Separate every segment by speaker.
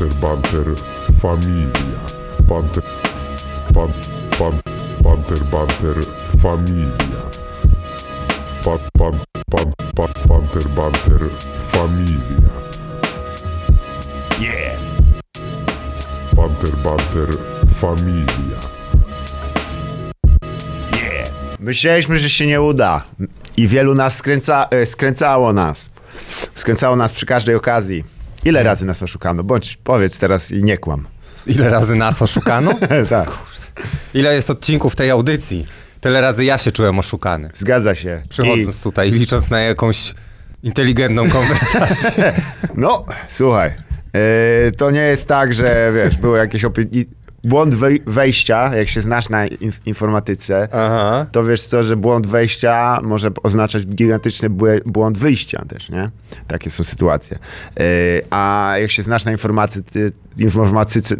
Speaker 1: Banter, banter, familia. Banter, ban, ban, banter, banter, familia. Ban, ban, ban, ban, banter, banter, familia.
Speaker 2: Yeah!
Speaker 1: Banter, banter, familia.
Speaker 2: Yeah!
Speaker 3: Myśleliśmy, że się nie uda. I wielu nas skręca, e, skręcało nas. Skręcało nas przy każdej okazji. Ile razy nas oszukano? Bądź powiedz teraz i nie kłam.
Speaker 4: Ile razy nas oszukano?
Speaker 3: tak,
Speaker 4: Ile jest odcinków tej audycji? Tyle razy ja się czułem oszukany.
Speaker 3: zgadza się.
Speaker 4: Przychodząc tutaj, licząc na jakąś inteligentną konwersację.
Speaker 3: I, no, słuchaj. e, to nie jest tak, że wiesz, było jakieś opi- błąd wej- wejścia, jak się znasz na inf- informatyce,
Speaker 4: Aha.
Speaker 3: to wiesz co, że błąd wejścia może oznaczać gigantyczny błąd wyjścia też, nie? Takie są sytuacje. Yy, a jak się znasz na informacji, ty, informatyce,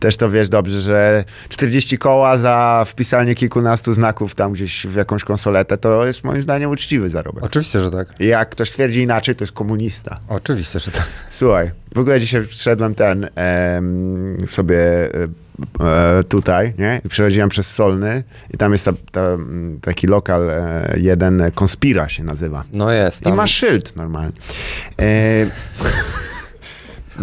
Speaker 3: też to wiesz dobrze, że 40 koła za wpisanie kilkunastu znaków tam gdzieś w jakąś konsoletę, to jest moim zdaniem uczciwy zarobek.
Speaker 4: Oczywiście, że tak.
Speaker 3: I jak ktoś twierdzi inaczej, to jest komunista.
Speaker 4: Oczywiście, że tak.
Speaker 3: Słuchaj, w ogóle dzisiaj wszedłem ten em, sobie e, e, tutaj, nie? I przechodziłem przez Solny i tam jest ta, ta, taki lokal e, jeden, Konspira się nazywa.
Speaker 4: No jest.
Speaker 3: I
Speaker 4: Tam.
Speaker 3: ma szyld normalnie. E,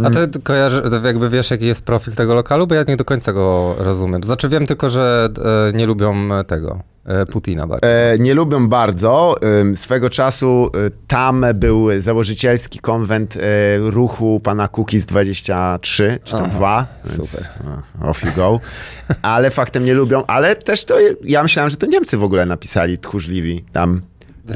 Speaker 4: A ty kojarzy, jakby wiesz, jaki jest profil tego lokalu? Bo ja nie do końca go rozumiem. Znaczy wiem tylko, że e, nie lubią tego e, Putina bardziej.
Speaker 3: e, nie lubią bardzo. Swego czasu e, tam był założycielski konwent e, ruchu pana Cookies 23, czy tam
Speaker 4: Aha,
Speaker 3: 2. Więc,
Speaker 4: super.
Speaker 3: e, off you go. Ale faktem nie lubią, ale też to, ja myślałem, że to Niemcy w ogóle napisali tchórzliwi tam.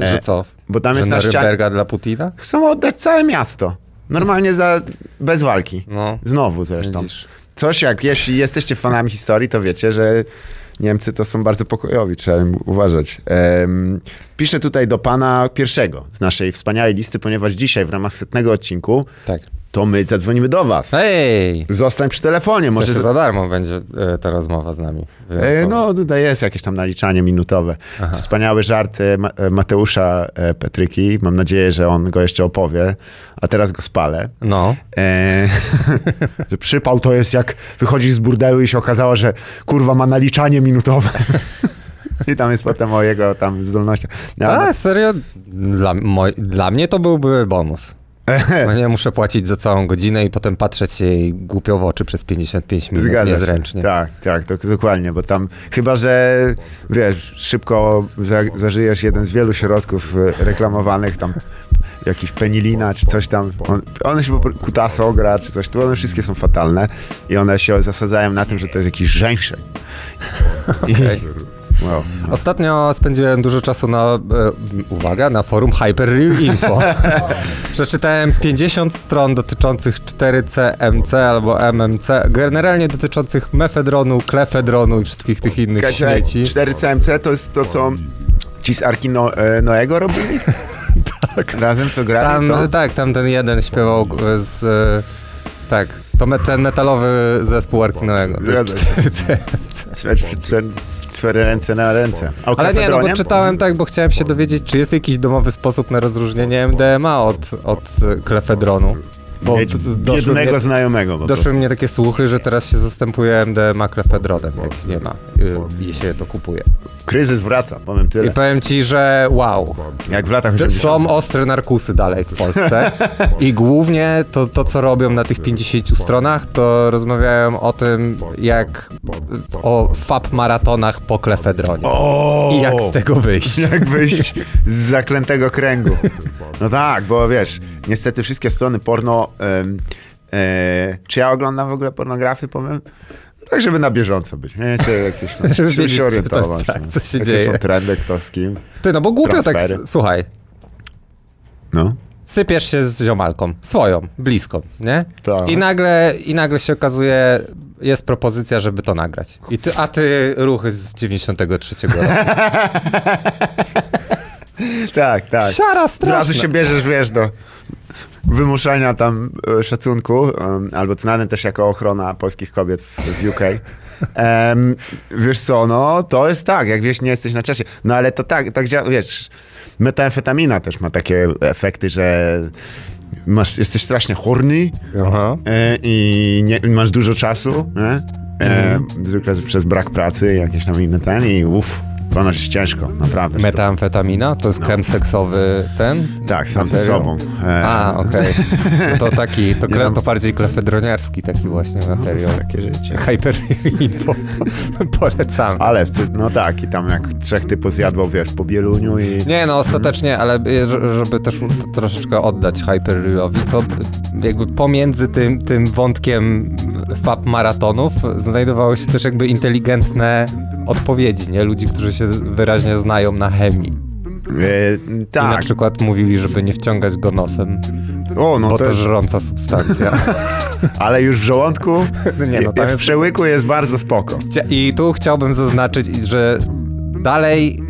Speaker 4: że co?
Speaker 3: Bo tam
Speaker 4: że
Speaker 3: jest na ścianie.
Speaker 4: Dla Putina?
Speaker 3: Chcą oddać całe miasto. Normalnie za, bez walki.
Speaker 4: No.
Speaker 3: Znowu zresztą.
Speaker 4: Widzisz.
Speaker 3: Coś jak, jeśli jesteście fanami historii, to wiecie, że Niemcy to są bardzo pokojowi, trzeba im uważać. Em, piszę tutaj do pana pierwszego z naszej wspaniałej listy, ponieważ dzisiaj w ramach setnego odcinku
Speaker 4: Tak.
Speaker 3: to my zadzwonimy do was.
Speaker 4: Hej!
Speaker 3: Zostań przy telefonie,
Speaker 4: Może za darmo będzie e, ta rozmowa z nami.
Speaker 3: E, No, tutaj jest jakieś tam naliczanie minutowe. Wspaniały żart e, Ma- e, Mateusza e, Petryki. Mam nadzieję, że on go jeszcze opowie, a teraz go spalę.
Speaker 4: No.
Speaker 3: E, że przypał to jest jak wychodzisz z burdelu i się okazało, że kurwa ma naliczanie minutowe. I tam jest potem o jego tam zdolnościach. No,
Speaker 4: A, serio? Dla, moj, dla mnie to byłby bonus. Bo nie muszę płacić za całą godzinę i potem patrzeć się jej głupio w oczy przez 55 minut
Speaker 3: Zgadza się.
Speaker 4: niezręcznie.
Speaker 3: Tak, tak, to dokładnie, bo tam chyba, że wiesz, szybko za, zażyjesz jeden z wielu środków e, reklamowanych, tam jakiś penilina czy coś tam, on, one się po prostu, kutaso gra czy coś, to one wszystkie są fatalne i one się zasadzają na tym, że to jest jakiś żeńszeń. I,
Speaker 4: Okej.
Speaker 3: Wow.
Speaker 4: Ostatnio spędziłem dużo czasu na, e, uwaga, na forum Hyperreal Info. Przeczytałem 50 stron dotyczących 4CMC albo MMC, generalnie dotyczących mefedronu, klefedronu i wszystkich tych innych śmieci.
Speaker 3: 4CMC to jest to, co ci z Arki no, e, Noego robili? tak. Razem co grali?
Speaker 4: Tam,
Speaker 3: to?
Speaker 4: tak, tam ten jeden śpiewał e, z... e, Tak, to me, ten metalowy zespół Arkinoego. To jest
Speaker 3: Zgadza się.
Speaker 4: 4C.
Speaker 3: Cztery- ręce na ręce. A
Speaker 4: Ale nie, no bo czytałem tak, bo chciałem się dowiedzieć, czy jest jakiś domowy sposób na rozróżnienie MDMA od, od klefedronu. Bo
Speaker 3: jednego
Speaker 4: mnie,
Speaker 3: znajomego. po
Speaker 4: doszły mnie takie słuchy, że teraz się zastępuje MDMA klefedronem, jak nie ma y, i się to kupuje.
Speaker 3: Kryzys wraca, powiem
Speaker 4: I
Speaker 3: tyle.
Speaker 4: powiem ci, że wow,
Speaker 3: Jak w latach
Speaker 4: że
Speaker 3: 80.
Speaker 4: są ostre narkusy dalej w Polsce i głównie to, to, co robią na tych 50 stronach, to rozmawiają o tym, jak o fab maratonach po klefedronie.
Speaker 3: O!
Speaker 4: I jak z tego wyjść.
Speaker 3: Jak wyjść z zaklętego kręgu. No tak, bo wiesz, niestety wszystkie strony porno... e, czy ja oglądam w ogóle pornografię, powiem? Tak, żeby na bieżąco być. Nie chcę jakieś tam,
Speaker 4: Żeby wiedzieć,
Speaker 3: się
Speaker 4: co
Speaker 3: orientować.
Speaker 4: to- tak,
Speaker 3: no.
Speaker 4: co się
Speaker 3: Jakie
Speaker 4: dzieje.
Speaker 3: są trendy, kto z kim.
Speaker 4: Ty, no bo głupio tak,
Speaker 3: Transfery.
Speaker 4: s- słuchaj,
Speaker 3: No.
Speaker 4: sypiesz się z ziomalką, swoją, bliską, nie?
Speaker 3: Tak.
Speaker 4: I nagle, I nagle się okazuje, jest propozycja, żeby to nagrać. I ty, a ty ruchy z 93 roku.
Speaker 3: Tak, tak.
Speaker 4: Siara
Speaker 3: Od razu
Speaker 4: straszna.
Speaker 3: się bierzesz, wiesz, do wymuszania tam e, szacunku, albo znany też jako ochrona polskich kobiet w, UK. Em, wiesz co, no to jest tak, jak wiesz, nie jesteś na czasie. No ale to tak, tak działa, wiesz, metamfetamina też ma takie efekty, że masz, jesteś strasznie horny
Speaker 4: Aha.
Speaker 3: e, i nie, masz dużo czasu, nie? E,
Speaker 4: Mhm.
Speaker 3: zwykle przez brak pracy, jakieś tam inne ten i uff, ponoć jest ciężko, naprawdę.
Speaker 4: Metamfetamina? To jest krem seksowy ten?
Speaker 3: Tak, sam ze sobą. E,
Speaker 4: A, okej. No to taki, to, kle, to bardziej klefedroniarski taki właśnie materiał.
Speaker 3: Takie życie.
Speaker 4: Hyper info. Polecam.
Speaker 3: Ale, no tak, i tam jak trzech typów zjadło, wiesz, po bieluniu i...
Speaker 4: Nie, no ostatecznie, ale że- żeby też troszeczkę oddać Hyperrealowi, to jakby pomiędzy tym, tym wątkiem fab maratonów znajdowały się też jakby inteligentne odpowiedzi, nie? Ludzi, którzy się wyraźnie znają na chemii.
Speaker 3: E,
Speaker 4: I na
Speaker 3: tak,
Speaker 4: przykład mówili, żeby nie wciągać go nosem,
Speaker 3: o, no
Speaker 4: bo
Speaker 3: to
Speaker 4: to żrąca substancja.
Speaker 3: ale już w żołądku,
Speaker 4: Nie, no tam
Speaker 3: w
Speaker 4: jest-
Speaker 3: przełyku jest bardzo spoko.
Speaker 4: I tu chciałbym zaznaczyć, że dalej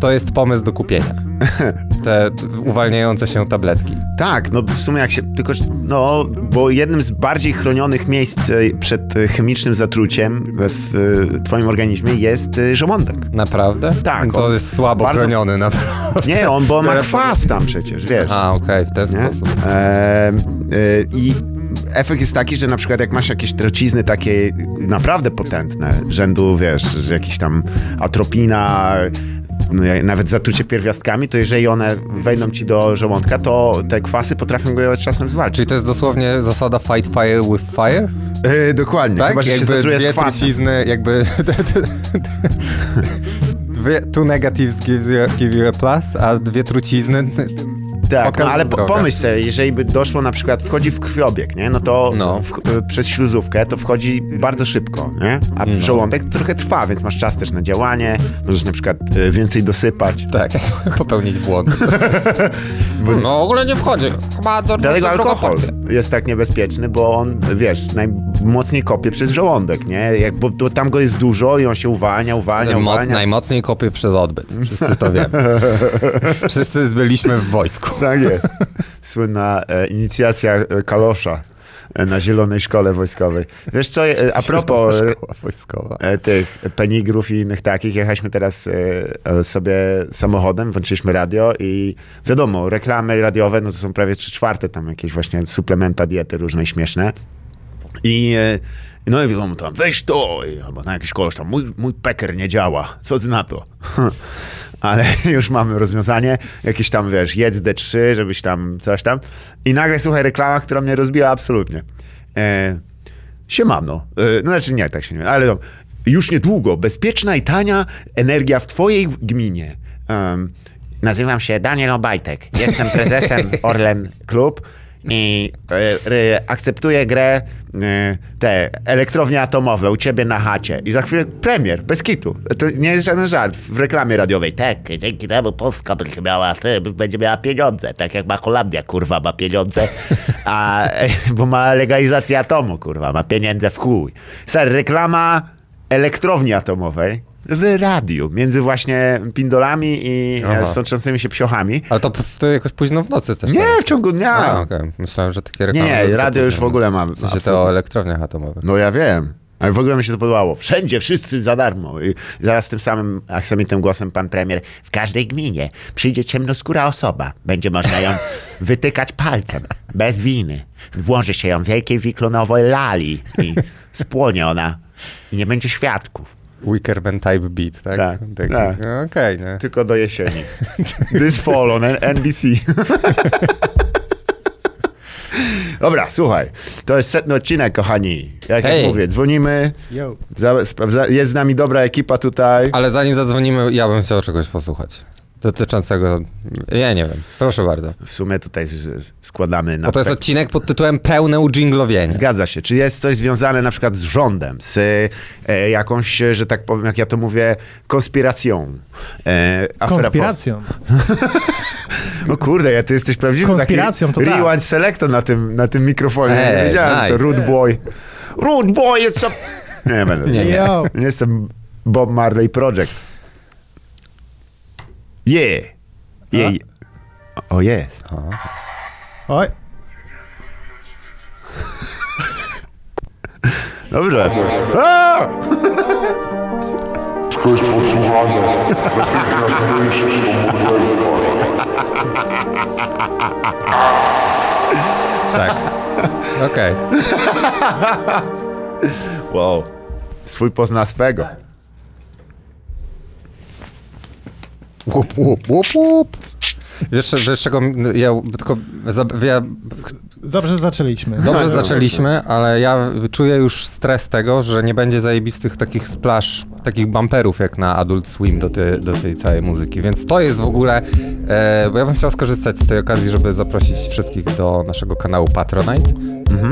Speaker 4: to jest pomysł do kupienia. Te uwalniające się tabletki.
Speaker 3: Tak, no w sumie jak się, tylko, no, bo jednym z bardziej chronionych miejsc e, przed chemicznym zatruciem w twoim organizmie jest e, żołądek.
Speaker 4: Naprawdę?
Speaker 3: Tak,
Speaker 4: To jest słabo
Speaker 3: bardzo-
Speaker 4: chroniony naprawdę.
Speaker 3: Nie, on, bo on ma kwas tam przecież, wiesz.
Speaker 4: A, okej, w ten
Speaker 3: nie?
Speaker 4: sposób.
Speaker 3: E, e, I efekt jest taki, że na przykład jak masz jakieś trocizny takie naprawdę potentne, rzędu, wiesz, jakiś tam atropina, nawet zatrucie pierwiastkami, to jeżeli one wejdą ci do żołądka, to te kwasy potrafią go czasem zwalczyć.
Speaker 4: Czyli to jest dosłownie zasada fight fire with fire?
Speaker 3: E, dokładnie,
Speaker 4: Tak?
Speaker 3: chyba, że się
Speaker 4: jakby
Speaker 3: zatrujesz
Speaker 4: dwie trucizny, jakby... Two negatives give you, give you a plus, a dwie trucizny...
Speaker 3: Tak, no, ale
Speaker 4: zdrowia.
Speaker 3: pomyśl sobie, jeżeli by doszło na przykład, wchodzi w krwiobieg, nie? No to
Speaker 4: No.
Speaker 3: W, e, przez śluzówkę to wchodzi bardzo szybko, nie? A
Speaker 4: No.
Speaker 3: żołądek to trochę trwa, więc masz czas też na działanie, możesz na przykład e, więcej dosypać.
Speaker 4: Tak, popełnić błąd. No w ogóle nie wchodzi. Chyba do
Speaker 3: Dlatego alkohol jest tak niebezpieczny, bo on, wiesz, najmocniej kopie przez żołądek, nie? Jak, bo, bo tam go jest dużo i on się uwalnia, uwalnia,
Speaker 4: Mo-
Speaker 3: uwalnia.
Speaker 4: najmocniej kopie przez odbyt. Wszyscy to wiemy. Wszyscy byliśmy w wojsku.
Speaker 3: Tak jest. Słynna e, inicjacja e, kalosza e, na Zielonej Szkole Wojskowej. Wiesz co, e, a propos tych penigrów i innych takich, jechaliśmy teraz sobie samochodem, włączyliśmy radio i wiadomo, reklamy radiowe, no to są prawie trzy czwarte tam jakieś właśnie suplementa, diety różne i śmieszne. I e, no i wiadomo tam, weź to, albo tam jakiś koleś tam, mój, mój peker nie działa, co ty na to? Ale już mamy rozwiązanie, jakieś tam, wiesz, jedz D3, żebyś tam coś tam. I nagle, słuchaj, reklama, która mnie rozbiła absolutnie. E, siemano. E, no znaczy nie, tak się nie ale no, już niedługo bezpieczna i tania energia w twojej gminie. Em, nazywam się Daniel Obajtek. Jestem prezesem Orlen Klub i e, e, akceptuję grę e, te elektrownie atomowe u ciebie na chacie. I za chwilę premier, bez kitu. To nie jest żaden żart w reklamie radiowej. Tak, dzięki temu Polska będzie miała, będzie miała pieniądze, tak jak ma Holandia, kurwa, ma pieniądze, a, e, bo ma legalizację atomu, kurwa, ma pieniądze w chuj. Ser, reklama elektrowni atomowej w radiu, między właśnie pindolami i
Speaker 4: Aha.
Speaker 3: e, sączącymi się psiochami.
Speaker 4: Ale to, to jakoś późno w nocy też.
Speaker 3: Nie,
Speaker 4: tak?
Speaker 3: w ciągu dnia.
Speaker 4: A, okej. Myślałem, że takie
Speaker 3: Nie,
Speaker 4: reklamy...
Speaker 3: nie,
Speaker 4: tylko
Speaker 3: radio już w ogóle mam.
Speaker 4: W sensie to o elektrowniach atomowych.
Speaker 3: No ja wiem. Ale w ogóle mi się to podobało. Wszędzie, wszyscy za darmo. I zaraz tym samym aksamitnym głosem pan premier. W każdej gminie przyjdzie ciemnoskóra osoba. Będzie można ją wytykać palcem. Bez winy. Włoży się ją w wielkiej wiklonowej lali i spłonie ona. I nie będzie świadków.
Speaker 4: Wickerman type beat, tak?
Speaker 3: Tak,
Speaker 4: Taki-
Speaker 3: tak.
Speaker 4: no, Okej, nie.
Speaker 3: Tylko do jesieni. This fall on NBC. Dobra, słuchaj. To jest setny odcinek, kochani. Jak
Speaker 4: Hej.
Speaker 3: ja mówię, dzwonimy. Za, sprawdza, jest z nami dobra ekipa tutaj.
Speaker 4: Ale zanim zadzwonimy, ja bym chciał czegoś posłuchać. Dotyczącego... Ja nie wiem. Proszę bardzo.
Speaker 3: W sumie tutaj składamy na.
Speaker 4: Bo to jest odcinek pod tytułem Pełne udżinglowienie.
Speaker 3: Zgadza się. Czy jest coś związane na przykład z rządem, z e, jakąś, że tak powiem, jak ja to mówię, konspiracją? E,
Speaker 2: Konspiracją.
Speaker 3: No kurde, ja, ty jesteś prawdziwym
Speaker 2: Konspiracją,
Speaker 3: taki
Speaker 2: to tak.
Speaker 3: rewind selector na tym, na tym mikrofonie.
Speaker 4: Ej,
Speaker 3: nie wiedziałem,
Speaker 4: nice.
Speaker 3: to Rude Boy. Rude Boy, it's a... Nie, nie będę.
Speaker 4: Nie. Nie
Speaker 3: jestem Bob Marley Project. Yeah. yeah. O, jest.
Speaker 2: Oj.
Speaker 3: Dobrze.
Speaker 1: Ktoś podsłuchany natychmiast.
Speaker 4: Tak. Okej.
Speaker 3: Wow. Swój pozna swego.
Speaker 4: Łup, łup, łup, łup. Wiesz, wiesz czego, ja tylko, ja
Speaker 2: Dobrze zaczęliśmy.
Speaker 4: Dobrze zaczęliśmy, ale ja czuję już stres tego, że nie będzie zajebistych takich splash, takich bumperów jak na Adult Swim do, ty, do tej całej muzyki, więc to jest w ogóle, e, bo ja bym chciał skorzystać z tej okazji, żeby zaprosić wszystkich do naszego kanału Patronite.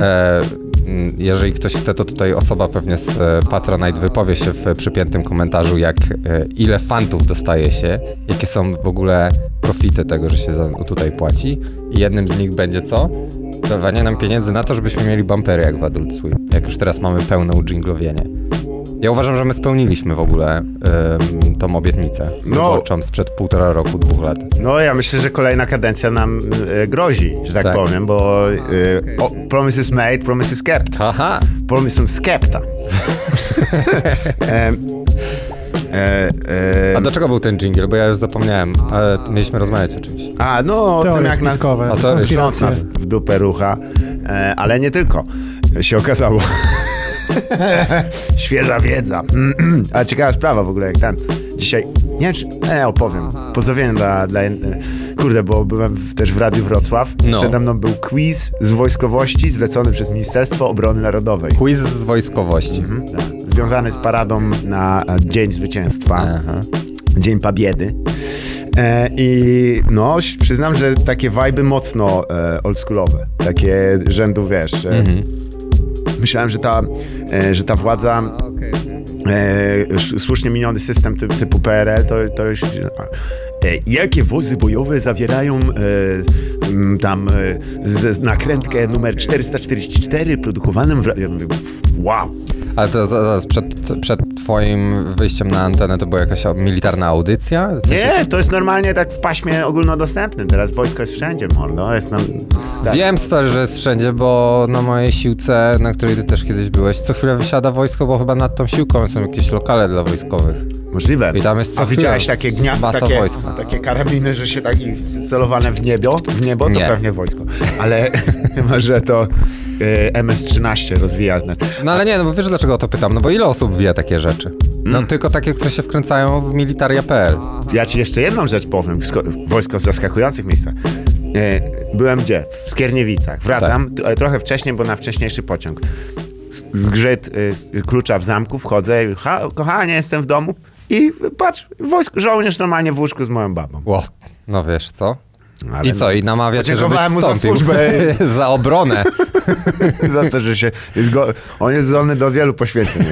Speaker 4: E, m, jeżeli ktoś chce, to tutaj osoba pewnie z e, Patronite wypowie się w przypiętym komentarzu, jak e, ile fantów dostaje się, jakie są w ogóle profity tego, że się tutaj płaci. I jednym z nich będzie co? Dawanie nam pieniędzy na to, żebyśmy mieli bumpery jak w Adult Swim. Jak już teraz mamy pełne udżinglowienie. Ja uważam, że my spełniliśmy w ogóle ym, tą obietnicę
Speaker 3: No.
Speaker 4: wyborczą sprzed półtora roku, dwóch lat.
Speaker 3: No ja myślę, że kolejna kadencja nam e, grozi, że tak,
Speaker 4: Tak.
Speaker 3: powiem, bo e, o, promise is made, promise is kept.
Speaker 4: Haha!
Speaker 3: Promise is skepta. e, e, e,
Speaker 4: A do czego był ten jingle? Bo ja już zapomniałem, ale mieliśmy rozmawiać o czymś.
Speaker 3: A, no o
Speaker 2: Teorie
Speaker 3: tym jak nas, trząs
Speaker 2: konspiracje.
Speaker 3: nas w dupę rucha, e, ale nie tylko, się okazało. Świeża wiedza. A ciekawa sprawa w ogóle, jak ten dzisiaj, nie wiem czy, nie opowiem, pozdrowienie dla, dla, kurde, bo byłem w, też w Radiu Wrocław,
Speaker 4: No.
Speaker 3: przede mną był quiz z wojskowości zlecony przez Ministerstwo Obrony Narodowej.
Speaker 4: Quiz z wojskowości.
Speaker 3: Mhm, tak. Związany z paradą na e, Dzień Zwycięstwa.
Speaker 4: Aha.
Speaker 3: Dzień Pabiedy. E, I no, przyznam, że takie wajby mocno e, oldschoolowe. Takie rzędu, wiesz. E, Myślałem, że ta, e, że ta władza, e, sz- słusznie miniony system ty, typu PRL, to, to już... E, jakie wozy bojowe zawierają e, m, tam e, z, nakrętkę numer 444 produkowanym w... Ja mówię, wow,
Speaker 4: Ale to zaraz przed, przed twoim wyjściem na antenę to była jakaś militarna audycja? Sensie-
Speaker 3: Nie, to jest normalnie tak w paśmie ogólnodostępnym. Teraz wojsko jest wszędzie, mordo. Jest nam... stary.
Speaker 4: Wiem, stary, że jest wszędzie, bo na mojej siłce, na której ty też kiedyś byłeś, co chwilę wysiada wojsko, bo chyba nad tą siłką są jakieś lokale dla wojskowych.
Speaker 3: Możliwe.
Speaker 4: I tam jest co
Speaker 3: A widziałeś
Speaker 4: chwilę
Speaker 3: takie, gnia...
Speaker 4: masa
Speaker 3: takie,
Speaker 4: wojska.
Speaker 3: takie karabiny, że się taki celowane w niebo, w niebo to
Speaker 4: Nie.
Speaker 3: pewnie wojsko. Ale chyba, że to e, MS-13 rozwija.
Speaker 4: No ale nie, no bo wiesz dlaczego o to pytam? No bo ile osób wie takie rzeczy? No
Speaker 3: Mm.
Speaker 4: tylko takie, które się wkręcają w militaria.pl.
Speaker 3: Ja ci jeszcze jedną rzecz powiem. Sko- Wojsko w zaskakujących miejscach. E, Byłem gdzie? W Skierniewicach. Wracam
Speaker 4: Tak.
Speaker 3: tro- trochę wcześniej, bo na wcześniejszy pociąg. Zgrzyt y, klucza w zamku, wchodzę, i, ha, kochanie, jestem w domu i patrz, wojsk, żołnierz normalnie w łóżku z moją babą.
Speaker 4: Ło, no wiesz co?
Speaker 3: Ale
Speaker 4: I co? I namawia cię, żebyś
Speaker 3: mu za służbę.
Speaker 4: za obronę.
Speaker 3: za to, że się jest go, on jest zdolny do wielu poświęceń.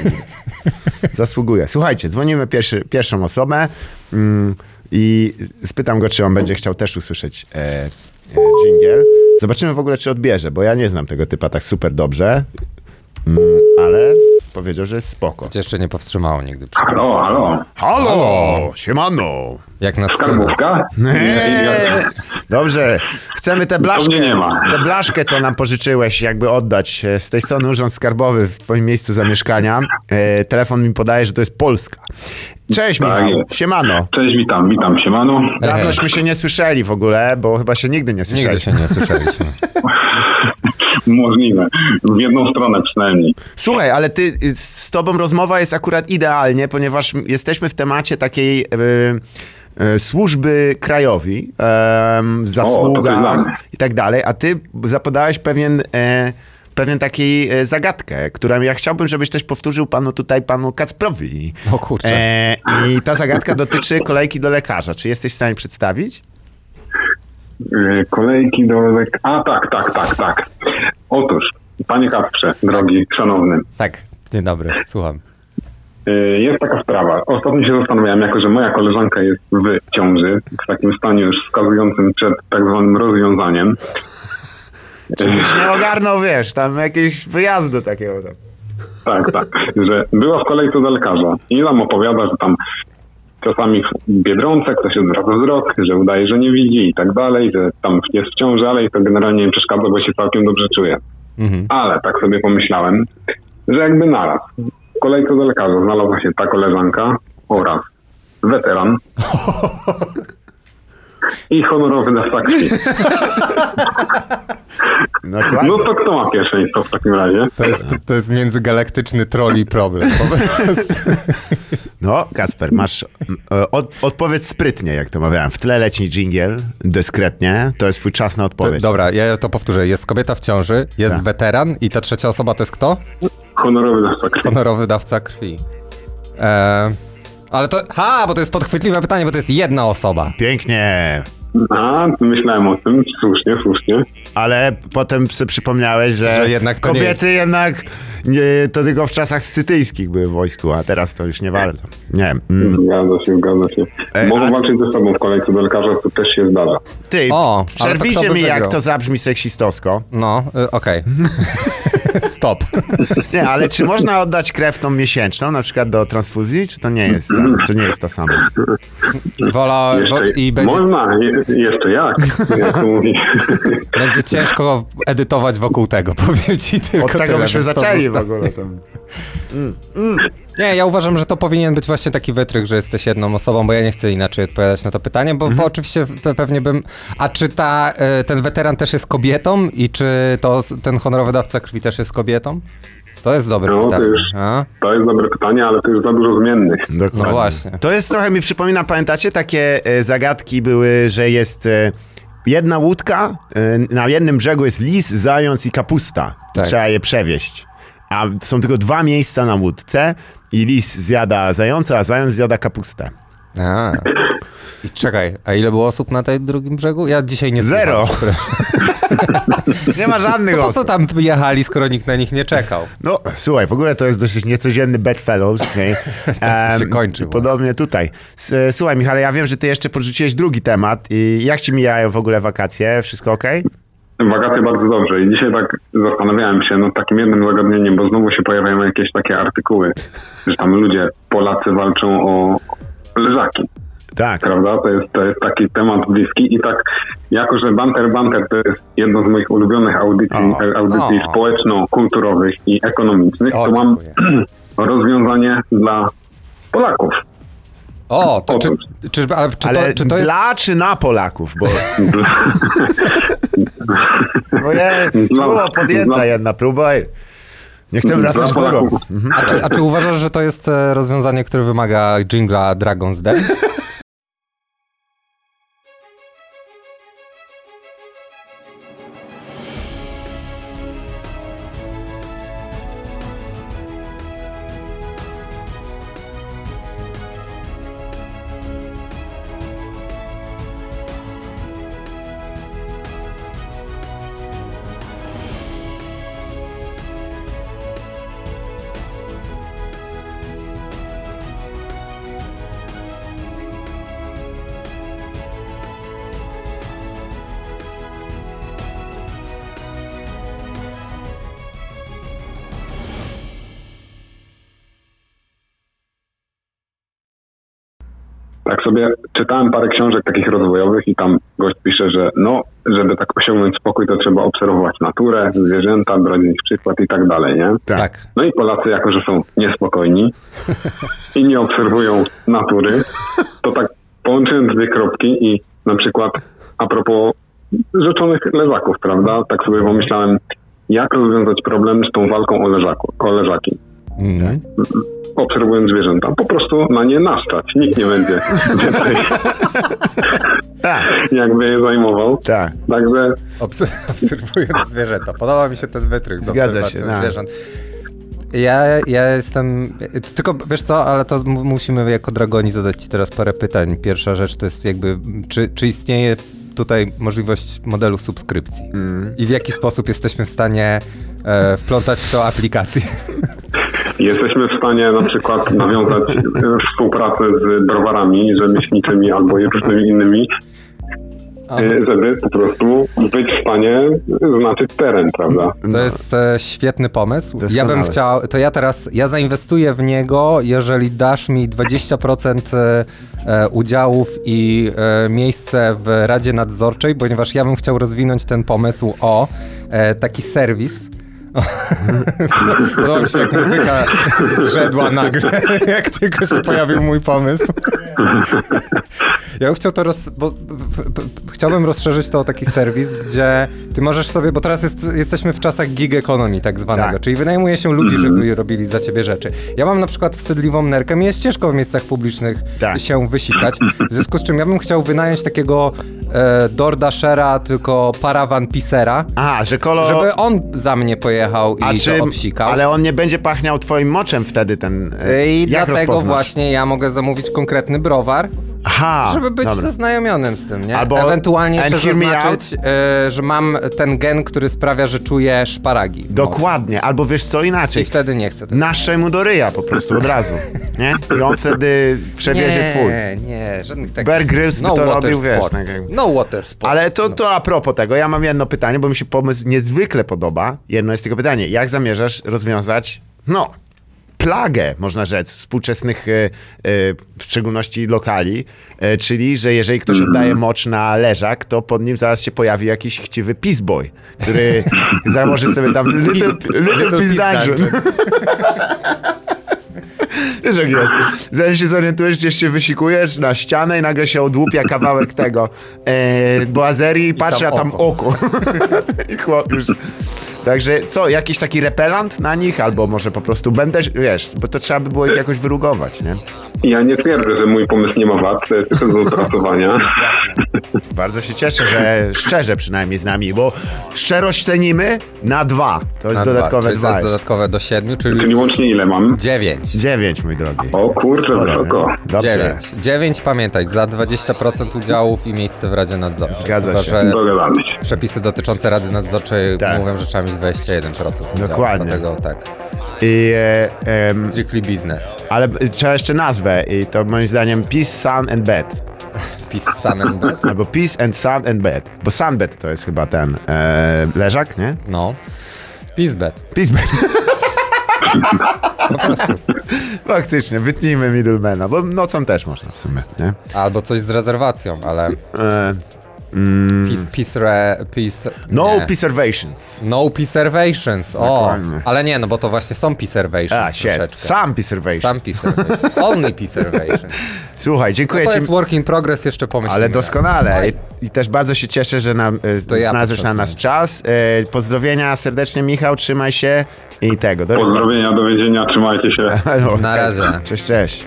Speaker 3: Zasługuje. Słuchajcie, dzwonimy pierwszy, pierwszą osobę mm, i spytam go, czy on będzie chciał też usłyszeć e, e, dżingiel. Zobaczymy w ogóle, czy odbierze, bo ja nie znam tego typa tak super dobrze, mm, ale powiedział, że jest spoko.
Speaker 4: Cię jeszcze nie powstrzymało nigdy.
Speaker 5: Halo, halo.
Speaker 3: Halo,
Speaker 4: Halo.
Speaker 3: siemano.
Speaker 4: Jak nas słychać?
Speaker 5: Skarbówka?
Speaker 3: Eee, Dobrze, chcemy tę blaszkę,
Speaker 5: nie
Speaker 3: tę blaszkę, co nam pożyczyłeś, jakby oddać. E, Z tej strony Urząd Skarbowy w twoim miejscu zamieszkania. E, telefon mi podaje, że to jest Polska. Cześć
Speaker 5: Tak
Speaker 3: Michał, siemano.
Speaker 5: Cześć, witam, witam, siemano.
Speaker 3: Dawnośmy się nie słyszeli w ogóle, bo chyba się nigdy nie słyszeli.
Speaker 4: Nigdy się nie słyszeliśmy.
Speaker 5: Możliwe. W jedną stronę przynajmniej.
Speaker 3: Słuchaj, ale ty, z tobą rozmowa jest akurat idealnie, ponieważ jesteśmy w temacie takiej e, służby krajowi, e, zasługach
Speaker 5: znamy.
Speaker 3: i tak dalej, a ty zapodałeś pewien... E, Pewien takiej e, zagadkę, którą ja chciałbym, żebyś też powtórzył panu tutaj, panu Kacprowi.
Speaker 4: O kurczę.
Speaker 3: E, I ta zagadka dotyczy kolejki do lekarza. Czy jesteś w stanie przedstawić?
Speaker 5: Yy, Kolejki do... lek- A, tak, tak, tak, tak. Otóż, panie Kaprze, drogi, szanowny,
Speaker 4: Tak, dzień dobry, słucham.
Speaker 5: yy, jest taka sprawa. Ostatnio się zastanawiałem, jako że moja koleżanka jest w ciąży, w takim stanie już wskazującym przed tak zwanym rozwiązaniem.
Speaker 3: Czy byś nie ogarnął, wiesz, tam jakieś wyjazdu takiego tam.
Speaker 5: Tak, tak. Że była w kolejce do lekarza i nam opowiada, że tam czasami w Biedronce ktoś odwraca wzrok, że udaje, że nie widzi i tak dalej, że tam jest w ciąży, ale jej to generalnie nie przeszkadza, bo się całkiem dobrze czuje.
Speaker 4: Mhm.
Speaker 5: Ale tak sobie pomyślałem, że jakby naraz w kolejce do lekarza znalazła się ta koleżanka oraz weteran. i honorowy dawca krwi.
Speaker 3: Dokładnie.
Speaker 5: No to kto ma pierwszeństwo w takim razie?
Speaker 4: To jest, to jest międzygalaktyczny troli problem. Po prostu.
Speaker 3: No, Kasper, masz. e, Od, odpowiedz sprytnie, jak to mawiałem. W tle leci dżingiel, dyskretnie. To jest twój czas na odpowiedź.
Speaker 4: Dobra, ja to powtórzę. Jest kobieta w ciąży, jest
Speaker 3: Tak.
Speaker 4: weteran i ta trzecia osoba to jest kto?
Speaker 5: Honorowy dawca krwi.
Speaker 4: Honorowy dawca krwi. E, ale to. Ha, bo to jest podchwytliwe pytanie, bo to jest jedna osoba.
Speaker 3: Pięknie.
Speaker 5: A, myślałem o tym, słusznie, słusznie.
Speaker 3: Ale potem sobie przypomniałeś, że,
Speaker 4: Że jednak to nie
Speaker 3: kobiety jednak nie, to tylko w czasach scytyjskich były w wojsku, a teraz to już nie warto. Nie wiem. Mm.
Speaker 5: Zgadza się, zgadza się.
Speaker 3: Ej,
Speaker 5: Mogą
Speaker 3: a-
Speaker 5: walczyć ze sobą w kolejce do lekarza, to też się zdarza.
Speaker 3: Ty,
Speaker 4: O,
Speaker 3: przerwijcie mi, jak to zabrzmi seksistowsko.
Speaker 4: No, y, okej. Stop.
Speaker 3: Nie, ale czy można oddać krew tą miesięczną, na przykład do transfuzji, czy to nie jest, to nie jest to samo?
Speaker 4: Wola. Wo,
Speaker 5: Jeszcze,
Speaker 4: I będzie,
Speaker 5: Można, je, jeszcze jak, jak to mówi.
Speaker 4: będzie ciężko edytować wokół tego, powiem ci tylko
Speaker 3: Od tego
Speaker 4: tyle,
Speaker 3: byśmy
Speaker 4: to
Speaker 3: zaczęli w ogóle. Tam.
Speaker 4: Nie, ja uważam, że to powinien być właśnie taki wytrych, że jesteś jedną osobą, bo ja nie chcę inaczej odpowiadać na to pytanie, bo,
Speaker 3: Mhm.
Speaker 4: bo oczywiście pe- pewnie bym... A czy ta, e, ten weteran też jest kobietą i czy to ten honorowy dawca krwi też jest kobietą? To jest dobre
Speaker 5: No, to
Speaker 4: pytanie.
Speaker 5: już-
Speaker 4: A?
Speaker 5: To jest dobre pytanie, ale to już za dużo zmiennych.
Speaker 3: Dokładnie.
Speaker 4: No właśnie.
Speaker 3: To jest trochę, mi przypomina, pamiętacie, takie e, zagadki były, że jest e, jedna łódka, e, na jednym brzegu jest lis, zając i kapusta.
Speaker 4: Tak.
Speaker 3: Trzeba je przewieźć. A są tylko dwa miejsca na łódce i lis zjada zająca, a zając zjada kapustę.
Speaker 4: A. I czekaj, a ile było osób na tej drugim brzegu? Ja dzisiaj nie
Speaker 3: Zero.
Speaker 4: słucham.
Speaker 3: Nie ma żadnych
Speaker 4: To po co tam jechali, skoro nikt na nich nie czekał?
Speaker 3: No, słuchaj, w ogóle to jest dosyć niecodzienny bedfellows. Nie?
Speaker 4: Tak to się kończy
Speaker 3: Podobnie tutaj. S- e, Słuchaj, Michale, ja wiem, że ty jeszcze porzuciłeś drugi temat. I jak ci mijają w ogóle wakacje? Wszystko ok?
Speaker 5: Wakacje bardzo dobrze i dzisiaj tak zastanawiałem się nad takim jednym zagadnieniem, bo znowu się pojawiają jakieś takie artykuły, że tam ludzie, Polacy walczą o leżaki,
Speaker 3: Tak.
Speaker 5: prawda? To jest, to jest taki temat bliski i tak, jako że Banter Banter to jest jedno z moich ulubionych audycji,
Speaker 3: O.
Speaker 5: audycji
Speaker 4: O.
Speaker 5: społeczno-kulturowych i ekonomicznych,
Speaker 4: O,
Speaker 5: to mam rozwiązanie dla Polaków.
Speaker 4: O, to czy, czyżby, ale czy
Speaker 3: Ale
Speaker 4: to, czy to jest...
Speaker 3: dla czy na Polaków? Bo, bo je,
Speaker 5: Dla-
Speaker 3: było podjęta
Speaker 5: dla-
Speaker 3: jedna próba nie chcę wracać drugą.
Speaker 5: Polaków.
Speaker 4: A czy, a czy uważasz, że to jest e, rozwiązanie, które wymaga jingla Dragon's Den?
Speaker 5: sobie czytałem parę książek takich rozwojowych i tam gość pisze, że no, żeby tak osiągnąć spokój, to trzeba obserwować naturę, zwierzęta, brać z nich przykład i tak dalej, nie?
Speaker 3: Tak.
Speaker 5: No i Polacy, jako że są niespokojni i nie obserwują natury, to tak połączyłem dwie kropki i na przykład a propos rzeczonych leżaków, prawda? Tak sobie pomyślałem, jak rozwiązać problem z tą walką o, leżaku, o leżaki.
Speaker 4: Mm.
Speaker 5: Obserwując zwierzęta, po prostu na nie naszczać. Nikt nie będzie więcej
Speaker 3: Tak,
Speaker 5: jakby je zajmował.
Speaker 3: tak.
Speaker 5: Także
Speaker 4: Obs- obserwując zwierzęta. Podoba mi się ten wytrych z
Speaker 3: Zgadza się, tak.
Speaker 4: zwierząt. Ja, ja jestem. Tylko wiesz co, ale to mu- musimy jako dragoni zadać ci teraz parę pytań. Pierwsza rzecz to jest jakby, czy, czy istnieje tutaj możliwość modelu subskrypcji? I w jaki sposób jesteśmy w stanie e, wplątać w to aplikację?
Speaker 5: jesteśmy w stanie na przykład nawiązać e, współpracę z browarami rzemieślniczymi albo różnymi innymi, e, żeby po prostu być w stanie znaczyć teren, prawda?
Speaker 4: To jest e, świetny pomysł. Ja bym chciał, to ja teraz, ja zainwestuję w niego, jeżeli dasz mi 20% e, e, udziałów i e, miejsce w Radzie Nadzorczej, ponieważ ja bym chciał rozwinąć ten pomysł o e, taki serwis. Podoba mi się, jak muzyka zszedła nagle, jak tylko się pojawił mój pomysł. Ja bym chciał to roz... bo, chciałbym rozszerzyć to o taki serwis, gdzie ty możesz sobie, bo teraz jest, jesteśmy w czasach gig economy tak zwanego,
Speaker 3: Tak.
Speaker 4: czyli wynajmuje się ludzi, żeby robili za ciebie rzeczy. Ja mam na przykład wstydliwą nerkę, mi jest ciężko w miejscach publicznych
Speaker 3: Tak.
Speaker 4: się wysikać, w związku z czym ja bym chciał wynająć takiego e, Dordashera, tylko paravan pisera,
Speaker 3: Aha, że kolo...
Speaker 4: żeby on za mnie pojechał i
Speaker 3: A czy,
Speaker 4: to obsikał.
Speaker 3: ale on nie będzie pachniał twoim moczem wtedy ten... e,
Speaker 4: I
Speaker 3: jak
Speaker 4: dlatego
Speaker 3: rozpoznasz?
Speaker 4: właśnie ja mogę zamówić konkretny browar,
Speaker 3: Aha,
Speaker 4: żeby być
Speaker 3: dobra.
Speaker 4: zaznajomionym z tym, nie?
Speaker 3: Albo-
Speaker 4: Ewentualnie jeszcze zaznaczyć, e, że mam ten gen, który sprawia, że czuję szparagi. w
Speaker 3: Dokładnie, albo wiesz co inaczej.
Speaker 4: I wtedy nie chcę tego.
Speaker 3: Naszczaj mu do ryja po prostu od razu, nie? I on wtedy przewiezie twój.
Speaker 4: Nie, nie, żadnych takich...
Speaker 3: Bear Grylls
Speaker 4: no
Speaker 3: to robił, wiesz,
Speaker 4: sports.
Speaker 3: tak jak-
Speaker 4: No water sports.
Speaker 3: Ale to,
Speaker 4: no.
Speaker 3: to a propos tego, ja mam jedno pytanie, bo mi się pomysł niezwykle podoba. Jedno jest tylko pytanie, jak zamierzasz rozwiązać, no, plagę, można rzec, współczesnych, e, e, w szczególności lokali, e, czyli, że jeżeli ktoś oddaje mocz na leżak, to pod nim zaraz się pojawi jakiś chciwy pissboy, który założy sobie tam little, little, Piss dungeon. Wiesz jak jest. Zanim się zorientujesz, gdzieś się wysikujesz na ścianę i nagle się odłupia kawałek tego e, boazerii i patrzy, a
Speaker 4: tam
Speaker 3: tam oko. I chłop już... Także co, jakiś taki repelant na nich? Albo może po prostu będę, wiesz, bo to trzeba by było ich jakoś wyrugować, nie?
Speaker 5: Ja nie twierdzę, że mój pomysł nie ma wad, to jest tylko do opracowania.
Speaker 3: Bardzo się cieszę, że szczerze przynajmniej z nami, bo szczerość cenimy na dwa. To jest
Speaker 4: Na
Speaker 3: dodatkowe
Speaker 4: czyli
Speaker 3: dwa.
Speaker 4: To jest dodatkowe do siedmiu, czyli
Speaker 5: Czyli łącznie ile mam?
Speaker 4: dziewięć.
Speaker 3: Dziewięć, mój drogi.
Speaker 5: O kurczę, wysoko.
Speaker 4: Dziewięć. Dziewięć, pamiętaj, za 20% udziałów i miejsce w Radzie Nadzorczej.
Speaker 3: Zgadza
Speaker 4: Chyba,
Speaker 3: się.
Speaker 4: przepisy dotyczące Rady Nadzorczej
Speaker 3: Tak.
Speaker 4: mówią, że mieć 21% udziałów.
Speaker 3: Dokładnie.
Speaker 4: Dlatego tak.
Speaker 3: I, e, em,
Speaker 4: Strictly business.
Speaker 3: ale trzeba jeszcze nazwę i to moim zdaniem Peace, Sun and Bed.
Speaker 4: Peace, sun and bed.
Speaker 3: Albo Peace and Sun and Bed. Bo Sunbed to jest chyba ten e, leżak, nie?
Speaker 4: No. Peace bed.
Speaker 3: Peace Bed. Faktycznie, wytnijmy middlemana, bo nocą też można w sumie, nie?
Speaker 4: Albo coś z rezerwacją, ale
Speaker 3: E,
Speaker 4: peace, peace, re, peace
Speaker 3: no
Speaker 4: nie.
Speaker 3: preservations.
Speaker 4: No preservations. O,
Speaker 3: Dokładnie.
Speaker 4: ale nie, no bo to właśnie są preservations
Speaker 3: A, shit.
Speaker 4: troszeczkę.
Speaker 3: Some preservations.
Speaker 4: Some preservations. Only preservations.
Speaker 3: Słuchaj, dziękuję
Speaker 4: To
Speaker 3: ci.
Speaker 4: jest work in progress, jeszcze pomyślimy.
Speaker 3: Ale doskonale. I, I też bardzo się cieszę, że nam, e,
Speaker 4: To ja
Speaker 3: znalazłeś na nas czas. E, pozdrowienia serdecznie, Michał, trzymaj się i tego. Do
Speaker 5: Pozdrowienia, do widzenia, trzymajcie się.
Speaker 3: Halo.
Speaker 4: Na razie.
Speaker 3: Cześć, cześć.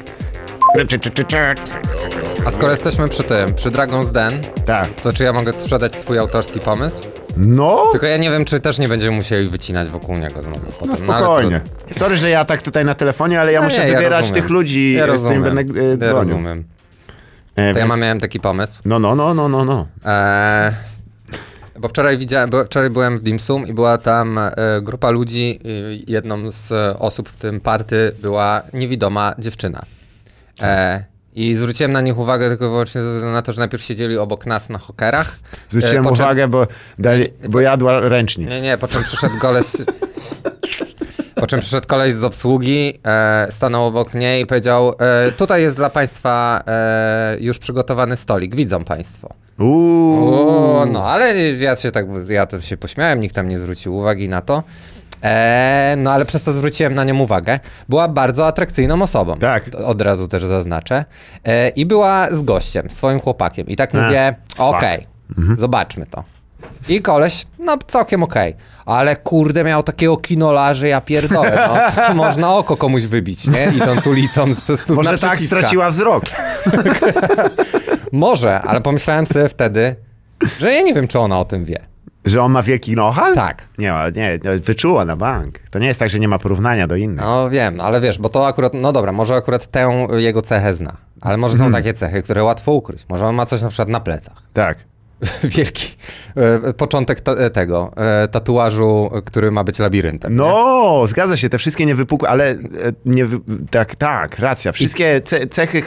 Speaker 4: A skoro jesteśmy przy tym, przy Dragon's Den,
Speaker 3: Tak.
Speaker 4: to czy ja mogę sprzedać swój autorski pomysł?
Speaker 3: No,
Speaker 4: Tylko ja nie wiem, czy też nie będziemy musieli wycinać wokół niego znowu potem.
Speaker 3: no
Speaker 4: ale
Speaker 3: spokojnie.
Speaker 4: trudno.
Speaker 3: Sorry, że ja tak tutaj na telefonie, ale ja
Speaker 4: No
Speaker 3: muszę
Speaker 4: nie,
Speaker 3: wybierać
Speaker 4: rozumiem.
Speaker 3: tych ludzi,
Speaker 4: Ja
Speaker 3: z którymi
Speaker 4: rozumiem.
Speaker 3: będę e,
Speaker 4: Ja
Speaker 3: dzwonił.
Speaker 4: rozumiem.
Speaker 3: E,
Speaker 4: To ja
Speaker 3: więc-
Speaker 4: mam, miałem taki pomysł.
Speaker 3: No, no, no, no, no, no.
Speaker 4: Eee, bo wczoraj widziałem, bo wczoraj byłem w Dimsum i była tam e, grupa ludzi. i jedną z e, osób w tym party była niewidoma dziewczyna. E, I zwróciłem na nich uwagę tylko i wyłącznie na to, że najpierw siedzieli obok nas na hokerach.
Speaker 3: Zwróciłem
Speaker 4: E, czym-
Speaker 3: uwagę, bo, dali, bo jadła ręcznik.
Speaker 4: Nie, nie, po czym przyszedł koleś... Po czym przyszedł koleś z obsługi, e, stanął obok mnie i powiedział, e, tutaj jest dla państwa e, już przygotowany stolik, widzą państwo.
Speaker 3: Uuu.
Speaker 4: O, no, ale ja się tak, ja to się pośmiałem, nikt tam nie zwrócił uwagi na to. E, no, ale przez to zwróciłem na nią uwagę. Była bardzo atrakcyjną osobą.
Speaker 3: Tak.
Speaker 4: To Od razu też zaznaczę. E, I była z gościem, swoim chłopakiem. I tak mówię,
Speaker 3: fuck. Mhm.
Speaker 4: okej, zobaczmy to. I koleś, no całkiem okej. Ale kurde, miał takiego kinola, że ja pierdolę, no. Można oko komuś wybić, nie? Idąc ulicą z, z, z
Speaker 3: Może tak
Speaker 4: naprzeciwka.
Speaker 3: straciła wzrok.
Speaker 4: Może, ale pomyślałem sobie wtedy, że ja nie wiem, czy ona o tym wie.
Speaker 3: Że on ma wielki nohal?
Speaker 4: Tak.
Speaker 3: Nie, ma, nie, nie, wyczuła na bank. To nie jest tak, że nie ma porównania do innych.
Speaker 4: No wiem, ale wiesz, bo to akurat, no dobra, może akurat tę jego cechę zna, ale może są takie cechy, które łatwo ukryć. Może on ma coś na przykład na plecach.
Speaker 3: Tak.
Speaker 4: Wielki e, początek ta, e, tego e, tatuażu, który ma być labiryntem.
Speaker 3: No, zgadza się, te wszystkie niewypukłe, ale e, nie, tak, tak, racja. Wszystkie ce, cechy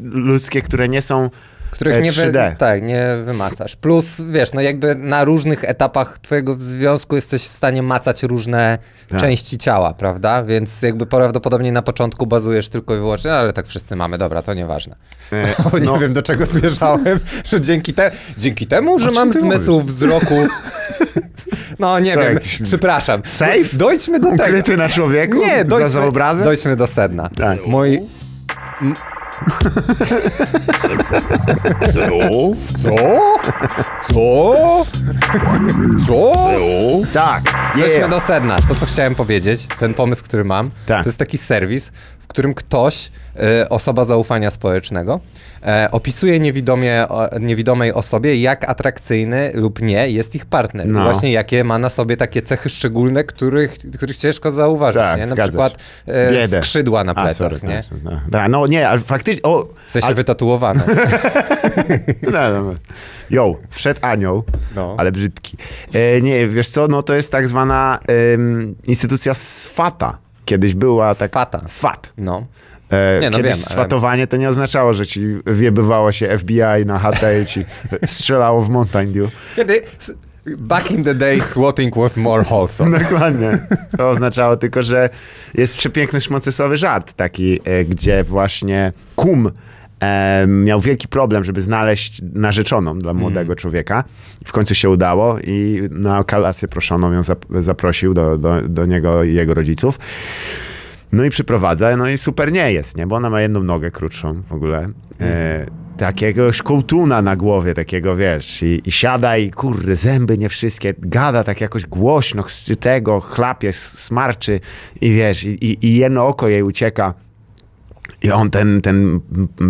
Speaker 3: ludzkie, które nie są
Speaker 4: Których
Speaker 3: e,
Speaker 4: nie, wy,
Speaker 3: 3D.
Speaker 4: tak, nie wymacasz. Plus, wiesz, no jakby na różnych etapach twojego związku jesteś w stanie macać różne
Speaker 3: Tak.
Speaker 4: części ciała, prawda? Więc jakby prawdopodobnie na początku bazujesz tylko i wyłącznie, no, ale tak wszyscy mamy, dobra, to nieważne.
Speaker 3: E,
Speaker 4: O, nie
Speaker 3: no.
Speaker 4: wiem, do czego zmierzałem, że dzięki, te, dzięki temu, że mam zmysł wzroku... No nie
Speaker 3: Co,
Speaker 4: wiem,
Speaker 3: jakiś
Speaker 4: przepraszam.
Speaker 3: safe?
Speaker 4: Dojdźmy do tego.
Speaker 3: Ukryty na człowieku?
Speaker 4: Nie, dojdźmy,
Speaker 3: za obrazem?
Speaker 4: dojdźmy do sedna.
Speaker 3: Tak.
Speaker 4: Mój... m- Co? Co? Co?
Speaker 3: Tak,
Speaker 4: Weźmy
Speaker 3: yeah.
Speaker 4: do sedna. To, co chciałem powiedzieć, ten pomysł, który mam,
Speaker 3: Tak.
Speaker 4: to jest taki serwis, w którym ktoś, e, osoba zaufania społecznego, e, opisuje niewidomie, o, niewidomej osobie, jak atrakcyjny lub nie jest ich partner.
Speaker 3: No.
Speaker 4: I właśnie jakie ma na sobie takie cechy szczególne, których, których ciężko zauważyć.
Speaker 3: Tak,
Speaker 4: nie? Na
Speaker 3: zgadza
Speaker 4: przykład e,
Speaker 3: Biedę.
Speaker 4: skrzydła na
Speaker 3: A,
Speaker 4: plecach.
Speaker 3: sorry,
Speaker 4: nie?
Speaker 3: tak. no nie, ale faktycznie, o,
Speaker 4: W sensie
Speaker 3: ale,
Speaker 4: wytatuowane.
Speaker 3: no, no, no. Jo, wszedł anioł,
Speaker 4: No.
Speaker 3: ale brzydki. E, nie, wiesz co, no to jest tak zwana instytucja SWATA. Kiedyś była tak...
Speaker 4: Swata.
Speaker 3: SWAT.
Speaker 4: No.
Speaker 3: E,
Speaker 4: Nie, no
Speaker 3: Kiedyś
Speaker 4: wiem, ale-
Speaker 3: swatowanie to nie oznaczało, że ci wiebywało się FBI na chatę i ci strzelało w Mountain Dew.
Speaker 4: Kiedy... Back in the day, swatting was more wholesome.
Speaker 3: Dokładnie. To oznaczało tylko, że jest przepiękny szmocysowy żart taki, e, gdzie właśnie kum e, miał wielki problem, żeby znaleźć narzeczoną dla młodego człowieka. W końcu się udało i na kolację proszoną ją zap- zaprosił do, do, do niego i jego rodziców. No i przyprowadza, no i super nie jest, nie? Bo ona ma jedną nogę krótszą w ogóle. E, takiego szkołtuna na głowie, takiego wiesz, i, i siada i kurde, zęby nie wszystkie, gada tak jakoś głośno, tego, chlapie, smarczy i wiesz, i, i, i jedno oko jej ucieka. I on, ten, ten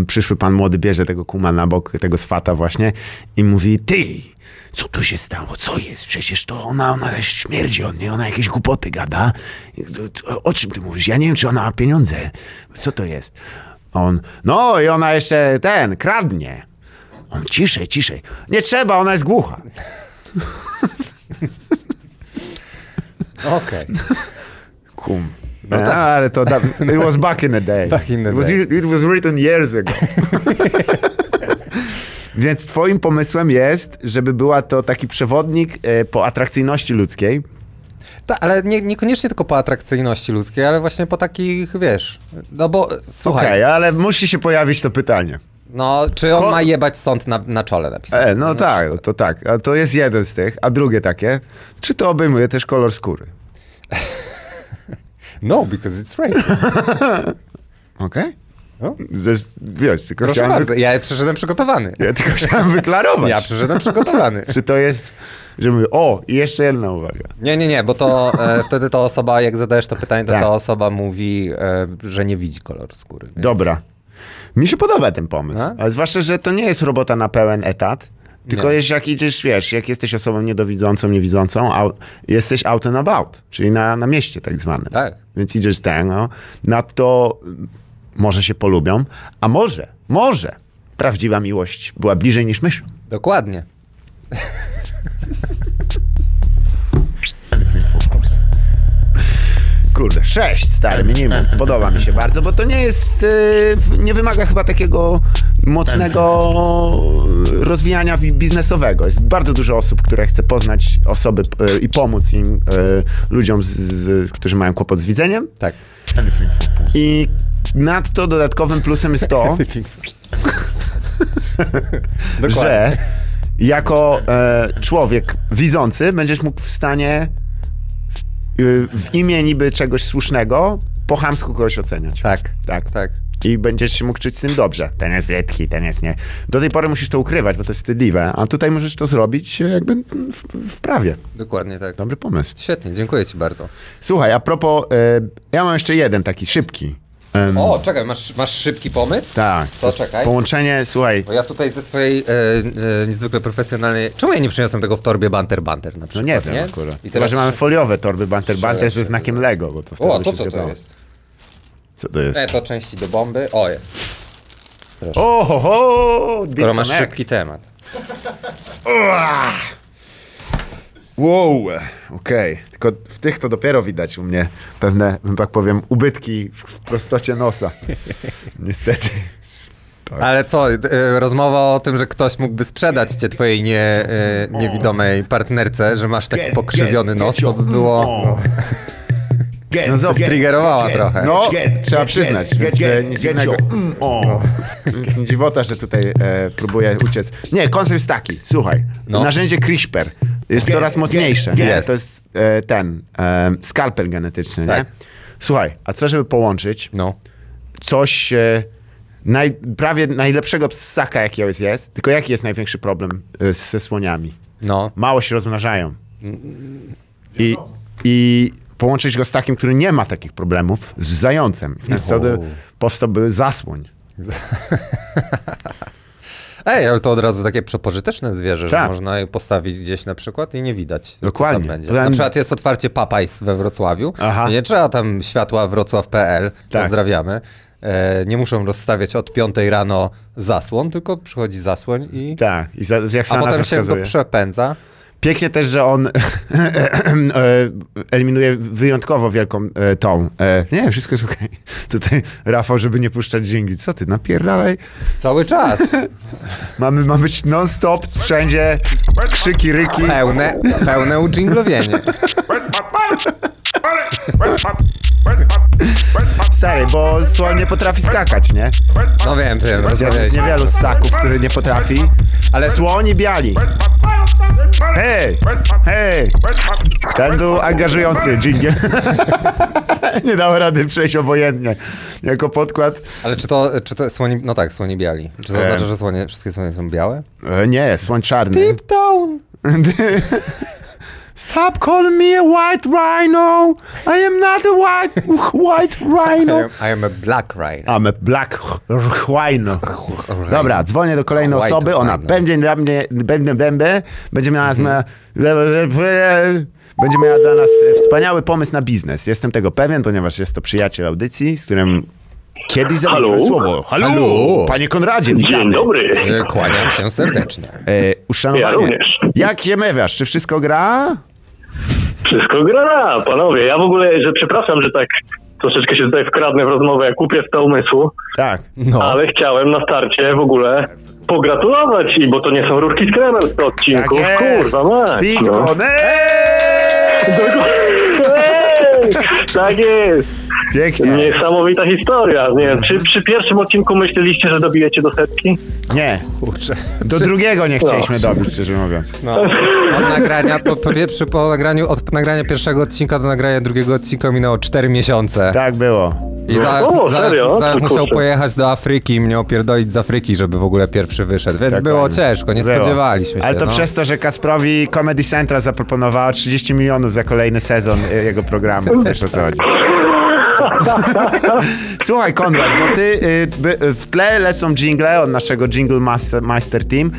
Speaker 3: przyszły pan młody, bierze tego kuma na bok, tego swata właśnie i mówi, ty, co tu się stało? Co jest? Przecież to ona, ona śmierdzi od niej, ona jakieś głupoty gada. O czym ty mówisz? Ja nie wiem, czy ona ma pieniądze. Co to jest? On, no i ona jeszcze ten, kradnie. On, ciszej, ciszej. Nie trzeba, ona jest głucha.
Speaker 4: Okej.
Speaker 3: Kum.
Speaker 4: No tak.
Speaker 3: ale to, da, it was back in the day.
Speaker 4: Back in the
Speaker 3: it, was,
Speaker 4: day.
Speaker 3: it was written years ago. Więc twoim pomysłem jest, żeby była to taki przewodnik e, po atrakcyjności ludzkiej.
Speaker 4: Ta, ale nie, niekoniecznie tylko po atrakcyjności ludzkiej, ale właśnie po takich, wiesz, no bo
Speaker 3: Okej,
Speaker 4: słuchaj,
Speaker 3: ale musi się pojawić to pytanie.
Speaker 4: no czy on
Speaker 3: Ko-
Speaker 4: ma jebać sąd na, na czole napisane?
Speaker 3: E, no tak, to tak. A to jest jeden z tych. A drugie takie, czy to obejmuje też kolor skóry?
Speaker 4: No, because it's racist.
Speaker 3: Okej?
Speaker 4: No.
Speaker 3: Zes- Wiesz, tylko
Speaker 4: Proszę bardzo, ja przyszedłem przygotowany.
Speaker 3: ja tylko chciałem wyklarować.
Speaker 4: Ja przyszedłem przygotowany.
Speaker 3: Czy to jest, że mówię, o, i jeszcze jedna uwaga.
Speaker 4: Nie, nie, nie, bo to e, wtedy ta osoba, jak zadajesz to pytanie, to
Speaker 3: Tak.
Speaker 4: ta osoba mówi, e, że nie widzi koloru skóry. Więc...
Speaker 3: Dobra. Mi się podoba ten pomysł.
Speaker 4: A?
Speaker 3: Ale zwłaszcza, że to nie jest robota na pełen etat. Tylko jest, jak idziesz, wiesz, jak jesteś osobą niedowidzącą, niewidzącą, a jesteś out and about, czyli na, na mieście tak zwanym.
Speaker 4: Tak.
Speaker 3: Więc idziesz ten, no, na to może się polubią, a może, może prawdziwa miłość była bliżej niż myśl.
Speaker 4: Dokładnie.
Speaker 3: Kurde, sześć, stary, minimum. Podoba mi się bardzo, bo to nie jest, e, nie wymaga chyba takiego mocnego rozwijania wi- biznesowego. Jest bardzo dużo osób, które chce poznać osoby e, i pomóc im, e, ludziom, z, z, którzy mają kłopot z widzeniem.
Speaker 4: Tak.
Speaker 3: I nadto dodatkowym plusem jest to, że jako e, człowiek widzący będziesz mógł w stanie y, w imię niby czegoś słusznego po chamsku kogoś oceniać.
Speaker 4: Tak,
Speaker 3: Tak.
Speaker 4: tak.
Speaker 3: I będziesz się mógł czuć z tym dobrze. Ten jest brzydki, ten jest nie. Do tej pory musisz to ukrywać, bo to jest wstydliwe, a tutaj możesz to zrobić e, jakby w, w prawie.
Speaker 4: Dokładnie tak.
Speaker 3: Dobry pomysł.
Speaker 4: Świetnie, dziękuję ci bardzo.
Speaker 3: Słuchaj, a propos, e, ja mam jeszcze jeden taki szybki. Em,
Speaker 4: O, czekaj, masz, masz szybki pomysł?
Speaker 3: tak.
Speaker 4: To czekaj.
Speaker 3: Połączenie, słuchaj,
Speaker 4: Bo ja tutaj ze swojej e, e, niezwykle profesjonalnej... Czemu ja nie przyniosłem tego w torbie Banter Banter na
Speaker 3: no
Speaker 4: przykład,
Speaker 3: nie wiem akurat.
Speaker 4: I
Speaker 3: Chyba,
Speaker 4: teraz...
Speaker 3: że mamy foliowe torby Banter Banter ze znakiem Lego, bo to wtedy
Speaker 4: O,
Speaker 3: by
Speaker 4: to
Speaker 3: się
Speaker 4: co to
Speaker 3: zgadzało.
Speaker 4: jest?
Speaker 3: Co to jest?
Speaker 4: E, to części do bomby. O, jest. Proszę.
Speaker 3: O, ho, ho,
Speaker 4: Skoro masz szybki temat.
Speaker 3: Wow, okej. Tylko w tych to dopiero widać u mnie pewne, że tak powiem, ubytki w, prostocie nosa. Niestety.
Speaker 4: Ale co, e, rozmowa o tym, że ktoś mógłby sprzedać cię twojej nie, e, niewidomej partnerce, że masz taki pokrzywiony nos, to by było...
Speaker 3: No,
Speaker 4: striggerowała
Speaker 1: get,
Speaker 4: trochę.
Speaker 3: No, trzeba przyznać, więc nic dziwnego.
Speaker 1: your-.
Speaker 3: Więc nie dziwota, że tutaj e, próbuję uciec. Nie, koncept jest taki, słuchaj.
Speaker 4: No.
Speaker 3: Narzędzie CRISPR jest coraz mocniejsze.
Speaker 1: get.
Speaker 3: Nie? To jest e, ten, e, skalpel genetyczny,
Speaker 4: Tak.
Speaker 3: nie? Słuchaj, a co żeby połączyć
Speaker 4: No.
Speaker 3: coś e, naj, prawie najlepszego ssaka, jaki jest, jest, tylko jaki jest największy problem y, ze słoniami?
Speaker 4: No.
Speaker 3: Mało się rozmnażają. I, I połączyć go z takim, który nie ma takich problemów, z zającem. Ten wtedy powstałby zasłoń.
Speaker 4: Ej, ale to od razu takie przepożyteczne zwierzę, że
Speaker 3: Tak.
Speaker 4: można je postawić gdzieś na przykład i nie widać,
Speaker 3: Dokładnie.
Speaker 4: co tam będzie. Na przykład jest otwarcie Papajs we Wrocławiu.
Speaker 3: Aha.
Speaker 4: Nie trzeba tam światła wrocław.pl,
Speaker 3: Tak.
Speaker 4: pozdrawiamy. E, nie muszą rozstawiać od 5 rano zasłon, tylko przychodzi zasłoń i...
Speaker 3: Tak, i za, jak
Speaker 4: A
Speaker 3: sama
Speaker 4: potem
Speaker 3: nazwa
Speaker 4: się go przepędza.
Speaker 3: Pięknie też, że on e, eliminuje wyjątkowo wielką e, tą. E, nie, wszystko jest okej. Tutaj Rafał, żeby nie puszczać dżingli. Co ty, napierdalaj?
Speaker 4: Cały czas.
Speaker 3: Mamy, ma być non-stop, wszędzie krzyki, ryki.
Speaker 4: Pełne, pełne udżinglowienie.
Speaker 3: Stary, bo słoń nie potrafi skakać, nie?
Speaker 4: No wiem, wiem,
Speaker 3: Jest
Speaker 4: rozmawiałeś.
Speaker 3: niewielu ssaków, który nie potrafi.
Speaker 4: Ale
Speaker 3: Słoń i biali. Hej, hej. Ten był angażujący dżingiel. nie dał rady przejść obojętnie. Jako podkład.
Speaker 4: Ale czy to, czy to słoni, no tak, słoni biali. Czy to znaczy, że słonie, wszystkie słonie są białe?
Speaker 3: E, nie, słoń czarny.
Speaker 4: down.
Speaker 3: Stop calling me a white rhino. I am not a white, white rhino.
Speaker 4: I am a black rhino.
Speaker 3: I'm a black rhino. Dobra, dzwonię do kolejnej
Speaker 4: White
Speaker 3: osoby. Ona
Speaker 4: rhino.
Speaker 3: będzie dla mnie, będę, będę, będzie miała, zma, będzie miała dla nas wspaniały pomysł na biznes. Jestem tego pewien, ponieważ jest to przyjaciel audycji, z którym kiedyś zamieniłem
Speaker 6: Halo?
Speaker 3: słowo. Halo,
Speaker 4: Halo?
Speaker 3: panie Konradzie, witamy.
Speaker 6: Dzień dobry.
Speaker 4: E, Kłaniam się serdecznie.
Speaker 3: E, uszanowanie.
Speaker 6: Ja również.
Speaker 3: Jak się mewiasz? Czy wszystko gra?
Speaker 6: Wszystko gra, panowie. Ja w ogóle, że przepraszam, że tak troszeczkę się tutaj wkradnę w rozmowę jak kupiec to umysłu,
Speaker 3: Tak.
Speaker 4: No.
Speaker 6: ale chciałem na starcie w ogóle pogratulować i bo to nie są rurki z kremem z.
Speaker 3: Tak jest.
Speaker 6: Kurwa mać.
Speaker 3: Big
Speaker 6: no. Tak jest.
Speaker 3: Pięknie.
Speaker 6: Niesamowita historia. Nie wiem, czy przy pierwszym odcinku myśleliście, że dobijecie do setki?
Speaker 3: Nie,
Speaker 4: Kurczę.
Speaker 3: do drugiego nie chcieliśmy dobić, szczerze mówiąc.
Speaker 4: No. Od nagrania, po, po, przy, po nagraniu, od nagrania pierwszego odcinka do nagrania drugiego odcinka minęło 4 miesiące.
Speaker 3: Tak było.
Speaker 4: I za,
Speaker 6: O,
Speaker 4: za,
Speaker 6: serio?
Speaker 4: za,
Speaker 6: To
Speaker 4: musiał pojechać do Afryki i mnie opierdolić z Afryki, żeby w ogóle pierwszy wyszedł. Więc było
Speaker 3: Dokładnie.
Speaker 4: ciężko, nie
Speaker 3: Było.
Speaker 4: spodziewaliśmy się.
Speaker 3: Ale to
Speaker 4: no.
Speaker 3: przez to, że Kasprowi Comedy Central zaproponowała 30 milionów za kolejny sezon y, jego programu. Wiesz o co chodzi. Słuchaj, Konrad, bo ty y, w tle lecą jingle od naszego Jingle Master, Master Team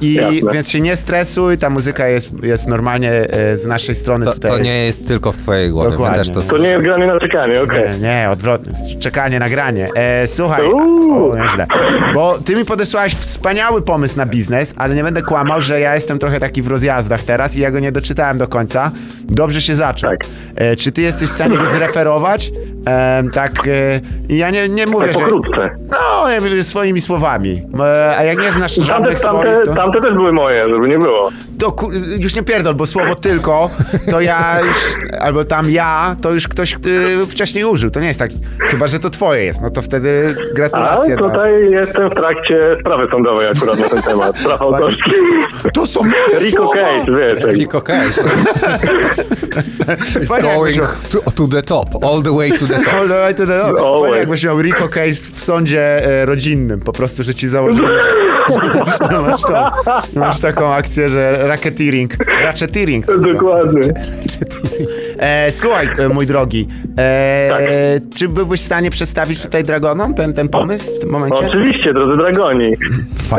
Speaker 3: i
Speaker 6: Jasne.
Speaker 3: więc się nie stresuj, ta muzyka jest, jest normalnie e, z naszej strony
Speaker 4: To,
Speaker 3: tutaj.
Speaker 4: to nie jest tylko w twojej głowie.
Speaker 3: Dokładnie.
Speaker 4: też to
Speaker 6: To nie jest granie na czekanie, okej.
Speaker 3: Nie, nie, odwrotnie. Czekanie, nagranie. E, słuchaj,
Speaker 6: Uuu.
Speaker 3: o, nieźle. Bo ty mi podesłałeś wspaniały pomysł na biznes, ale nie będę kłamał, że ja jestem trochę taki w rozjazdach teraz i ja go nie doczytałem do końca. Dobrze się zaczął.
Speaker 6: Tak.
Speaker 3: E, czy ty jesteś w stanie go zreferować? E, tak, e, ja nie, nie mówię,
Speaker 6: Tak
Speaker 3: że...
Speaker 6: pokrótce.
Speaker 3: No, ja mówię swoimi słowami. E, a jak nie znasz
Speaker 6: Tamte,
Speaker 3: żadnych swoich,
Speaker 6: tamte,
Speaker 3: to...
Speaker 6: tamte też były moje, żeby nie było.
Speaker 3: To ku- już nie pierdol, bo słowo tylko, to ja już, albo tam ja, to już ktoś y, wcześniej użył. To nie jest tak, chyba, że to twoje jest, no to wtedy
Speaker 6: A
Speaker 3: gratulacje. no.
Speaker 6: tutaj jestem w trakcie sprawy sądowej akurat na ten temat. Spraw autorskich.
Speaker 3: To są moje
Speaker 6: Rico
Speaker 3: słowa!
Speaker 6: Cage, wiesz.
Speaker 4: Rico Cage. It's
Speaker 3: Fajnie,
Speaker 4: going to the top, all the way to the top.
Speaker 3: miał- All right, to the-
Speaker 6: Always.
Speaker 3: Fajnie, jakbyś miał Rico Case w sądzie e, rodzinnym, po prostu, że ci założyli. No, masz, masz taką akcję, że racketeering. Racketeering.
Speaker 6: Dokładnie.
Speaker 3: E, słuchaj, e, mój drogi, e,
Speaker 6: Tak.
Speaker 3: czy byłbyś w stanie przedstawić tutaj Dragonom ten, ten pomysł w tym momencie?
Speaker 6: Oczywiście, drodzy dragoni.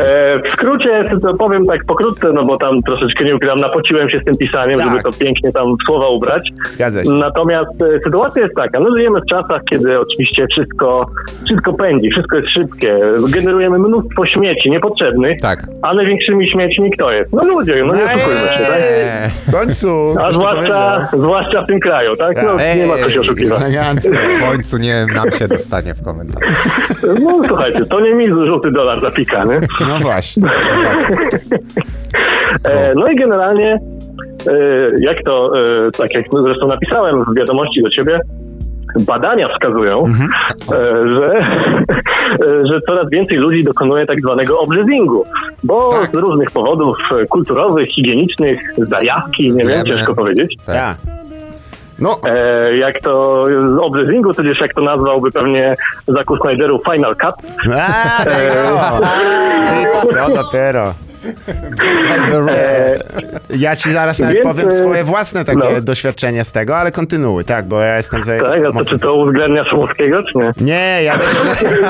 Speaker 6: E, w skrócie to powiem tak pokrótce, no bo tam troszeczkę nie ukrywam, napociłem się z tym pisaniem,
Speaker 3: Tak.
Speaker 6: żeby to pięknie tam w słowa ubrać.
Speaker 3: Zgadza się.
Speaker 6: Natomiast e, sytuacja jest taka, no żyjemy w czasach, kiedy oczywiście wszystko, wszystko pędzi, wszystko jest szybkie, generujemy mnóstwo śmieci niepotrzebnych,
Speaker 4: Tak.
Speaker 6: a największymi śmiećmi kto jest? No ludzie, no nie oszukujmy się, tak?
Speaker 4: Eee.
Speaker 3: W końcu.
Speaker 6: A
Speaker 3: ktoś to
Speaker 6: zwłaszcza, zwłaszcza tym kraju, tak? No, nie ma co się oszukiwać.
Speaker 4: W końcu nie nam się dostanie w komentarzu.
Speaker 6: No słuchajcie, to nie mi żółty dolar zapika, nie?
Speaker 3: No właśnie.
Speaker 6: E, no i generalnie, e, jak to, e, tak jak zresztą napisałem w wiadomości do ciebie, badania wskazują,
Speaker 3: Mhm.
Speaker 6: że, że coraz więcej ludzi dokonuje tak zwanego obrzezingu, bo
Speaker 4: Tak.
Speaker 6: z różnych powodów kulturowych, higienicznych, zajawki, nie wiem, ciężko powiedzieć.
Speaker 3: Tak. No,
Speaker 6: E, jak to z Obrzezingu, tudzież jak to nazwałby pewnie Zaku Snyderu Final Cut.
Speaker 3: a, no. to dopiero. Ja ci zaraz nawet
Speaker 6: Więc,
Speaker 3: powiem
Speaker 6: e,
Speaker 3: swoje własne takie
Speaker 6: no.
Speaker 3: doświadczenia z tego, ale kontynuuj, tak, bo ja jestem za...
Speaker 6: Tak, a to
Speaker 3: mocno-
Speaker 6: czy to uwzględnia Szumowskiego, czy nie?
Speaker 3: Nie, ja też,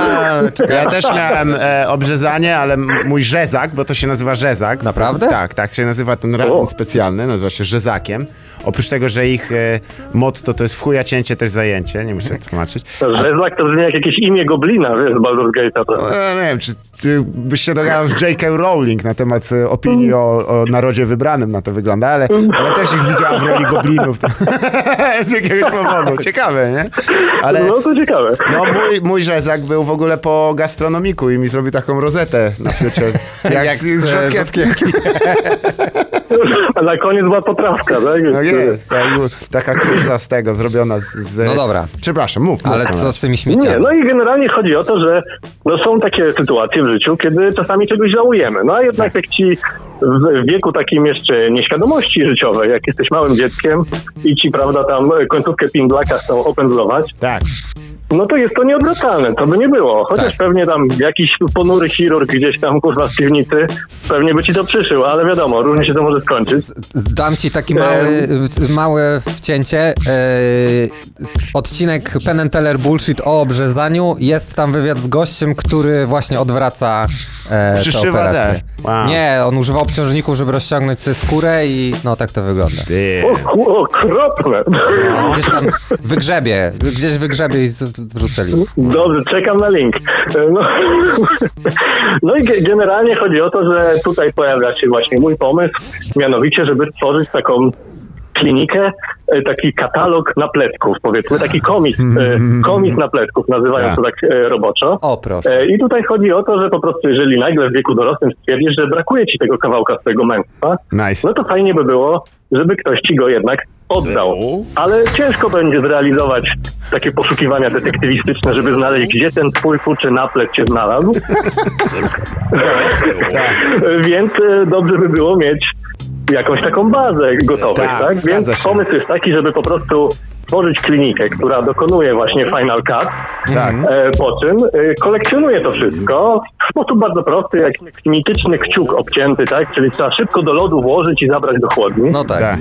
Speaker 3: ja też miałem e, obrzezanie, ale mój rzezak, bo to się nazywa rzezak.
Speaker 4: Naprawdę?
Speaker 3: Tak, tak się nazywa ten
Speaker 6: O.
Speaker 3: rabin specjalny, nazywa się rzezakiem. Oprócz tego, że ich e, motto to jest w chuja cięcie, też zajęcie, nie muszę tłumaczyć.
Speaker 6: Rzezak to brzmi jak jakieś imię goblina, wiesz, z Baldur's Gate'a. To.
Speaker 3: E, nie wiem, czy, czy byś się dogadał z J.K. Rowling na temat e, opinii o, o narodzie wybranym, na to wygląda, ale, ale też ich widziała w roli goblinów. To, z jakiegoś powodu. Ciekawe, nie? Ale...
Speaker 6: No to ciekawe.
Speaker 3: No, mój, mój rzezak był w ogóle po gastronomiku i mi zrobił taką rozetę na future. Jak,
Speaker 4: Jak
Speaker 3: z,
Speaker 4: z,
Speaker 3: rzodkiewki.
Speaker 6: A na koniec była poprawka, tak?
Speaker 3: No jest, tak, taka kryza z tego zrobiona z... z...
Speaker 4: No dobra.
Speaker 3: Przepraszam, mów. mów
Speaker 4: Ale
Speaker 3: Konrad.
Speaker 4: co z tymi
Speaker 6: Nie,
Speaker 4: śmieciami?
Speaker 6: no i generalnie chodzi o to, że no są takie sytuacje w życiu, kiedy czasami czegoś żałujemy. No a jednak jak ci w wieku takim jeszcze nieświadomości życiowej, jak jesteś małym dzieckiem i ci, prawda, tam końcówkę pindlaka chcą opędzlować,
Speaker 3: Tak.
Speaker 6: No to jest to nieodwracalne, to by nie było. Chociaż
Speaker 4: Tak.
Speaker 6: pewnie tam jakiś ponury chirurg gdzieś tam, kurwa, z piwnicy, pewnie by ci to przyszył, ale wiadomo, różnie się to może skończyć.
Speaker 4: Dam ci taki mały, małe wcięcie. E, odcinek and Teller Bullshit o obrzezaniu. Jest tam wywiad z gościem, który właśnie odwraca e, operacje.
Speaker 3: te. Wow.
Speaker 4: Nie, on używa obciążników, żeby rozciągnąć sobie skórę i no tak to wygląda.
Speaker 6: O, okropne.
Speaker 4: Gdzieś tam wygrzebie, gdzieś wygrzebie i wrzuceli.
Speaker 6: Dobrze, czekam na link. No, no i ge- generalnie chodzi o to, że tutaj pojawia się właśnie mój pomysł, mianowicie, żeby stworzyć taką klinikę, e, taki katalog napletków, powiedzmy, taki komis, e, komis napletków, nazywają to tak e, roboczo.
Speaker 4: O, proszę.
Speaker 6: I tutaj chodzi o to, że po prostu jeżeli nagle w wieku dorosłym stwierdzisz, że brakuje ci tego kawałka swojego męstwa,
Speaker 3: Nice.
Speaker 6: no to fajnie by było, żeby ktoś ci go jednak oddał. Ale ciężko będzie zrealizować takie poszukiwania detektywistyczne, żeby znaleźć, gdzie ten twój kurczy naplet się znalazł. Więc dobrze by było mieć jakąś taką bazę gotowych,
Speaker 3: Tak,
Speaker 6: tak? Więc
Speaker 3: się.
Speaker 6: pomysł jest taki, żeby po prostu stworzyć klinikę, która dokonuje właśnie Final Cut,
Speaker 3: Tak.
Speaker 6: E, po czym e, kolekcjonuje to wszystko w sposób bardzo prosty, jak mityczny kciuk obcięty, tak? Czyli trzeba szybko do lodu włożyć i zabrać do chłodni.
Speaker 4: No tak.
Speaker 3: Tak.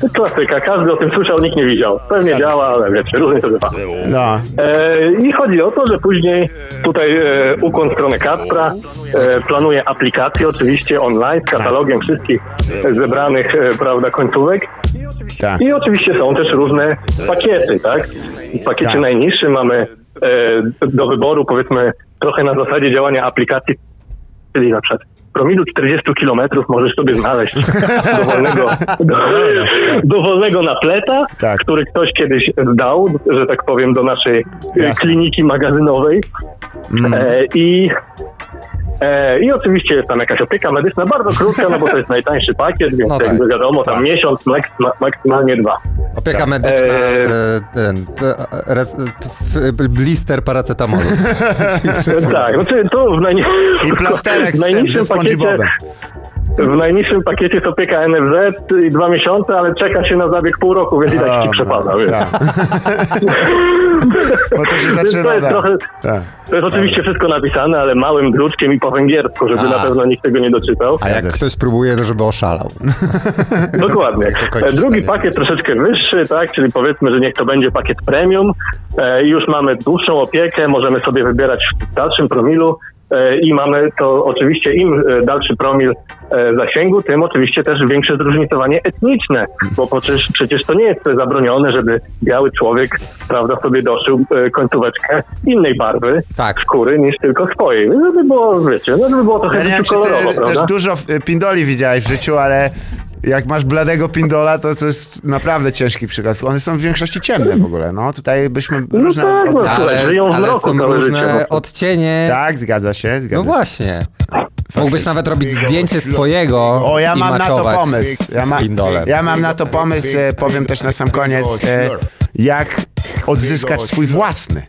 Speaker 6: To klasyka, każdy o tym słyszał, nikt nie widział. Pewnie działa, ale wiecie, różnie to bywa.
Speaker 3: No.
Speaker 6: E, I chodzi o to, że później tutaj e, ukłon w stronę Kacpra e, planuje aplikację oczywiście online z katalogiem wszystkich zebranych, e, prawda, końcówek.
Speaker 3: Tak.
Speaker 6: I oczywiście są też różne pakiety, tak? W pakiecie
Speaker 3: Tak.
Speaker 6: najniższym mamy e, do wyboru, powiedzmy, trochę na zasadzie działania aplikacji, czyli na przykład promilu 40 km możesz sobie znaleźć dowolnego, do, dowolnego napleta,
Speaker 3: Tak.
Speaker 6: który ktoś kiedyś zdał, że tak powiem, do naszej
Speaker 3: Jasne. Mm.
Speaker 6: kliniki magazynowej. E, I I oczywiście jest tam jakaś opieka medyczna, bardzo krótka, no bo to jest najtańszy pakiet, więc
Speaker 4: No tak.
Speaker 6: jakby wiadomo, tam miesiąc, mak- ma- maksymalnie dwa.
Speaker 4: Opieka medyczna,
Speaker 6: Eee.
Speaker 4: e, ten, e, res, blister paracetamolu.
Speaker 6: Tak, znaczy to w, najni-
Speaker 3: I plasterek
Speaker 6: w
Speaker 3: z tym,
Speaker 6: najniższym
Speaker 3: ze
Speaker 6: pakiecie
Speaker 3: SpongeBobem.
Speaker 6: W najniższym pakiecie jest opieka NFZ i dwa miesiące, ale czeka się na zabieg pół roku, więc i tak ci przepada. wiesz.
Speaker 3: tak. Bo to się
Speaker 6: Więc
Speaker 3: zaczyna,
Speaker 6: to jest
Speaker 3: tak.
Speaker 6: trochę,
Speaker 3: Tak.
Speaker 6: to jest oczywiście wszystko napisane, ale małym druczkiem i po węgiersku, żeby
Speaker 4: A.
Speaker 6: na pewno nikt tego nie doczytał.
Speaker 4: A jak ktoś próbuje, to żeby oszalał.
Speaker 6: Dokładnie.
Speaker 4: Kończy
Speaker 6: E, Drugi
Speaker 4: zdanie.
Speaker 6: pakiet troszeczkę wyższy, tak, czyli powiedzmy, że niech to będzie pakiet premium e, i już mamy dłuższą opiekę, możemy sobie wybierać w dalszym promilu i mamy to oczywiście im e, dalszy promil e, zasięgu, tym oczywiście też większe zróżnicowanie etniczne, bo przecież, przecież to nie jest zabronione, żeby biały człowiek, prawda, sobie doszył e, końcóweczkę innej barwy
Speaker 4: Tak.
Speaker 6: skóry niż tylko swojej. Żeby było, wiecie, no żeby było trochę
Speaker 3: Ja nie wiem,
Speaker 6: kolorowo,
Speaker 3: ty też dużo pindoli widziałeś w życiu, ale jak masz bladego pindola, to to jest naprawdę ciężki przykład. One są w większości ciemne w ogóle. No tutaj byśmy
Speaker 6: No
Speaker 3: różne...
Speaker 6: tak, no.
Speaker 3: od-
Speaker 4: Ale,
Speaker 6: żyją w
Speaker 4: ale są różne
Speaker 6: życie, no.
Speaker 4: odcienie.
Speaker 3: Tak, zgadza się, zgadza
Speaker 4: No
Speaker 3: się.
Speaker 4: właśnie. Mógłbyś nawet robić zdjęcie swojego
Speaker 3: O, ja mam na to pomysł.
Speaker 4: z,
Speaker 3: Ja, ma,
Speaker 4: pindolem.
Speaker 3: ja mam na to pomysł, e, powiem też na sam koniec, e, jak odzyskać swój własny.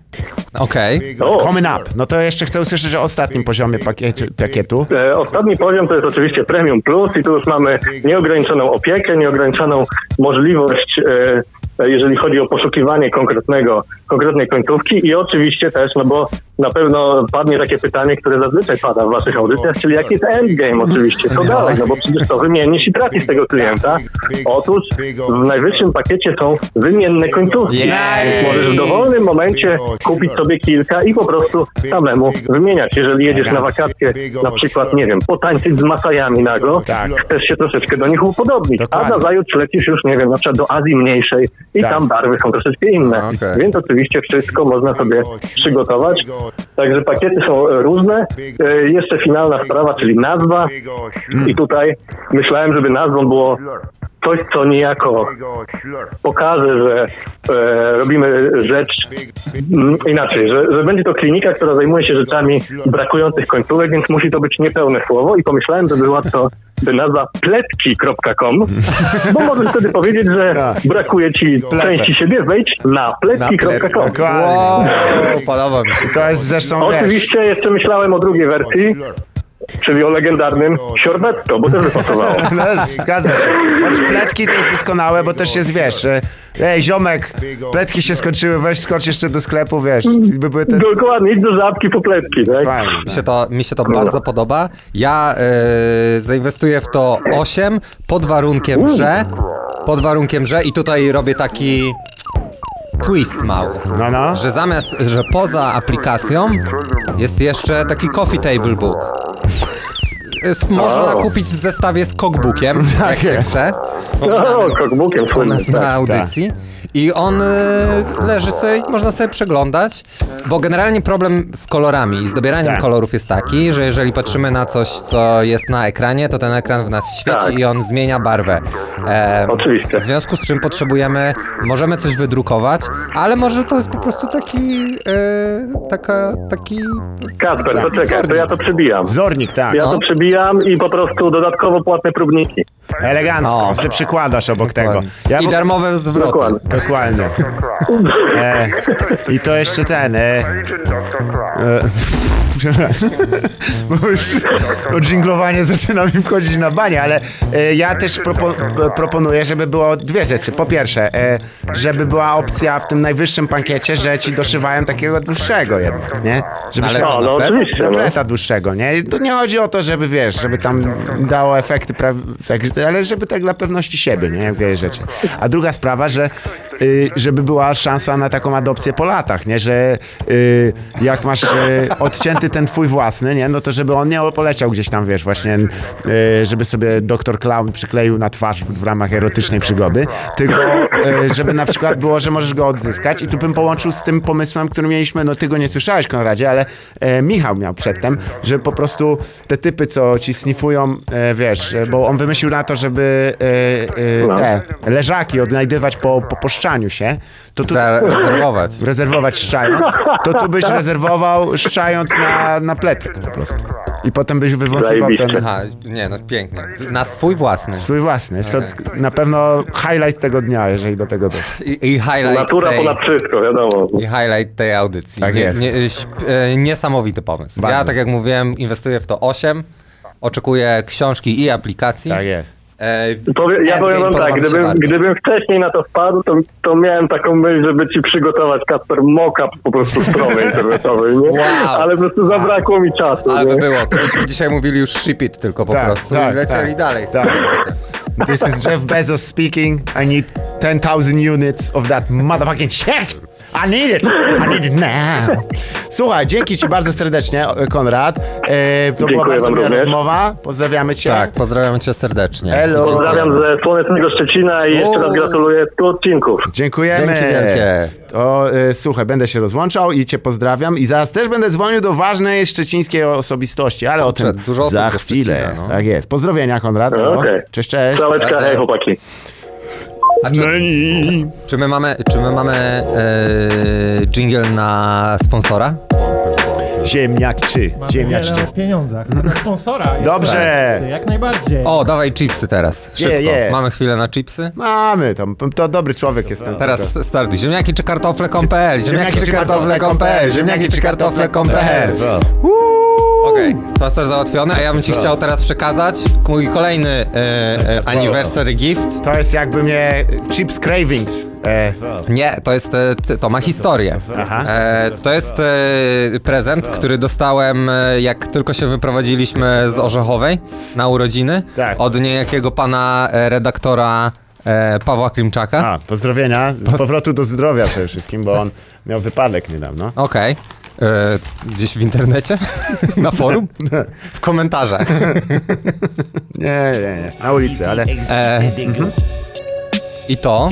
Speaker 4: Okej.
Speaker 3: Coming up. No to jeszcze chcę usłyszeć o ostatnim poziomie pakiecie, pakietu.
Speaker 6: E, Ostatni poziom to jest oczywiście Premium Plus i tu już mamy nieograniczoną opiekę, nieograniczoną możliwość e, jeżeli chodzi o poszukiwanie konkretnego, konkretnej końcówki i oczywiście też, no bo na pewno padnie takie pytanie, które zazwyczaj pada w waszych audycjach, czyli jaki jest endgame oczywiście, co dalej, no bo przecież to wymienisz i trafisz tego klienta. Otóż w najwyższym pakiecie są wymienne końcówki, więc możesz w dowolnym momencie kupić sobie kilka i po prostu samemu wymieniać. Jeżeli jedziesz na wakacje, na przykład, nie wiem, potańczyć z Masajami nago,
Speaker 3: Tak.
Speaker 6: chcesz się troszeczkę do nich upodobnić, a nazajutrz lecisz już, nie wiem, na przykład do Azji Mniejszej i
Speaker 3: Tak.
Speaker 6: tam barwy są troszeczkę inne.
Speaker 4: Okej.
Speaker 6: Więc oczywiście wszystko można sobie przygotować. Także pakiety są e, różne. E, Jeszcze finalna sprawa, czyli nazwa. I tutaj myślałem, żeby nazwą było coś, co niejako pokaże, że e, robimy rzecz inaczej, że, że będzie to klinika, która zajmuje się rzeczami brakujących końcówek, więc musi to być niepełne słowo i pomyślałem, że była to nazwa pletki.com, bo możesz wtedy powiedzieć, że brakuje ci części siebie, wejdź na pletki.com.
Speaker 4: Wow, podoba mi się.
Speaker 3: To. Jest zresztą, wiesz,
Speaker 6: Oczywiście jeszcze myślałem o drugiej wersji, czyli o legendarnym Siorbetto, bo też by pasowało.
Speaker 3: No, zgadza się. Choć pletki to jest doskonałe, bo też jest, wiesz, że, ej, ziomek, pletki się skończyły, weź skocz jeszcze do sklepu, wiesz, by były te...
Speaker 6: Dokładnie, idź do żabki po pletki, tak?
Speaker 3: Fajnie.
Speaker 4: Mi się to, mi się to bardzo podoba. Ja e, zainwestuję w to 8 pod warunkiem, że pod warunkiem, że i tutaj robię taki twist mały.
Speaker 3: No, no.
Speaker 4: Że zamiast, że poza aplikacją jest jeszcze taki coffee table book. Można
Speaker 6: O.
Speaker 4: kupić w zestawie z cookbookiem, jak się chce.
Speaker 6: No, kokbukiem
Speaker 4: u
Speaker 6: słynnym,
Speaker 4: nas na
Speaker 6: tak.
Speaker 4: audycji. I on y, leży sobie, można sobie przeglądać, bo generalnie problem z kolorami i z dobieraniem
Speaker 3: Tak.
Speaker 4: kolorów jest taki, że jeżeli patrzymy na coś, co jest na ekranie, to ten ekran w nas świeci
Speaker 6: Tak.
Speaker 4: i on zmienia barwę. E,
Speaker 6: Oczywiście.
Speaker 4: W związku z czym potrzebujemy, możemy coś wydrukować, ale może to jest po prostu taki, e, taka, taki...
Speaker 6: Kasper, to czekaj, to ja to przebijam.
Speaker 3: Wzornik, tak.
Speaker 6: Ja
Speaker 4: No.
Speaker 6: to przebijam i po prostu dodatkowo płatne próbniki.
Speaker 3: Elegancko,
Speaker 4: O.
Speaker 3: se przykładasz obok tego. Ja
Speaker 4: I
Speaker 3: w-
Speaker 4: darmowe zwroty.
Speaker 6: Dokładnie.
Speaker 3: Dokładnie. E, I to jeszcze ten. E, e, przepraszam. Bo już odżinglowanie zaczyna mi wchodzić na banie, ale e, ja też propo, e, proponuję, żeby było dwie rzeczy. Po pierwsze, e, żeby była opcja w tym najwyższym pakiecie, że ci doszywają takiego dłuższego jednak, nie? Żebyś
Speaker 4: Ale
Speaker 3: miał
Speaker 6: No, no oczywiście. No.
Speaker 3: dłuższego, nie? To nie chodzi o to, żeby wiesz, żeby tam dało efekty, pra... tak, ale żeby tak dla pewności siebie, nie? Jak wiele rzeczy. A druga sprawa, że y, żeby była szansa na taką adopcję po latach, nie? Że y, jak masz y, odcięty ten twój własny, nie? No to żeby on nie poleciał gdzieś tam, wiesz, właśnie, y, żeby sobie doktor Clown przykleił na twarz w, w ramach erotycznej przygody, tylko y, żeby na przykład było, że możesz go odzyskać. I tu bym połączył z tym pomysłem, który mieliśmy, no ty go nie słyszałeś, Konradzie, ale e, Michał miał przedtem, że po prostu te typy, co ci snifują, e, wiesz, bo on wymyślił na to, żeby e, te leżaki odnajdywać po, po poszczaniu się, to tu
Speaker 4: Zarezerwować.
Speaker 3: rezerwować szczając, to tu byś rezerwował szczając na, na pletek po prostu. I potem byś wywąchiwał ten.
Speaker 4: Aha, nie no, pięknie. Na swój własny.
Speaker 3: swój własny. Jest to na pewno highlight tego dnia, jeżeli do tego doszło.
Speaker 4: I, i highlight
Speaker 6: Natura
Speaker 4: tej...
Speaker 6: ponad wszystko, wiadomo.
Speaker 4: I highlight tej audycji.
Speaker 3: Tak
Speaker 4: nie,
Speaker 3: jest.
Speaker 4: Nie, śp- e, niesamowity pomysł.
Speaker 3: Bardzo.
Speaker 4: Ja, tak jak mówiłem, inwestuję w to 8. Oczekuję książki i aplikacji.
Speaker 3: Tak jest.
Speaker 4: E,
Speaker 6: Powie, ja
Speaker 4: Endgame
Speaker 6: powiem wam tak, gdybym, gdybym wcześniej na to wpadł, to, to miałem taką myśl, żeby ci przygotować Kasper mock-up po prostu strony internetowej, nie?
Speaker 4: Wow.
Speaker 6: Ale po prostu zabrakło mi czasu.
Speaker 4: Ale by było, to byśmy dzisiaj mówili już ship it tylko po
Speaker 3: Tak,
Speaker 4: prostu
Speaker 3: tak,
Speaker 4: i lecieli
Speaker 3: tak.
Speaker 4: dalej
Speaker 3: Tak. This is Jeff Bezos speaking. I need 10,000 units of that motherfucking shit. I need it. I need it now. Słuchaj, dzięki ci bardzo serdecznie, Konrad. E, to była
Speaker 6: Dziękuję
Speaker 3: bardzo
Speaker 6: wam
Speaker 3: miła
Speaker 6: również.
Speaker 3: rozmowa. Pozdrawiamy cię.
Speaker 4: Tak, pozdrawiam cię serdecznie.
Speaker 3: Elo.
Speaker 6: Pozdrawiam ze słonecznego Szczecina i jeszcze raz
Speaker 4: O.
Speaker 6: gratuluję 100 odcinków.
Speaker 3: Dziękujemy.
Speaker 4: Dzięki wielkie.
Speaker 3: To, e, słuchaj, będę się rozłączał i cię pozdrawiam. I zaraz też będę dzwonił do ważnej szczecińskiej osobistości, ale
Speaker 4: Kurczę,
Speaker 3: o tym
Speaker 4: dużo osób
Speaker 3: za
Speaker 4: ze
Speaker 3: chwilę.
Speaker 4: Szczecina, no.
Speaker 3: Tak jest. Pozdrowienia, Konrad.
Speaker 6: No,
Speaker 3: Elo.
Speaker 6: okej.
Speaker 3: Cześć, cześć.
Speaker 6: Całeczka, hej chłopaki.
Speaker 4: A czy, czy my mamy, czy my mamy e, jingle na sponsora?
Speaker 3: Ziemniak czy?
Speaker 2: Mamy
Speaker 3: Ziemniak
Speaker 2: wiele
Speaker 3: czy?
Speaker 2: o pieniądzach. Na sponsora. jeszcze
Speaker 3: Dobrze.
Speaker 2: chipsy, Jak najbardziej.
Speaker 4: O, dawaj chipsy teraz. Szybko.
Speaker 3: Je.
Speaker 4: Mamy chwilę na chipsy?
Speaker 3: Mamy tam. To dobry człowiek jest ten. to-
Speaker 4: Teraz startuj. Ziemniaki czy kartofle.pl? Ziemniaki czy kartofle.pl? Ziemniaki czy kartofle.pl?
Speaker 3: Uuu.
Speaker 4: Okej, spacer załatwiony, a ja bym ci chciał teraz przekazać mój kolejny e, e, anniversary gift.
Speaker 3: To jest jakby mnie Chips Cravings. E,
Speaker 4: Nie, to jest, e, to ma historię.
Speaker 3: Aha.
Speaker 4: E, to jest e, prezent, który dostałem e, jak tylko się wyprowadziliśmy z Orzechowej na urodziny.
Speaker 3: Tak.
Speaker 4: Od niejakiego pana e, redaktora e, Pawła Klimczaka.
Speaker 3: a, pozdrowienia. Z powrotu do zdrowia przede wszystkim, bo on miał wypadek niedawno.
Speaker 4: Okej. E, Gdzieś w internecie? Na forum? W komentarzach.
Speaker 3: Nie, nie, nie. Na ulicy, ale...
Speaker 4: E, I to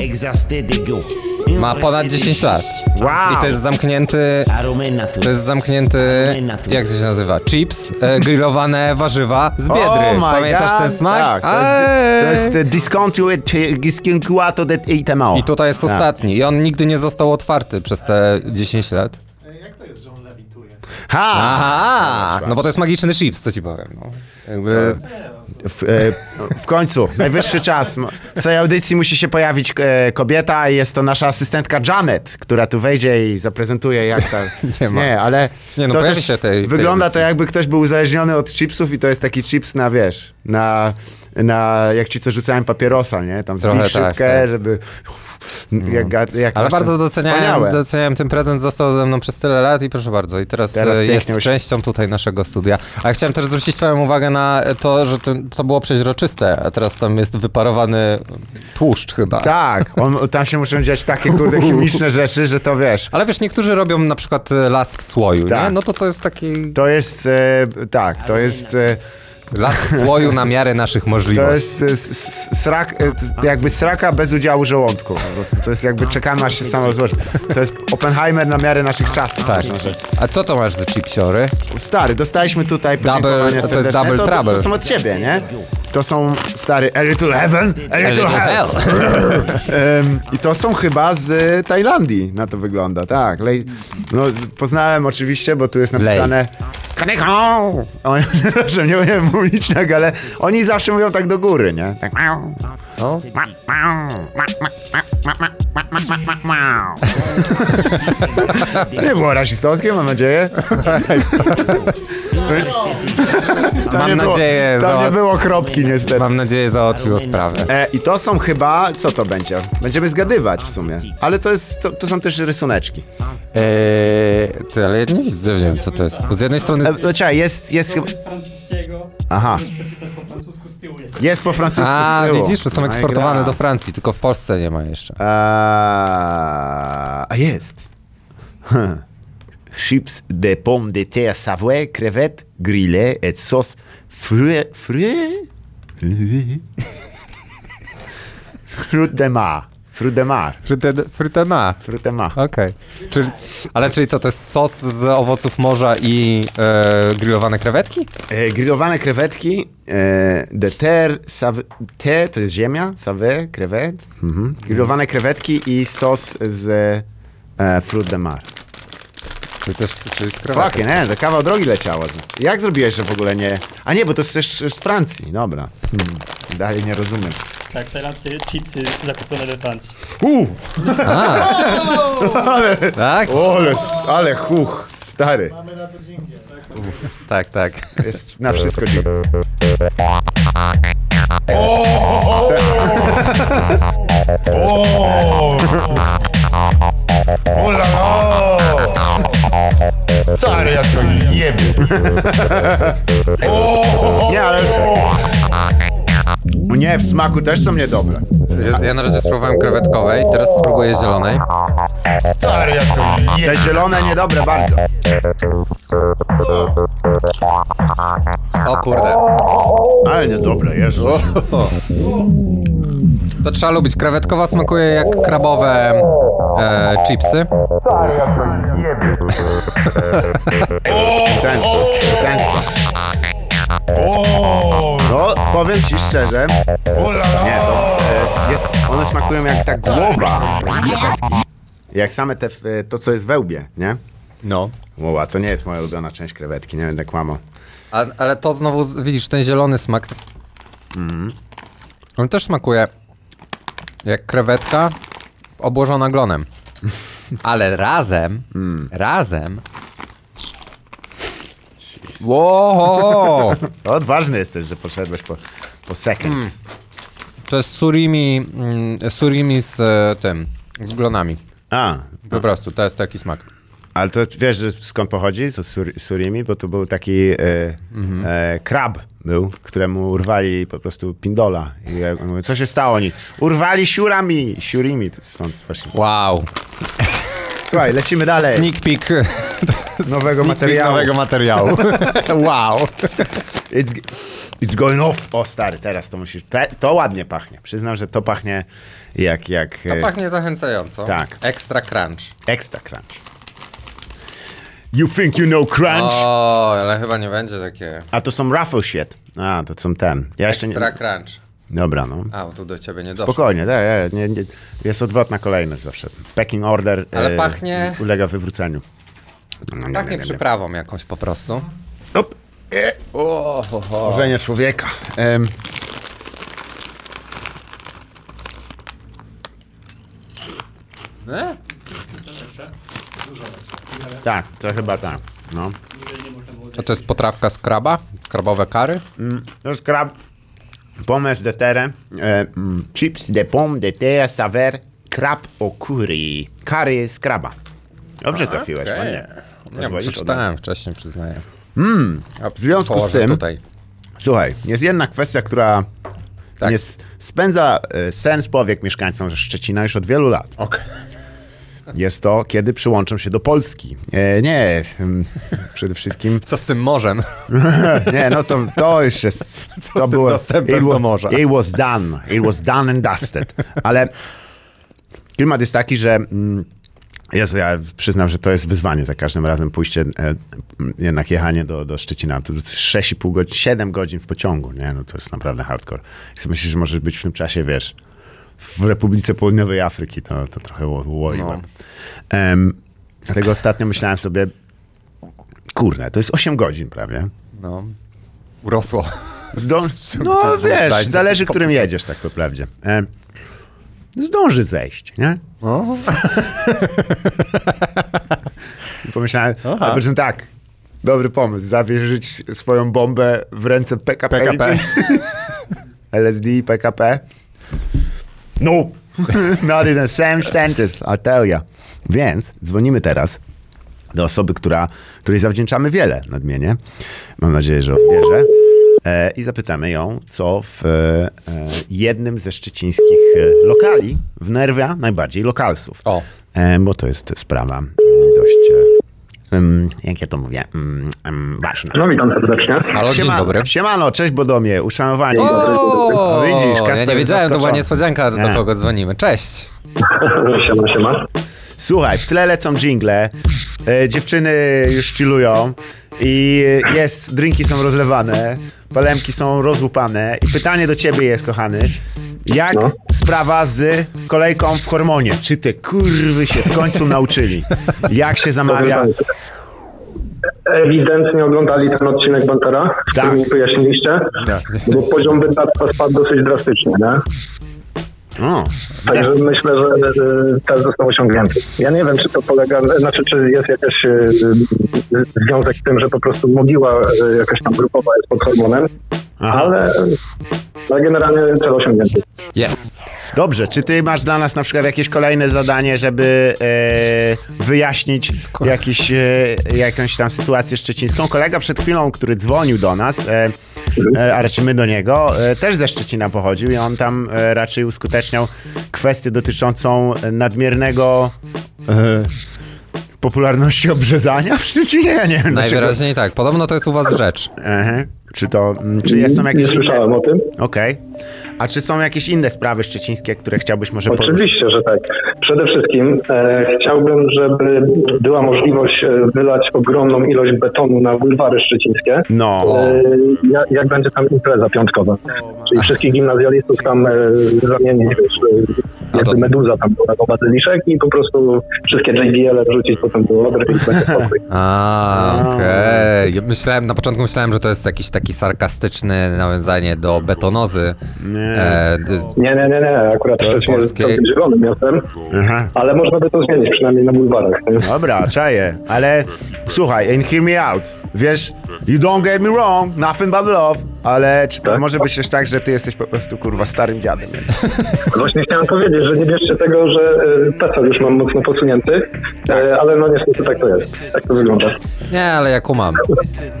Speaker 4: ma ponad 10 lat.
Speaker 3: Wow!
Speaker 4: I to jest zamknięty. To jest zamknięty. Jak to się nazywa? Chips, e, grillowane warzywa z biedry.
Speaker 3: Oh
Speaker 4: Pamiętasz
Speaker 3: God.
Speaker 4: ten smak?
Speaker 3: Tak, to jest, to jest e, discontinued- discontinuato de.
Speaker 4: I tutaj jest
Speaker 3: Tak.
Speaker 4: ostatni. I on nigdy nie został otwarty przez te 10 lat.
Speaker 3: Ha!
Speaker 4: Aha! No bo to jest magiczny chips, co ci powiem. No. Jakby.
Speaker 3: W, e, w końcu, najwyższy czas. W tej audycji musi się pojawić e, kobieta i jest to nasza asystentka Janet, która tu wejdzie i zaprezentuje jak ta...
Speaker 4: Nie ma.
Speaker 3: Nie, ale
Speaker 4: Nie, no
Speaker 3: to też
Speaker 4: się tej- tej
Speaker 3: wygląda
Speaker 4: audycji.
Speaker 3: to jakby ktoś był uzależniony od chipsów i to jest taki chips na, wiesz, na, na jak ci co rzucałem papierosa, nie? Tam zbij
Speaker 4: tak,
Speaker 3: szybkę,
Speaker 4: tak.
Speaker 3: żeby... Jak, jak
Speaker 4: Ale bardzo doceniałem, doceniałem ten prezent, został ze mną przez tyle lat i proszę bardzo, i teraz,
Speaker 3: Teraz
Speaker 4: e, jest częścią tutaj naszego studia. A ja chciałem też zwrócić twoją uwagę na to, że to, to było przeźroczyste, a teraz tam jest wyparowany tłuszcz chyba.
Speaker 3: Tak, on, tam się muszą dziać takie kurde chemiczne rzeczy, że to wiesz.
Speaker 4: Ale wiesz, niektórzy robią na przykład e, las w słoju, nie?
Speaker 3: Tak.
Speaker 4: No to to jest taki
Speaker 3: To jest, e, tak, to jest... E,
Speaker 4: las w słoju na miarę naszych
Speaker 3: To
Speaker 4: możliwości.
Speaker 3: jest e, s- s- srak, e, jakby sraka bez udziału żołądku. Po prostu. To jest jakby czekamy, aż się samo złoży. To jest Oppenheimer na miarę naszych czasów.
Speaker 4: Tak. A co to masz za chipsiory?
Speaker 3: Stary, dostaliśmy tutaj podziękowania
Speaker 4: to jest double
Speaker 3: to,
Speaker 4: trouble.
Speaker 3: to są od ciebie, nie? To są, stary, A Little Heaven, A Little,
Speaker 4: little
Speaker 3: Hell. Em, I to są chyba z e, Tajlandii, na to wygląda, tak. Lej, no, poznałem oczywiście, bo tu jest napisane... Kaneko! Oni, że nie umiem mówić tak, ale oni zawsze mówią tak do góry, nie? Tak.
Speaker 4: No.
Speaker 3: To nie było rasistowskie, mam nadzieję. Tam
Speaker 4: Mam
Speaker 3: nie było-
Speaker 4: nadzieję,
Speaker 3: Tam nie
Speaker 4: załat-
Speaker 3: było kropki niestety.
Speaker 4: Mam nadzieję załatwiło sprawę.
Speaker 3: E, I to są chyba, co to będzie? Będziemy zgadywać w sumie. Ale to, jest, to, to są też rysuneczki.
Speaker 4: Eee, ty, ale ja nie widzę, nie wiem co to jest. Bo z jednej strony...
Speaker 3: E, no czekaj, jest, jest chyba...
Speaker 2: Z francuskiego.
Speaker 3: Aha.
Speaker 2: Przeczytać po francusku z tyłu jest.
Speaker 3: Jest po francusku
Speaker 4: A,
Speaker 3: z tyłu.
Speaker 4: widzisz, to są
Speaker 3: No
Speaker 4: eksportowane
Speaker 3: gra.
Speaker 4: do Francji, tylko w Polsce nie ma jeszcze.
Speaker 3: A, a jest. Chips de pommes de terre savoie, crevettes grillées et sauce fruit... Fruit? Fruit de mar. Fruit de mar.
Speaker 4: Frytema.
Speaker 3: Fruit de mar.
Speaker 4: Okej. Czyli, ale czyli co, to jest sos z owoców morza i e, grillowane krewetki?
Speaker 3: E, grillowane krewetki, e, de terre, save, te to jest ziemia, save, krewet, mhm. grillowane krewetki i sos z e, fruit de mar.
Speaker 4: Czyli też czyli z.
Speaker 3: Fucking, nie, to kawał drogi leciało. Jak zrobiłeś, że w ogóle nie... A nie, bo to jest też z Francji, dobra. Hmm. Dalej nie rozumiem.
Speaker 2: Tak, tajlandzkie chipsy zakupione we Francji.
Speaker 3: Uh,
Speaker 4: Tak?
Speaker 3: ale, ale huch, stary,
Speaker 4: Tak, tak.
Speaker 3: jest na wszystko dziś.
Speaker 1: Stary, jak to jebie.
Speaker 3: Nie, ale... Nie, w smaku też są niedobre.
Speaker 4: Ja, ja na razie spróbowałem krewetkowej, teraz spróbuję zielonej.
Speaker 1: Stary, jak to
Speaker 3: Te
Speaker 1: jebie.
Speaker 3: zielone niedobre bardzo.
Speaker 4: O kurde.
Speaker 3: Ale niedobre, Jezu.
Speaker 4: To trzeba lubić. Krewetkowa smakuje jak krabowe e, chipsy.
Speaker 3: Często, często. No, powiem ci szczerze, nie, to e, jest, one smakują jak ta głowa krewetki. Jak same te, e, to co jest we łbie, nie?
Speaker 4: No.
Speaker 3: Łoła, to nie jest moja ulubiona część krewetki, nie będę kłamał.
Speaker 4: A, ale to znowu, widzisz, ten zielony smak. On też smakuje jak krewetka obłożona glonem. Ale razem, razem Wow!
Speaker 3: Odważny jesteś, że poszedłeś po, po seconds.
Speaker 4: To jest surimi, mm, surimi z e, tym, z glonami.
Speaker 3: A,
Speaker 4: Po prostu, to jest taki smak.
Speaker 3: ale to wiesz, skąd pochodzi to sur, surimi? Bo to był taki e, e, krab był, któremu urwali po prostu pindola. I ja mówię, co się stało? Oni urwali siurami, siurimi. Stąd właśnie.
Speaker 4: Wow.
Speaker 3: Słuchaj, lecimy dalej.
Speaker 4: Sneak peek
Speaker 3: Nowego
Speaker 4: sneak
Speaker 3: materiału.
Speaker 4: nowego materiału. wow.
Speaker 3: It's, it's going off. O stary, teraz to musisz. Te, to ładnie pachnie. Przyznam, że to pachnie jak, jak
Speaker 4: To
Speaker 3: e,
Speaker 4: pachnie zachęcająco.
Speaker 3: Tak.
Speaker 4: Extra crunch.
Speaker 3: extra crunch. You think you know crunch?
Speaker 4: O, ale chyba nie będzie takie
Speaker 3: A to są raffle shit. A, to są ten. Ja jeszcze
Speaker 4: extra
Speaker 3: nie...
Speaker 4: crunch.
Speaker 3: Dobra, no.
Speaker 4: A, tu do ciebie nie doszło.
Speaker 3: Spokojnie, nie, nie, nie, jest odwrotna kolejność zawsze. Packing order
Speaker 4: Ale
Speaker 3: e,
Speaker 4: pachnie-
Speaker 3: ulega wywróceniu. No, nie, nie,
Speaker 4: Pachnie
Speaker 3: nie,
Speaker 4: przyprawą jakąś po prostu.
Speaker 3: Op. E,
Speaker 4: O, ho, ho.
Speaker 3: Stworzenie człowieka. Em.
Speaker 4: E?
Speaker 3: Tak, to chyba tak. No.
Speaker 4: A to jest potrawka z kraba? Krabowe kary?
Speaker 3: To jest krab. Pommes de terre. E, mm, chips de pomme de terre saver krab au curry. Curry z kraba. Dobrze trafiłeś,
Speaker 4: okej.
Speaker 3: ładnie.
Speaker 4: Nie,
Speaker 3: Pozwolisz
Speaker 4: przeczytałem wcześniej, przyznaję. A
Speaker 3: W związku z tym-
Speaker 4: tutaj.
Speaker 3: Słuchaj, jest jedna kwestia, która
Speaker 4: Tak.
Speaker 3: nie s- spędza e, sens powiek mieszkańcom Szczecina już od wielu lat.
Speaker 4: Okej.
Speaker 3: Jest to, kiedy przyłączą się do Polski. E, nie, em, przede wszystkim
Speaker 4: Co z tym morzem?
Speaker 3: Nie, no to, to już jest...
Speaker 4: Co
Speaker 3: to
Speaker 4: z tym dostępem
Speaker 3: it
Speaker 4: do
Speaker 3: was,
Speaker 4: morza?
Speaker 3: It was done. It was done and dusted. Ale klimat jest taki, że... Mm, Jezu, ja przyznam, że to jest wyzwanie za każdym razem pójście, e, jednak jechanie do, do Szczecina. To 6,5 godzin, 7 godzin w pociągu, nie? No to jest naprawdę hardcore. I myślisz, że możesz być w tym czasie, wiesz, w Republice Południowej Afryki, to, to trochę ło- łoiłem. Em, dlatego ostatnio myślałem sobie, kurde, to jest 8 godzin prawie.
Speaker 4: No. Urosło. Ciągu
Speaker 3: no wiesz, zależy którym jedziesz, tak po prawdzie. E, zdąży zejść, nie? I pomyślałem, a po czym tak, dobry pomysł, zawierzyć swoją bombę w ręce PKP.
Speaker 4: PKP.
Speaker 3: LSD, PKP. No, not in the same sentence, I tell ya. Więc dzwonimy teraz do osoby, która, której zawdzięczamy wiele nadmienię. Mam nadzieję, że odbierze. E, I zapytamy ją, co w e, e, jednym ze szczecińskich e, lokali wnerwia najbardziej lokalsów.
Speaker 4: O.
Speaker 3: E, bo to jest sprawa mm, dość, em, jak ja to mówię, mm, em, ważna.
Speaker 6: No witam serdecznie.
Speaker 4: Halo, dzień
Speaker 3: Siema-
Speaker 4: dobry.
Speaker 3: Siemano, cześć Bodomie, uszanowanie.
Speaker 4: O,
Speaker 3: widzisz,
Speaker 4: ja
Speaker 3: Kasper
Speaker 4: nie
Speaker 3: jest
Speaker 4: wiedziałem, to była niespodzianka, że do
Speaker 3: Nie.
Speaker 4: kogo dzwonimy. Cześć.
Speaker 6: Siema, siema.
Speaker 3: Słuchaj, w tle lecą jingle, e, dziewczyny już chillują i jest, drinki są rozlewane, palemki są rozłupane i pytanie do ciebie jest, kochany, jak
Speaker 6: No.
Speaker 3: sprawa z kolejką w hormonie? Czy te kurwy się w końcu nauczyli? Jak się zamawia?
Speaker 6: Ewidentnie oglądali ten odcinek Bantera,
Speaker 3: Tak.
Speaker 6: który mi wyjaśniliście, bo poziom wydawnictwa spadł dosyć drastycznie, nie?
Speaker 3: O,
Speaker 6: Także myślę, że e, też został osiągnięty. Ja nie wiem, czy to polega, znaczy, czy jest jakiś e, związek z tym, że po prostu mogiła e, jakaś tam grupowa jest pod hormonem,
Speaker 3: Aha.
Speaker 6: ale, ale generalnie cel osiągnięty.
Speaker 4: Jest.
Speaker 3: Dobrze, czy ty masz dla nas na przykład jakieś kolejne zadanie, żeby e, wyjaśnić jakiś, e, jakąś tam sytuację szczecińską? Kolega przed chwilą, który dzwonił do nas, e, e, a raczej my do niego, e, też ze Szczecina pochodził i on tam e, raczej uskuteczniał kwestię dotyczącą nadmiernego e, popularności obrzezania w Szczecinie. Ja nie wiem, dlaczego.
Speaker 4: Najwyraźniej tak. Podobno to jest u was rzecz.
Speaker 3: Aha. Czy to, mm, czy jest, są
Speaker 6: Nie
Speaker 3: jakieś inne...
Speaker 6: słyszałem o tym.
Speaker 3: Okej. A czy są jakieś inne sprawy szczecińskie, które chciałbyś może poruszyć?
Speaker 6: Oczywiście, że tak. Przede wszystkim e, chciałbym, żeby była możliwość e, wylać ogromną ilość betonu na bulwary szczecińskie.
Speaker 3: No.
Speaker 6: E, jak, jak będzie tam impreza piątkowa. Czyli wszystkich gimnazjalistów tam e, zamienić wiesz, e,
Speaker 7: jakby
Speaker 4: to-
Speaker 7: meduza tam była do bazyliszek i po prostu wszystkie JBL wrzucić potem do odry i będzie spokój.
Speaker 4: A, okej. Ja Myślałem, na początku myślałem, że to jest jakiś taki sarkastyczne nawiązanie do betonozy.
Speaker 3: Nie.
Speaker 4: E,
Speaker 7: Nie, nie, nie, nie, akurat
Speaker 4: To
Speaker 7: jest zielonym miastem,
Speaker 3: Aha.
Speaker 7: ale można by to zmienić, przynajmniej na bulwarach. Nie?
Speaker 3: Dobra, czaję, ale słuchaj, and hear me out. Wiesz, you don't get me wrong, nothing but love, ale czy to
Speaker 7: Tak?
Speaker 3: może być też tak, że ty jesteś po prostu kurwa starym dziadem?
Speaker 7: Właśnie chciałem powiedzieć, że nie bierzcie tego, że e, PESEL już mam mocno posunięty, e, ale no niestety tak to jest. Tak to wygląda.
Speaker 4: nie, ale ja kumam.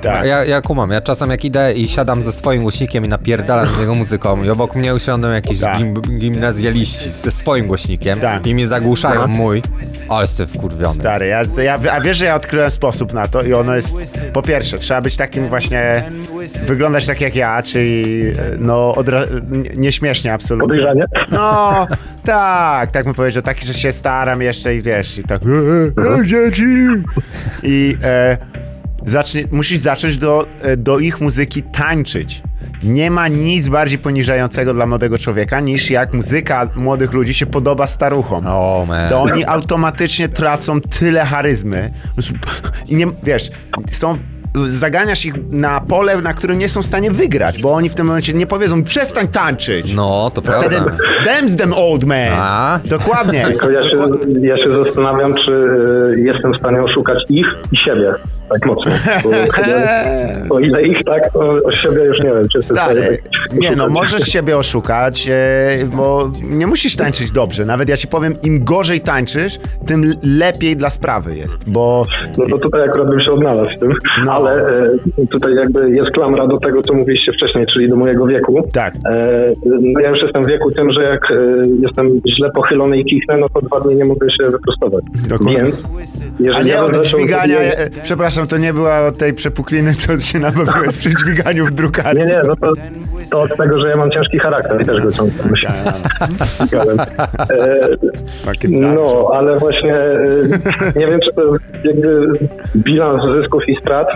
Speaker 3: Tak.
Speaker 4: Ja, ja kumam. Ja czasem jak idę i siadam ze swoim głośnikiem i napierdalam z jego muzyką i obok mnie usiądą jakieś
Speaker 3: Tak.
Speaker 4: gim, gimnazjaliści ze swoim głośnikiem
Speaker 3: Tak.
Speaker 4: i mnie zagłuszają mój, ale jestem wkurwiony.
Speaker 3: Stary, ja, ja, a wiesz, że ja odkryłem sposób na to i ono jest, po pierwsze, trzeba być takim właśnie, wyglądać tak jak ja, czyli e, no, odra- nie- nieśmiesznie absolutnie.
Speaker 7: Podejrzanie?
Speaker 3: No, tak, tak bym powiedział, taki, że się staram jeszcze i wiesz, i tak, e, e, dzieci! I e, zacznie, musisz zacząć do, e, do ich muzyki tańczyć. Nie ma nic bardziej poniżającego dla młodego człowieka, niż jak muzyka młodych ludzi się podoba staruchom
Speaker 4: O, man.
Speaker 3: to oni automatycznie tracą tyle charyzmy. I nie, wiesz, są. Zaganiasz ich na pole, na którym nie są w stanie wygrać, bo oni w tym momencie nie powiedzą przestań tańczyć.
Speaker 4: No, to
Speaker 3: Wtedy
Speaker 4: prawda.
Speaker 3: them's them old man.
Speaker 4: A?
Speaker 3: Dokładnie.
Speaker 7: Tylko ja się, ja się zastanawiam, czy e, jestem w stanie oszukać ich i siebie tak mocno. Bo, o ile ich tak, to o siebie już nie wiem, czy
Speaker 3: Stary,
Speaker 7: tak
Speaker 3: nie no, możesz siebie oszukać, e, bo nie musisz tańczyć dobrze. Nawet ja ci powiem, im gorzej tańczysz, tym lepiej dla sprawy jest, bo
Speaker 7: No to tutaj akurat bym się odnalazł w tym,
Speaker 3: No.
Speaker 7: ale e, tutaj jakby jest klamra do tego, co mówiliście wcześniej, czyli do mojego wieku.
Speaker 3: tak.
Speaker 7: E, no ja już jestem w wieku tym, że jak jestem źle pochylony i kichnę, no to dwa dni nie mogę się wyprostować.
Speaker 3: Dokładnie.
Speaker 7: Więc
Speaker 3: A
Speaker 7: jeżeli
Speaker 3: nie
Speaker 7: ja
Speaker 3: od dźwigania, e, przepraszam, to nie była od tej przepukliny, co się nabawiłeś przy dźwiganiu w drukarni.
Speaker 7: Nie, nie, no to, to od tego, że ja mam ciężki charakter i też go
Speaker 3: Fucking tak.
Speaker 7: No, ale właśnie e, nie wiem, czy to jest jakby bilans zysków i strat,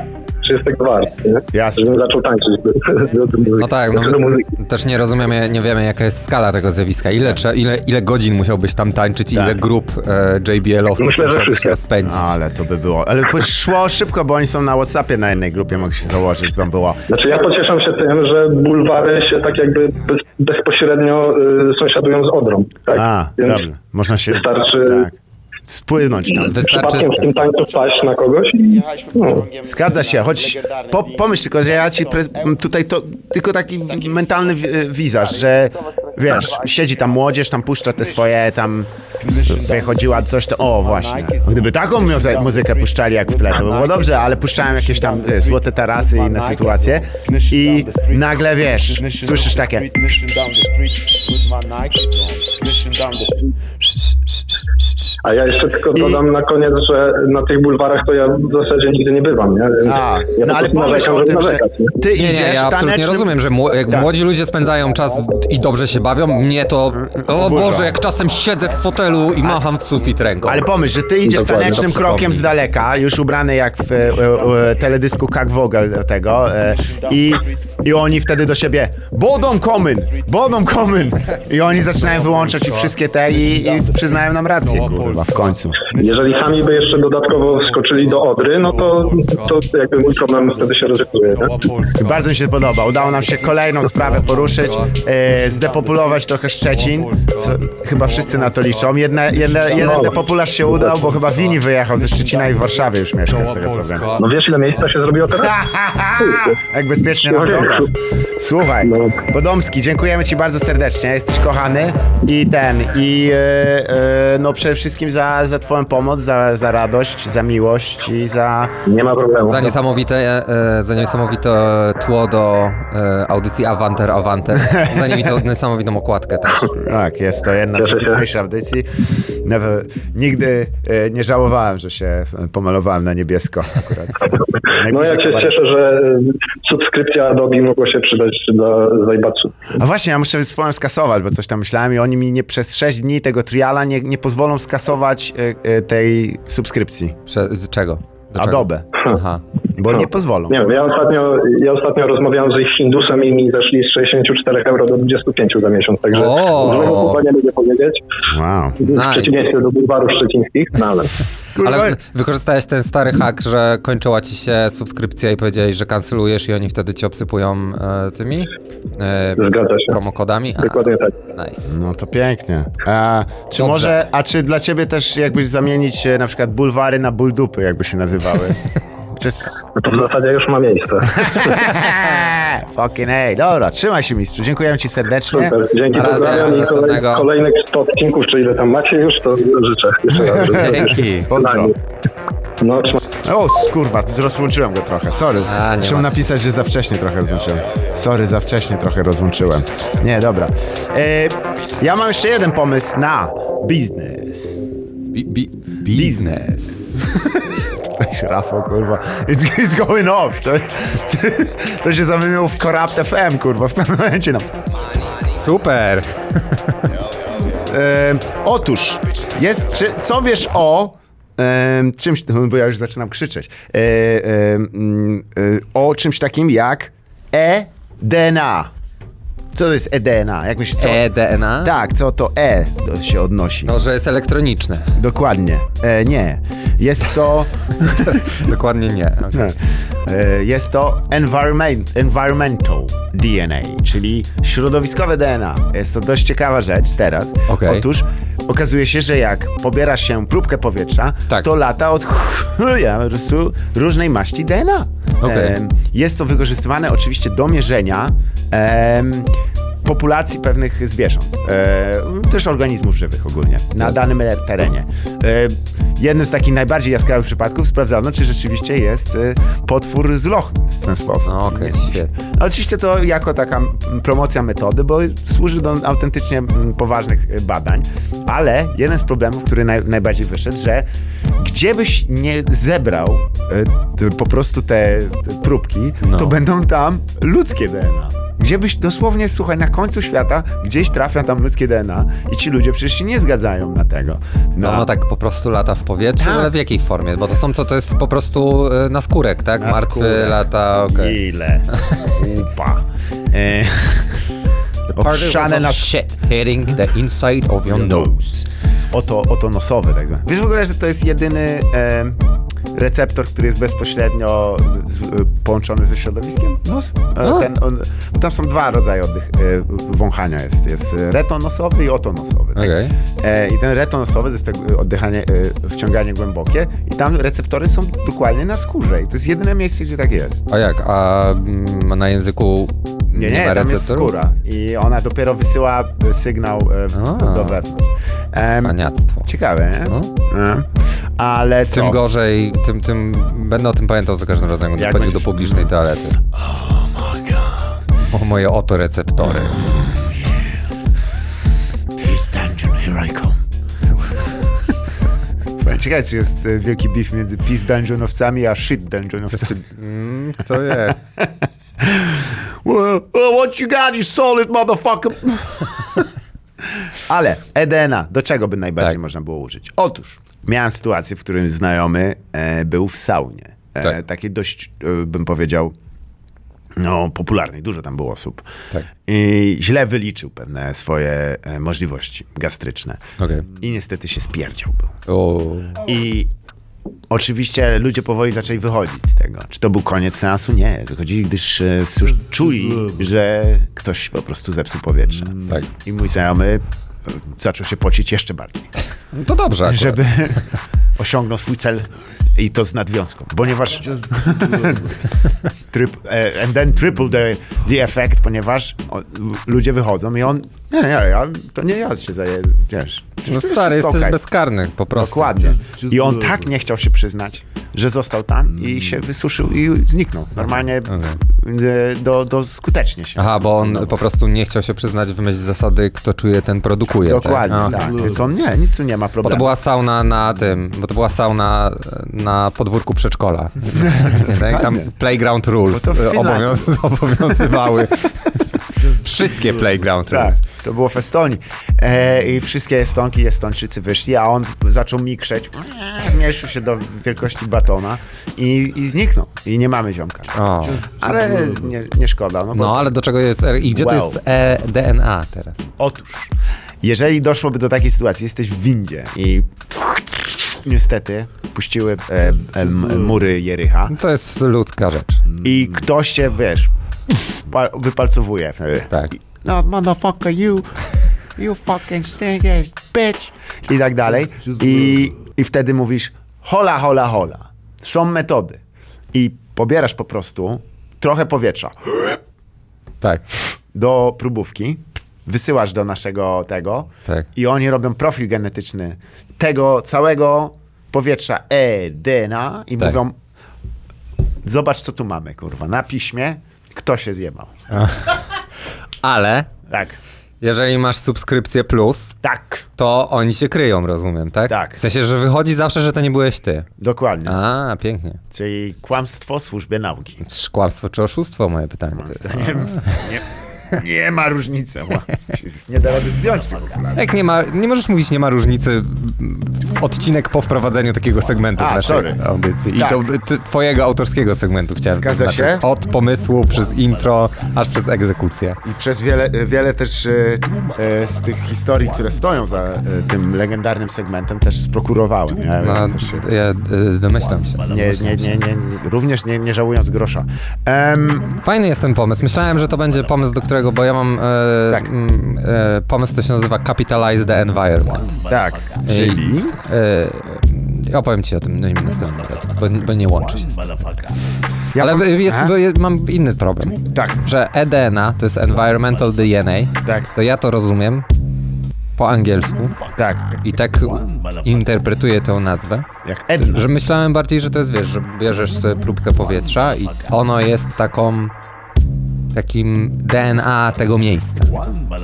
Speaker 7: czy jest tego wart, nie?
Speaker 3: Jasne.
Speaker 7: Żebym zaczął tańczyć do, do, do muzyki.
Speaker 4: No tak, no,
Speaker 7: do muzyki.
Speaker 4: też nie rozumiemy, nie wiemy jaka jest skala tego zjawiska. Ile, trze- ile, ile godzin musiałbyś tam tańczyć, ile grup e, JBL-owców
Speaker 7: Myślę,
Speaker 4: musiałbyś rozpędzić.
Speaker 3: Ale to by było. Ale to szło szybko, bo oni są na Whatsappie na jednej grupie, mogę się założyć, by było.
Speaker 7: Znaczy ja pocieszam się tym, że bulwary się tak jakby bez, bezpośrednio y, sąsiadują z Odrą. Tak?
Speaker 3: A,
Speaker 7: Więc
Speaker 3: dobrze. Można się.
Speaker 7: wystarczy-
Speaker 3: Tak. Spłynąć tam.
Speaker 4: Wystarczy...
Speaker 7: w tym tańcu wpaść na kogoś no,
Speaker 3: Zgadza się, choć po, pomyśl tylko, że ja ci pre- tutaj to tylko taki mentalny wi- wizaż, że wiesz, siedzi tam młodzież, tam puszcza te swoje tam wychodziła coś to, o właśnie. Gdyby taką muzy- muzykę puszczali jak w tle, to by było dobrze, ale puszczałem jakieś tam e, złote tarasy i inne sytuacje i nagle wiesz, słyszysz takie
Speaker 7: A ja jeszcze tylko dodam na koniec, że na tych bulwarach to ja w zasadzie nigdy nie bywam, nie?
Speaker 3: A,
Speaker 7: ja
Speaker 3: no ale pomyśl o tym, że
Speaker 7: narzekać, nie?
Speaker 3: ty
Speaker 4: Nie,
Speaker 3: idziesz
Speaker 4: nie, ja absolutnie
Speaker 3: tanecznym...
Speaker 4: rozumiem, że jak
Speaker 3: Tak.
Speaker 4: młodzi ludzie spędzają czas i dobrze się bawią, mnie to... O Boże, jak czasem siedzę w fotelu i macham w sufit ręką.
Speaker 3: Ale pomyśl, że ty idziesz
Speaker 7: Dokładnie,
Speaker 3: tanecznym krokiem z daleka, już ubrany jak w e, e, teledysku Kak Vogel do tego e, i, i oni wtedy do siebie Bodom komyn! Bodom komyn! I oni zaczynają wyłączać i wszystkie te i, i przyznają nam rację, kurwa, w końcu.
Speaker 7: Jeżeli sami by jeszcze dodatkowo wskoczyli do Odry, no to, to jakby mój problem wtedy się rozwiązuje, nie?
Speaker 3: Bardzo mi się podoba. Udało nam się kolejną sprawę poruszyć, e, zdepopulować trochę Szczecin, co chyba wszyscy na to liczą. Jedna, jedna, jeden depopularz się udał, bo chyba Wini wyjechał ze Szczecina i w Warszawie już mieszka, z tego co wiem.
Speaker 7: No wiesz ile miejsca się zrobiło teraz?
Speaker 3: Jak bezpiecznie na drogach. Słuchaj,
Speaker 7: No.
Speaker 3: Podomski, dziękujemy Ci bardzo serdecznie, jesteś kochany i ten, i e, e, no przede wszystkim za, za Twoją pomoc, za, za radość, za miłość i za...
Speaker 7: Nie ma problemu.
Speaker 4: Za niesamowite, e, za niesamowite tło do e, audycji Avanter Avanter. Za niesamowitą okładkę też.
Speaker 3: Tak, jest to jedna z najpiękniejszych audycji. Never, nigdy e, nie żałowałem, że się pomalowałem na niebiesko akurat.
Speaker 7: No ja się cieszę, że y, subskrypcja Adobe mogła się przydać dla Zajbacu.
Speaker 3: A właśnie, ja muszę swoją skasować, bo coś tam myślałem i oni mi nie przez 6 dni tego triala nie, nie pozwolą skasować e, e, tej subskrypcji.
Speaker 4: Prze- z czego? Do czego?
Speaker 3: Adobe.
Speaker 4: Aha.
Speaker 3: Bo
Speaker 5: No.
Speaker 3: nie pozwolą.
Speaker 5: Nie wiem, ja ostatnio, ja ostatnio rozmawiałem z ich Hindusem i mi zeszli z 64 euro do 25 za miesiąc, także złego słowa nie lubię powiedzieć,
Speaker 3: Wow.
Speaker 5: w
Speaker 4: Nice.
Speaker 5: przeciwieństwie do bulwarów szczecińskich, no ale...
Speaker 4: Ale wykorzystałeś ten stary hack, że kończyła ci się subskrypcja i powiedziałeś, że kancelujesz i oni wtedy ci obsypują e, tymi e,
Speaker 5: Zgadza się.
Speaker 4: promokodami? A,
Speaker 5: Dokładnie tak.
Speaker 4: nice.
Speaker 3: No to pięknie. A, czy
Speaker 4: Dobrze.
Speaker 3: może, a czy dla ciebie też jakbyś zamienić e, na przykład bulwary na buldupy, jakby się nazywały?
Speaker 5: No to w zasadzie już ma miejsce.
Speaker 3: Fucking hey. Dobra, trzymaj się mistrzu. Dziękuję ci serdecznie.
Speaker 5: Super. Dzięki, i kolej,
Speaker 4: następnego.
Speaker 5: kolejnych 100 odcinków, czy ile tam macie już, to życzę. Jeszcze raz,
Speaker 4: Dzięki.
Speaker 3: Pozdro.
Speaker 5: No,
Speaker 3: O, kurwa, rozłączyłem go trochę, sorry.
Speaker 4: A,
Speaker 3: Muszę napisać, że za wcześnie trochę rozłączyłem. Sorry, za wcześnie trochę rozłączyłem. Nie, dobra. E, ja mam jeszcze jeden pomysł na biznes.
Speaker 4: Bi, bi, biznes.
Speaker 3: Weź, Rafał, kurwa. It's, it's going off. To, to się zamieniło w Corrupt FM, kurwa, w pewnym momencie. No.
Speaker 4: Super.
Speaker 3: E, otóż, jest, czy, co wiesz o e, czymś, no, bo ja już zaczynam krzyczeć, e, mm, e, o czymś takim jak e-DNA. Co to jest e-DNA? Jak myślisz, co?
Speaker 4: E-DNA?
Speaker 3: Tak, co to E do, się odnosi?
Speaker 4: No, że jest elektroniczne.
Speaker 3: Dokładnie. E, nie. Jest to...
Speaker 4: Dokładnie nie.
Speaker 3: E, Jest to environment, environmental DNA, czyli środowiskowe DNA. Jest to dość ciekawa rzecz teraz.
Speaker 4: Okej.
Speaker 3: Otóż okazuje się, że jak pobierasz się próbkę powietrza,
Speaker 4: Tak.
Speaker 3: to lata od chuja po prostu różnej maści DNA. Em, Jest to wykorzystywane oczywiście do mierzenia populacji pewnych zwierząt, e, też organizmów żywych ogólnie, na danym terenie. E, jednym z takich najbardziej jaskrawych przypadków sprawdzono, czy rzeczywiście jest e, potwór z Loch w ten sposób.
Speaker 4: No, Okej, świetnie.
Speaker 3: No, Oczywiście to jako taka promocja metody, bo służy do autentycznie poważnych e, badań, ale jeden z problemów, który naj, najbardziej wyszedł, że gdzie byś nie zebrał e, po prostu te, te próbki,
Speaker 4: No.
Speaker 3: to będą tam ludzkie DNA. Gdzie byś dosłownie, słuchaj, na końcu świata gdzieś trafia tam ludzkie DNA i ci ludzie przecież się nie zgadzają na tego.
Speaker 4: No, ono tak po prostu lata w powietrzu,
Speaker 3: Tak.
Speaker 4: ale w jakiej formie? Bo to są co, to jest po prostu e, na skórek, tak?
Speaker 3: Na
Speaker 4: Martwy
Speaker 3: skórek.
Speaker 4: lata, okej.
Speaker 3: Ile? Upa. E, obszane na
Speaker 4: shit hitting the inside of your nose.
Speaker 3: oto, oto nosowy tak zwany. Wiesz w ogóle, że to jest jedyny e, receptor, który jest bezpośrednio z, e, połączony ze środowiskiem? Nos? E,
Speaker 4: A.
Speaker 3: ten, on, bo tam są dwa rodzaje oddych, e, wąchania. Jest, jest retonosowy i otonosowy. Tak? E, I ten retonosowy to jest tak oddychanie, e, wciąganie głębokie i tam receptory są dokładnie na skórze i to jest jedyne miejsce, gdzie tak jest.
Speaker 4: A jak? A mm, na języku
Speaker 3: Nie,
Speaker 4: nie,
Speaker 3: nie,
Speaker 4: ma
Speaker 3: tam jest skóra i ona dopiero wysyła e, sygnał e, do wewnątrz.
Speaker 4: Paniactwo.
Speaker 3: Ciekawe, nie?
Speaker 4: No.
Speaker 3: Ale co?
Speaker 4: Tym gorzej, tym, tym będę o tym pamiętał za każdym razem, będę chodził do publicznej toalety. O moje oto receptory.
Speaker 3: This dungeon, here I come. Ciekawe, czy jest e, wielki beef między peace dungeonowcami a shit dungeonowcami.
Speaker 4: Mm, kto wie?
Speaker 3: Well, well, what you got, you solid motherfucker? Ale EDNA, do czego by najbardziej
Speaker 4: Tak.
Speaker 3: można było użyć? Otóż, miałem sytuację, w którym znajomy e, był w saunie. E,
Speaker 4: Tak.
Speaker 3: Takiej dość, e, bym powiedział, no, popularnej, dużo tam było osób.
Speaker 4: Tak.
Speaker 3: I źle wyliczył pewne swoje e, możliwości gastryczne.
Speaker 4: Okej.
Speaker 3: I niestety się spierdział był.
Speaker 4: O,
Speaker 3: I oczywiście ludzie powoli zaczęli wychodzić z tego. Czy to był koniec seansu? Nie. Wychodzili, gdyż e, już czuli, że ktoś po prostu zepsuł powietrze.
Speaker 4: tak.
Speaker 3: I mój znajomy e, zaczął się pocić jeszcze bardziej,
Speaker 4: No to dobrze akurat.
Speaker 3: żeby osiągnął swój cel i to z nadwiązką. Ponieważ tryp, e, and then triple the, the effect, ponieważ o, ludzie wychodzą i on nie, nie, ja, to nie ja się zaję, wiesz.
Speaker 4: No stary, jesteś bezkarny po prostu.
Speaker 3: Dokładnie. I on tak nie chciał się przyznać, że został tam i się wysuszył i zniknął. Normalnie e, do, do skutecznie się.
Speaker 4: Aha, bo on po prostu nie chciał się przyznać w myśl zasady, kto czuje, ten produkuje.
Speaker 3: Dokładnie,
Speaker 4: tak?
Speaker 3: tak. Więc on nie, nic tu nie ma
Speaker 4: Bo
Speaker 3: problemu.
Speaker 4: to była sauna na tym, bo to była sauna na podwórku przedszkola. tak? Tam playground rules
Speaker 3: Bo to
Speaker 4: obowiąz- obowiązywały. Wszystkie Playground
Speaker 3: Tak,
Speaker 4: Rules.
Speaker 3: to było w Estonii. E, I wszystkie Estonki, Estończycy wyszli, a on zaczął mi krzeć, zmniejszył się do wielkości batona i, i zniknął. I nie mamy ziomka.
Speaker 4: O.
Speaker 3: Ale nie, nie szkoda. No, bo
Speaker 4: No, ale do czego jest? I gdzie to
Speaker 3: Wow.
Speaker 4: jest e DNA teraz?
Speaker 3: Otóż, jeżeli doszłoby do takiej sytuacji, jesteś w windzie i niestety puściły e, e, mury Jericha
Speaker 4: To jest ludzka rzecz.
Speaker 3: i ktoś cię, wiesz, pa- wypalcowuje.
Speaker 4: Tak.
Speaker 3: No, motherfucker, you, you fucking stink ass bitch. I tak dalej. I, I wtedy mówisz, hola, hola, hola. Są metody. I pobierasz po prostu trochę powietrza
Speaker 4: Tak.
Speaker 3: do próbówki, wysyłasz do naszego tego
Speaker 4: Tak.
Speaker 3: i oni robią profil genetyczny tego całego powietrza E, DNA i
Speaker 4: Tak.
Speaker 3: mówią zobacz co tu mamy, kurwa, na piśmie kto się zjebał.
Speaker 4: Ale
Speaker 3: Tak,
Speaker 4: jeżeli masz subskrypcję plus,
Speaker 3: tak,
Speaker 4: to oni się kryją, rozumiem, tak?
Speaker 3: Tak.
Speaker 4: W sensie, że wychodzi zawsze, że to nie byłeś ty.
Speaker 3: dokładnie.
Speaker 4: A, pięknie.
Speaker 3: Czyli kłamstwo w służbie nauki.
Speaker 4: Kłamstwo czy oszustwo, moje pytanie to jest.
Speaker 3: Nie, nie, nie ma różnicy. Nie da rady zdjąć tego.
Speaker 4: Jak nie ma, nie możesz mówić, nie ma różnicy w odcinek po wprowadzeniu takiego segmentu
Speaker 3: A,
Speaker 4: w naszej
Speaker 3: sorry.
Speaker 4: audycji. I
Speaker 3: Tak.
Speaker 4: to ty, twojego autorskiego segmentu chciałem
Speaker 3: Zgadza
Speaker 4: zaznaczyć.
Speaker 3: się.
Speaker 4: Od pomysłu, przez intro, aż przez egzekucję.
Speaker 3: I przez wiele, wiele też e, e, z tych historii, które stoją za e, tym legendarnym segmentem, też sprokurowałem. Ja,
Speaker 4: No,
Speaker 3: też się,
Speaker 4: ja y, domyślam się.
Speaker 3: nie, nie, nie, nie, nie, również nie, nie żałując grosza. Em,
Speaker 4: Fajny jest ten pomysł. Myślałem, że to będzie pomysł, do którego, bo ja mam e,
Speaker 3: Tak.
Speaker 4: mm, e, pomysł, to się nazywa Capitalize the Environment.
Speaker 3: tak, czyli...
Speaker 4: E, opowiem ci o tym no, następnym razem, bo, bo nie łączy się z tym.
Speaker 3: Ja
Speaker 4: Ale
Speaker 3: mam-
Speaker 4: jest, mam inny problem.
Speaker 3: Tak,
Speaker 4: Że EDNA to jest Environmental DNA,
Speaker 3: tak,
Speaker 4: to ja to rozumiem po angielsku
Speaker 3: tak.
Speaker 4: i tak interpretuję tę nazwę,
Speaker 3: Jak Edna.
Speaker 4: że myślałem bardziej, że to jest, wiesz, że bierzesz sobie próbkę powietrza i ono jest taką takim DNA tego miejsca,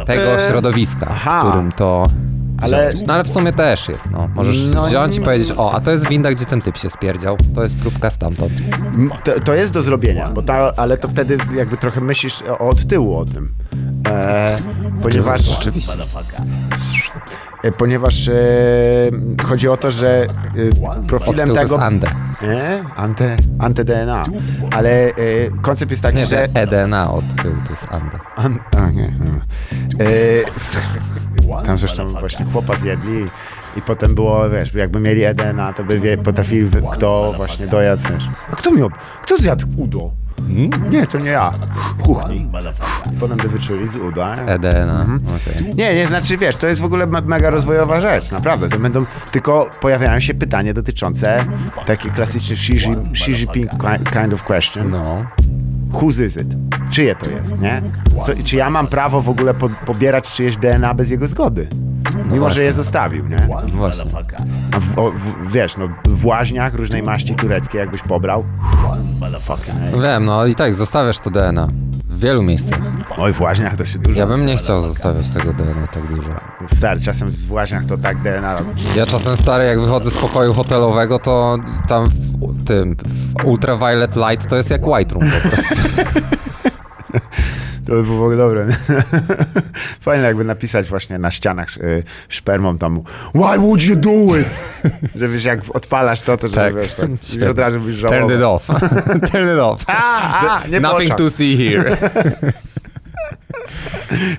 Speaker 4: tego
Speaker 3: Eee,
Speaker 4: środowiska,
Speaker 3: aha.
Speaker 4: w którym to
Speaker 3: Ale-.
Speaker 4: No ale w sumie też jest, no. Możesz
Speaker 3: No,
Speaker 4: wziąć i
Speaker 3: nie-
Speaker 4: powiedzieć, o, a to jest winda, gdzie ten typ się spierdział. To jest próbka stamtąd.
Speaker 3: To, to jest do zrobienia, bo ta, ale to wtedy jakby trochę myślisz od tyłu o tym. E, ponieważ...
Speaker 4: Oczywiście.
Speaker 3: E, Ponieważ e, chodzi o to, że e, profilem
Speaker 4: to
Speaker 3: tego...
Speaker 4: jest ANDE.
Speaker 3: Nie? Ante, ante-DNA. Ale e, koncept jest taki,
Speaker 4: Nie,
Speaker 3: że...
Speaker 4: EDNA od tyłu to jest ANDE.
Speaker 3: An, a, nie, tam zresztą właśnie chłopa zjedli i potem było, wiesz, jakby mieli EDNA, to by wie, potrafili, kto właśnie dojadł, wiesz. A kto miał, kto zjadł udo? Nie, to nie ja. Kuchni. Potem by wyczuli z uda.
Speaker 4: EDNA,
Speaker 3: Mhm.
Speaker 4: okej.
Speaker 3: Nie, nie, znaczy wiesz, to jest w ogóle me- mega rozwojowa rzecz, naprawdę. To będą, tylko pojawiają się pytania dotyczące takie klasyczne Xi Jinping- kind of question.
Speaker 4: No.
Speaker 3: Whose is it? Czyje to jest, nie? Co, czy ja mam prawo w ogóle po, pobierać czyjeś DNA bez jego zgody? Mimo, że
Speaker 4: właśnie.
Speaker 3: je zostawił, nie?
Speaker 4: Właśnie.
Speaker 3: A w, o, w, wiesz, no, w łaźniach różnej maści tureckiej jakbyś pobrał. Hell.
Speaker 4: Wiem, no i tak, zostawiasz to DNA. W wielu miejscach.
Speaker 3: Oj, w łaźniach to się dużo...
Speaker 4: Ja bym nie chciał zostawiać tego DNA tak dużo.
Speaker 3: Stary, czasem w łaźniach to tak DNA...
Speaker 4: Ja czasem stary, jak wychodzę z pokoju hotelowego, to tam w tym, w ultraviolet light to jest jak white room po prostu.
Speaker 3: To by było dobre. Fajne jakby napisać właśnie na ścianach y, szpermą tam Why would you do it? Że wiesz, jak odpalasz to, to że
Speaker 4: Tak.
Speaker 3: wiesz, tak, od razu byś żałował.
Speaker 4: Turn it off. Turn it off.
Speaker 3: A, a, nie
Speaker 4: Nothing
Speaker 3: to
Speaker 4: see here.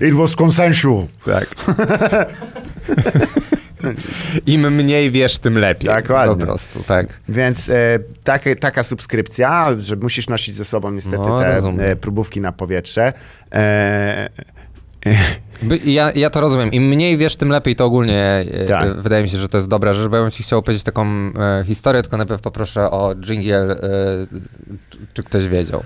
Speaker 3: It was consensual.
Speaker 4: Tak. Im mniej wiesz, tym lepiej.
Speaker 3: Dokładnie.
Speaker 4: Po prostu, tak.
Speaker 3: Więc e, takie, taka subskrypcja, że musisz nosić ze sobą niestety
Speaker 4: No,
Speaker 3: te
Speaker 4: rozumiem.
Speaker 3: e, próbówki na powietrze. E,
Speaker 4: By, ja, ja to rozumiem. Im mniej wiesz, tym lepiej. To ogólnie e,
Speaker 3: Tak.
Speaker 4: e, wydaje mi się, że to jest dobra rzecz, bo ja bym ci chciał opowiedzieć taką e, historię, tylko najpierw poproszę o jingle, e, czy, czy ktoś wiedział.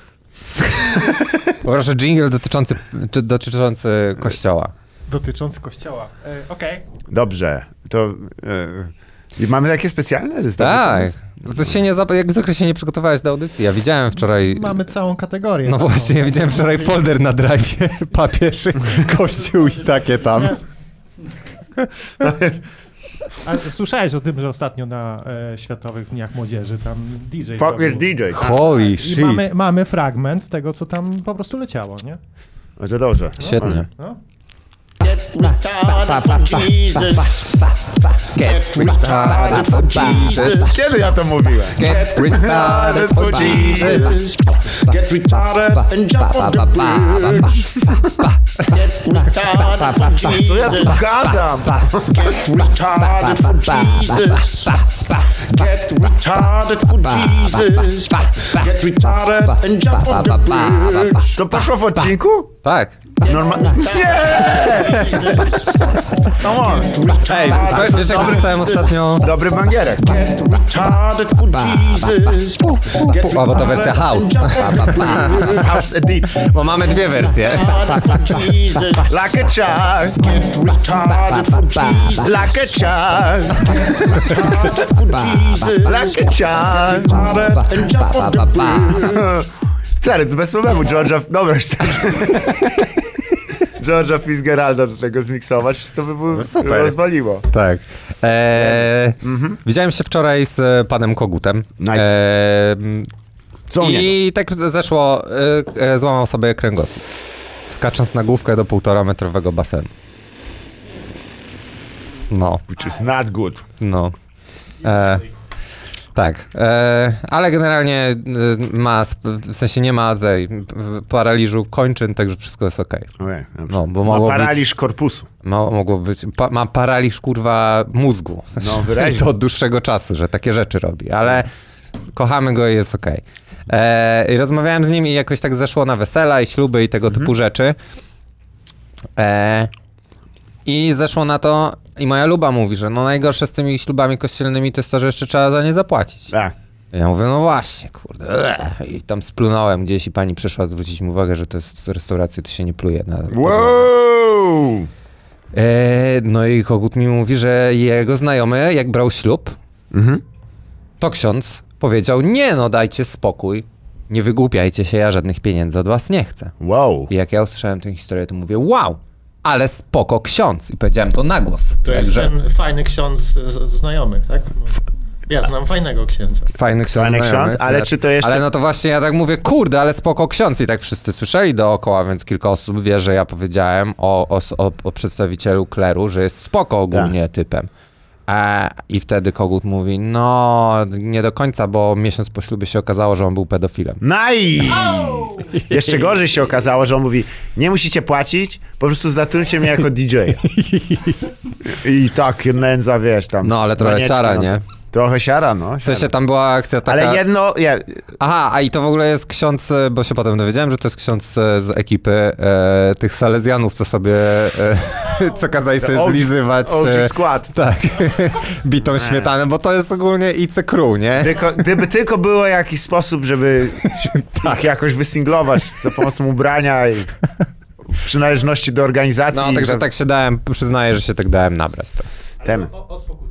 Speaker 4: poproszę jingle dotyczący, czy, dotyczący kościoła.
Speaker 1: Dotyczący kościoła. E, Okej.
Speaker 3: dobrze, to... E, i mamy takie specjalne zestawy?
Speaker 4: Tak. To się nie, zap- jak zwykle się nie przygotowałeś do audycji. Ja widziałem wczoraj...
Speaker 1: Mamy całą kategorię.
Speaker 4: No właśnie, ja widziałem wczoraj folder na drive, papież, kościół i takie tam.
Speaker 1: A słyszałeś o tym, że ostatnio na e, Światowych Dniach Młodzieży tam DJ robił.
Speaker 3: is DJ.
Speaker 4: Holy
Speaker 1: I
Speaker 4: shit.
Speaker 1: mamy, mamy fragment tego, co tam po prostu leciało, nie?
Speaker 3: No to dobrze.
Speaker 4: Świetnie.
Speaker 1: No.
Speaker 4: Get retarded for Jesus.
Speaker 3: Kiedy ja to mówiłem?
Speaker 4: Get retarded for Jesus.
Speaker 8: Get retarded and jump on the bridge. Get retarded for
Speaker 3: Co ja tu
Speaker 8: Jesus.
Speaker 3: gadam?
Speaker 8: Get retarded for Jesus. Get retarded for Jesus. Get retarded and jump on the bridge.
Speaker 3: To poszło w odcinku?
Speaker 4: Tak.
Speaker 3: Normalnie. Nie! Come on.
Speaker 4: Ej, wiesz jak dostałem ostatnio...
Speaker 3: Dobry bangierek.
Speaker 8: Get retarded for Jesus. Get
Speaker 4: O, bo to wersja house.
Speaker 3: House edit.
Speaker 4: Bo mamy dwie wersje.
Speaker 3: Like a child. Like a child. Like a child. Stary, to bez problemu. Georgia... Dobra, już tak. Georgia Fitzgeralda do tego zmiksować, to by było
Speaker 4: super.
Speaker 3: rozwaliło.
Speaker 4: Tak. Eee, Widziałem się wczoraj z e, panem Kogutem.
Speaker 3: Nice.
Speaker 4: Eee,
Speaker 3: Co?
Speaker 4: I tak zeszło, e, e, złamał sobie kręgosłup. Skacząc na główkę do półtora metrowego basenu. No,
Speaker 3: Which is not good.
Speaker 4: no. E, tak, e, ale generalnie e, ma, w sensie nie ma tej paraliżu kończyn, także wszystko jest okej.
Speaker 3: Okay,
Speaker 4: No, bo
Speaker 3: Ma
Speaker 4: mogło być,
Speaker 3: paraliż korpusu.
Speaker 4: mo, mogło być, pa, ma paraliż kurwa mózgu.
Speaker 3: No,
Speaker 4: I
Speaker 3: wyraźnie.
Speaker 4: to od dłuższego czasu, że takie rzeczy robi, ale kochamy go i jest okej. E, i rozmawiałem z nim i jakoś tak zeszło na wesela i śluby i tego
Speaker 3: Mhm.
Speaker 4: typu rzeczy. E, I zeszło na to, i moja luba mówi, że no najgorsze z tymi ślubami kościelnymi to jest to, że jeszcze trzeba za nie zapłacić.
Speaker 3: Tak.
Speaker 4: Ja mówię, no właśnie, kurde. ech. I tam splunąłem gdzieś i pani przyszła zwrócić mi uwagę, że to jest z restauracji, tu się nie pluje na.
Speaker 3: Wow!
Speaker 4: E, no i kogut mi mówi, że jego znajomy, jak brał ślub,
Speaker 3: Mhm.
Speaker 4: to ksiądz powiedział, nie no, dajcie spokój, nie wygłupiajcie się, ja żadnych pieniędzy od was nie chcę.
Speaker 3: Wow.
Speaker 4: I jak ja usłyszałem tę historię, to mówię, wow, ale spoko ksiądz. I powiedziałem to na głos.
Speaker 1: To jest
Speaker 4: Także
Speaker 1: ten fajny ksiądz z, z znajomych, tak? Ja znam fajnego księdza.
Speaker 4: Fajny ksiądz
Speaker 3: Fajny
Speaker 4: znajomy,
Speaker 3: ksiądz, ale czy to jeszcze-
Speaker 4: Ale no to właśnie ja tak mówię, kurde, ale spoko ksiądz. I tak wszyscy słyszeli dookoła, więc kilka osób wie, że ja powiedziałem o, o, o, o przedstawicielu kleru, że jest spoko ogólnie
Speaker 3: Tak.
Speaker 4: typem. E, I wtedy kogut mówi, no nie do końca, bo miesiąc po ślubie się okazało, że on był pedofilem.
Speaker 3: Naj! Jeszcze gorzej się okazało, że on mówi, nie musicie płacić, po prostu zatrudnijcie mnie jako DJ. I tak, nędza, wiesz, tam.
Speaker 4: No ale trochę siara,
Speaker 3: no.
Speaker 4: nie?
Speaker 3: Trochę siara, no.
Speaker 4: W sensie tam była akcja taka...
Speaker 3: Ale jedno, ja,
Speaker 4: Aha, a i to w ogóle jest ksiądz, bo się potem dowiedziałem, że to jest ksiądz e, z ekipy e, tych salezjanów, co sobie, e, co kazali sobie
Speaker 3: OG
Speaker 4: zlizywać.
Speaker 3: OG
Speaker 4: e,
Speaker 3: skład.
Speaker 4: tak, bitą śmietanę, bo to jest ogólnie IC Crew, nie?
Speaker 3: Tylko, gdyby tylko było jakiś sposób, żeby
Speaker 4: Tak.
Speaker 3: ich jakoś wysinglować za pomocą ubrania i przynależności do organizacji.
Speaker 4: No, także
Speaker 3: za-
Speaker 4: tak się dałem, przyznaję, że się tak dałem nabrać.
Speaker 3: Tem.
Speaker 1: Tak?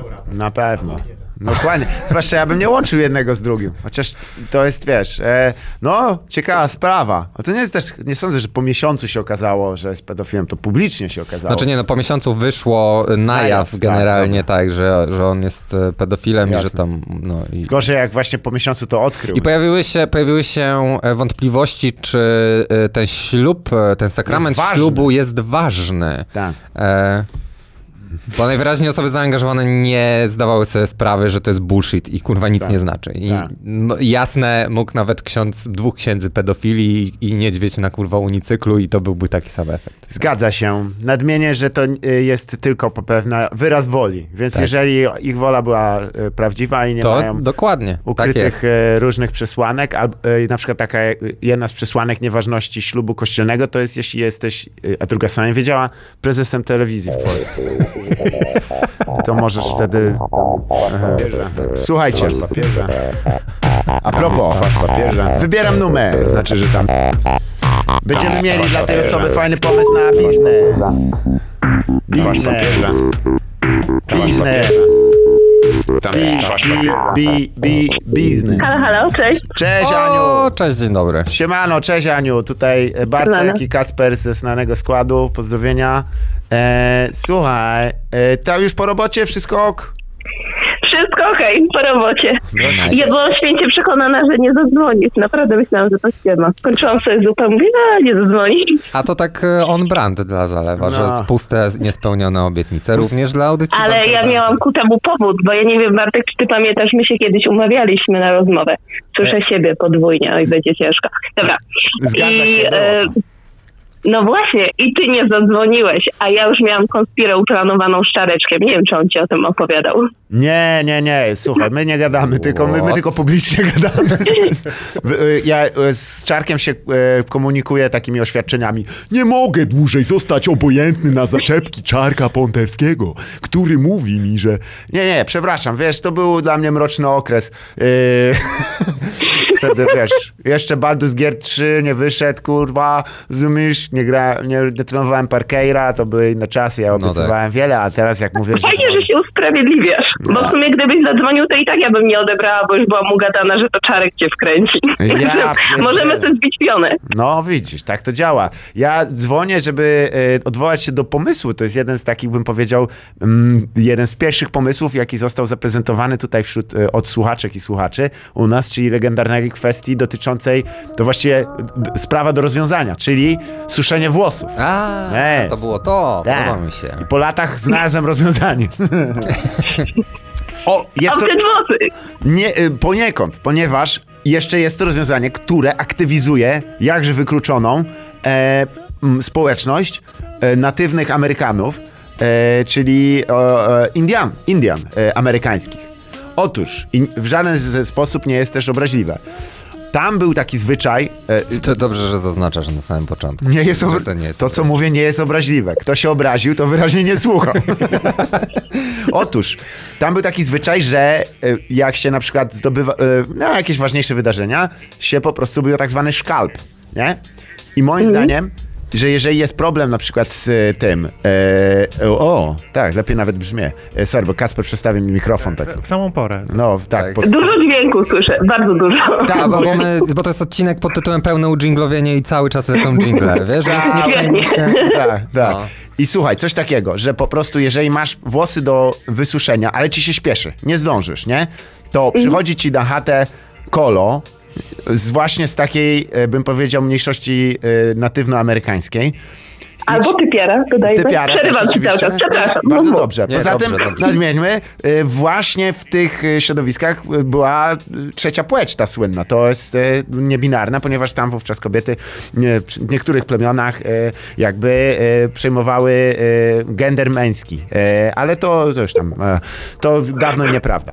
Speaker 1: Dał radę.
Speaker 3: Na pewno. Dokładnie. Zwłaszcza ja bym nie łączył jednego z drugim. Chociaż to jest, wiesz, e, no, ciekawa sprawa. A to nie jest też, nie sądzę, że po miesiącu się okazało, że jest pedofilem, to publicznie się okazało.
Speaker 4: Znaczy nie, no po miesiącu wyszło na jaw
Speaker 3: tak,
Speaker 4: generalnie
Speaker 3: dobra.
Speaker 4: tak, że, że on jest e, pedofilem i
Speaker 3: Jasne.
Speaker 4: że tam, no i...
Speaker 3: Gorzej jak właśnie po miesiącu to odkrył.
Speaker 4: I pojawiły się, pojawiły się e, wątpliwości, czy e, ten ślub, ten sakrament
Speaker 3: Jest
Speaker 4: ślubu jest ważny.
Speaker 3: Tak.
Speaker 4: E, bo najwyraźniej osoby zaangażowane nie zdawały sobie sprawy, że to jest bullshit i kurwa nic
Speaker 3: Tak.
Speaker 4: nie znaczy. I
Speaker 3: Tak.
Speaker 4: jasne, mógł nawet ksiądz, dwóch księdzy pedofili i, i niedźwiedź na kurwa unicyklu i to byłby taki sam efekt.
Speaker 3: Zgadza się. Nadmienię, że to y, jest tylko pewna wyraz woli. Więc
Speaker 4: Tak.
Speaker 3: jeżeli ich wola była y, prawdziwa i nie
Speaker 4: To
Speaker 3: mają
Speaker 4: dokładnie, tak
Speaker 3: ukrytych e, różnych przesłanek, albo na przykład taka jedna z przesłanek nieważności ślubu kościelnego to jest, jeśli jesteś, a druga strona nie wiedziała, prezesem telewizji w Polsce. To możesz wtedy... Słuchajcie. A propos, wybieram numer, znaczy, że tam... Będziemy mieli dla tej osoby fajny pomysł na biznes. Biznes. Biznes. Bi, bi, bi, bi, biznes.
Speaker 9: Halo, halo, cześć.
Speaker 3: Cześć
Speaker 4: O,
Speaker 3: Aniu!
Speaker 4: cześć, dzień dobry.
Speaker 3: Siemano, cześć Aniu, tutaj Bartek
Speaker 9: Siemano.
Speaker 3: i Kacper ze znanego składu, pozdrowienia. E, słuchaj, e, to już po robocie wszystko ok?
Speaker 9: Wszystko okej, po robocie.
Speaker 3: Proszę.
Speaker 9: Ja byłam święcie przekonana, że nie zadzwonisz. Naprawdę myślałam, że to ściema. Kończyłam sobie zupę, mówię, a nie zadzwoni.
Speaker 4: A to tak e, on brand dla Zalewa, że
Speaker 3: No.
Speaker 4: z puste, niespełnione obietnice, również dla audycji.
Speaker 9: Ale ja miałam ku temu powód, bo ja nie wiem, Bartek, czy ty pamiętasz, my się kiedyś umawialiśmy na rozmowę. Słyszę siebie podwójnie, oj, będzie ciężko. Dobra.
Speaker 3: Zgadza
Speaker 9: I,
Speaker 3: się,
Speaker 9: e. No właśnie, i ty nie zadzwoniłeś, a ja już miałam konspirę uplanowaną Szczareczkiem. Nie wiem, czy on ci o tym opowiadał.
Speaker 3: Nie, nie, nie, słuchaj, my nie gadamy, tylko my, my tylko publicznie gadamy. Y, Ja y, z Czarkiem się y, komunikuję takimi oświadczeniami. Nie mogę dłużej zostać obojętny na zaczepki Czarka Pontewskiego, który mówi mi, że... Nie, nie, przepraszam, wiesz, to był dla mnie mroczny okres. Wtedy, wiesz, jeszcze Baldur's Gear 3 nie wyszedł, kurwa, rozumiesz, nie, gra, nie, nie trenowałem Parkeira, to były inne czasy, ja obiecywałem wiele, a teraz jak mówię, że...
Speaker 9: Fajnie, że się usprawiedliwiasz, bo w sumie gdybyś zadzwonił, to i tak ja bym nie odebrała, bo już byłam ugadana, że to Czarek cię wkręci.
Speaker 3: Ja.
Speaker 9: Możemy sobie zbić pionę.
Speaker 3: No widzisz, tak to działa. Ja dzwonię, żeby e, odwołać się do pomysłu. To jest jeden z takich, bym powiedział, mm, jeden z pierwszych pomysłów, jaki został zaprezentowany tutaj wśród e, od słuchaczek i słuchaczy u nas, czyli legendarnej kwestii dotyczącej, to właściwie d- sprawa do rozwiązania, czyli suszenie włosów.
Speaker 4: A,
Speaker 3: Jest.
Speaker 4: to było to,
Speaker 3: Tak.
Speaker 4: podoba mi się.
Speaker 3: I po latach znalazłem rozwiązanie. o, jest to... Nie, y, poniekąd, ponieważ jeszcze jest to rozwiązanie, które aktywizuje jakże wykluczoną e, m, społeczność e, natywnych Amerykanów, e, czyli Indian, Indian e, amerykańskich. Otóż in, w żaden sposób nie jest też obraźliwe. Tam był taki zwyczaj, e,
Speaker 4: To dobrze, że zaznaczasz na samym początku.
Speaker 3: nie jest obra-
Speaker 4: to nie jest
Speaker 3: to, co mówię, nie jest obraźliwe. Kto się obraził, to wyraźnie nie słucha. Otóż, tam był taki zwyczaj, że e, jak się na przykład zdobywa, e, no, jakieś ważniejsze wydarzenia, się po prostu był tak zwany szkalp, nie? I moim zdaniem, że jeżeli jest problem na przykład z e, tym, e, o, tak, lepiej nawet brzmię. E, sorry, bo Kasper przestawił mi mikrofon tak.
Speaker 1: W samą porę.
Speaker 3: No, tak.
Speaker 4: Tak.
Speaker 3: pod-
Speaker 9: Dużo dźwięku słyszę, bardzo dużo.
Speaker 3: tak,
Speaker 4: bo,
Speaker 3: bo
Speaker 4: my, bo to jest odcinek pod tytułem Pełne udżinglowienie i cały czas lecą jingle, wiesz? Więc nie przejmuj się.
Speaker 3: Tak, tak.
Speaker 4: No.
Speaker 3: I słuchaj, coś takiego, że po prostu jeżeli masz włosy do wysuszenia, ale ci się śpieszy, nie zdążysz, nie? To przychodzi ci na chatę kolo, z właśnie z takiej, e, bym powiedział, mniejszości e, natywnoamerykańskiej.
Speaker 9: Albo typiara, dodajmy.
Speaker 3: Typiara
Speaker 9: Przerywam ci cały
Speaker 3: oczywiście.
Speaker 9: czas, przepraszam.
Speaker 3: Bardzo dobrze. Poza tym, nadmieńmy, y, właśnie w tych y, środowiskach y, była trzecia płeć ta słynna. To jest niebinarna, ponieważ tam wówczas kobiety w niektórych plemionach jakby przejmowały gender męski. Ale to, to już tam, to dawno nieprawda.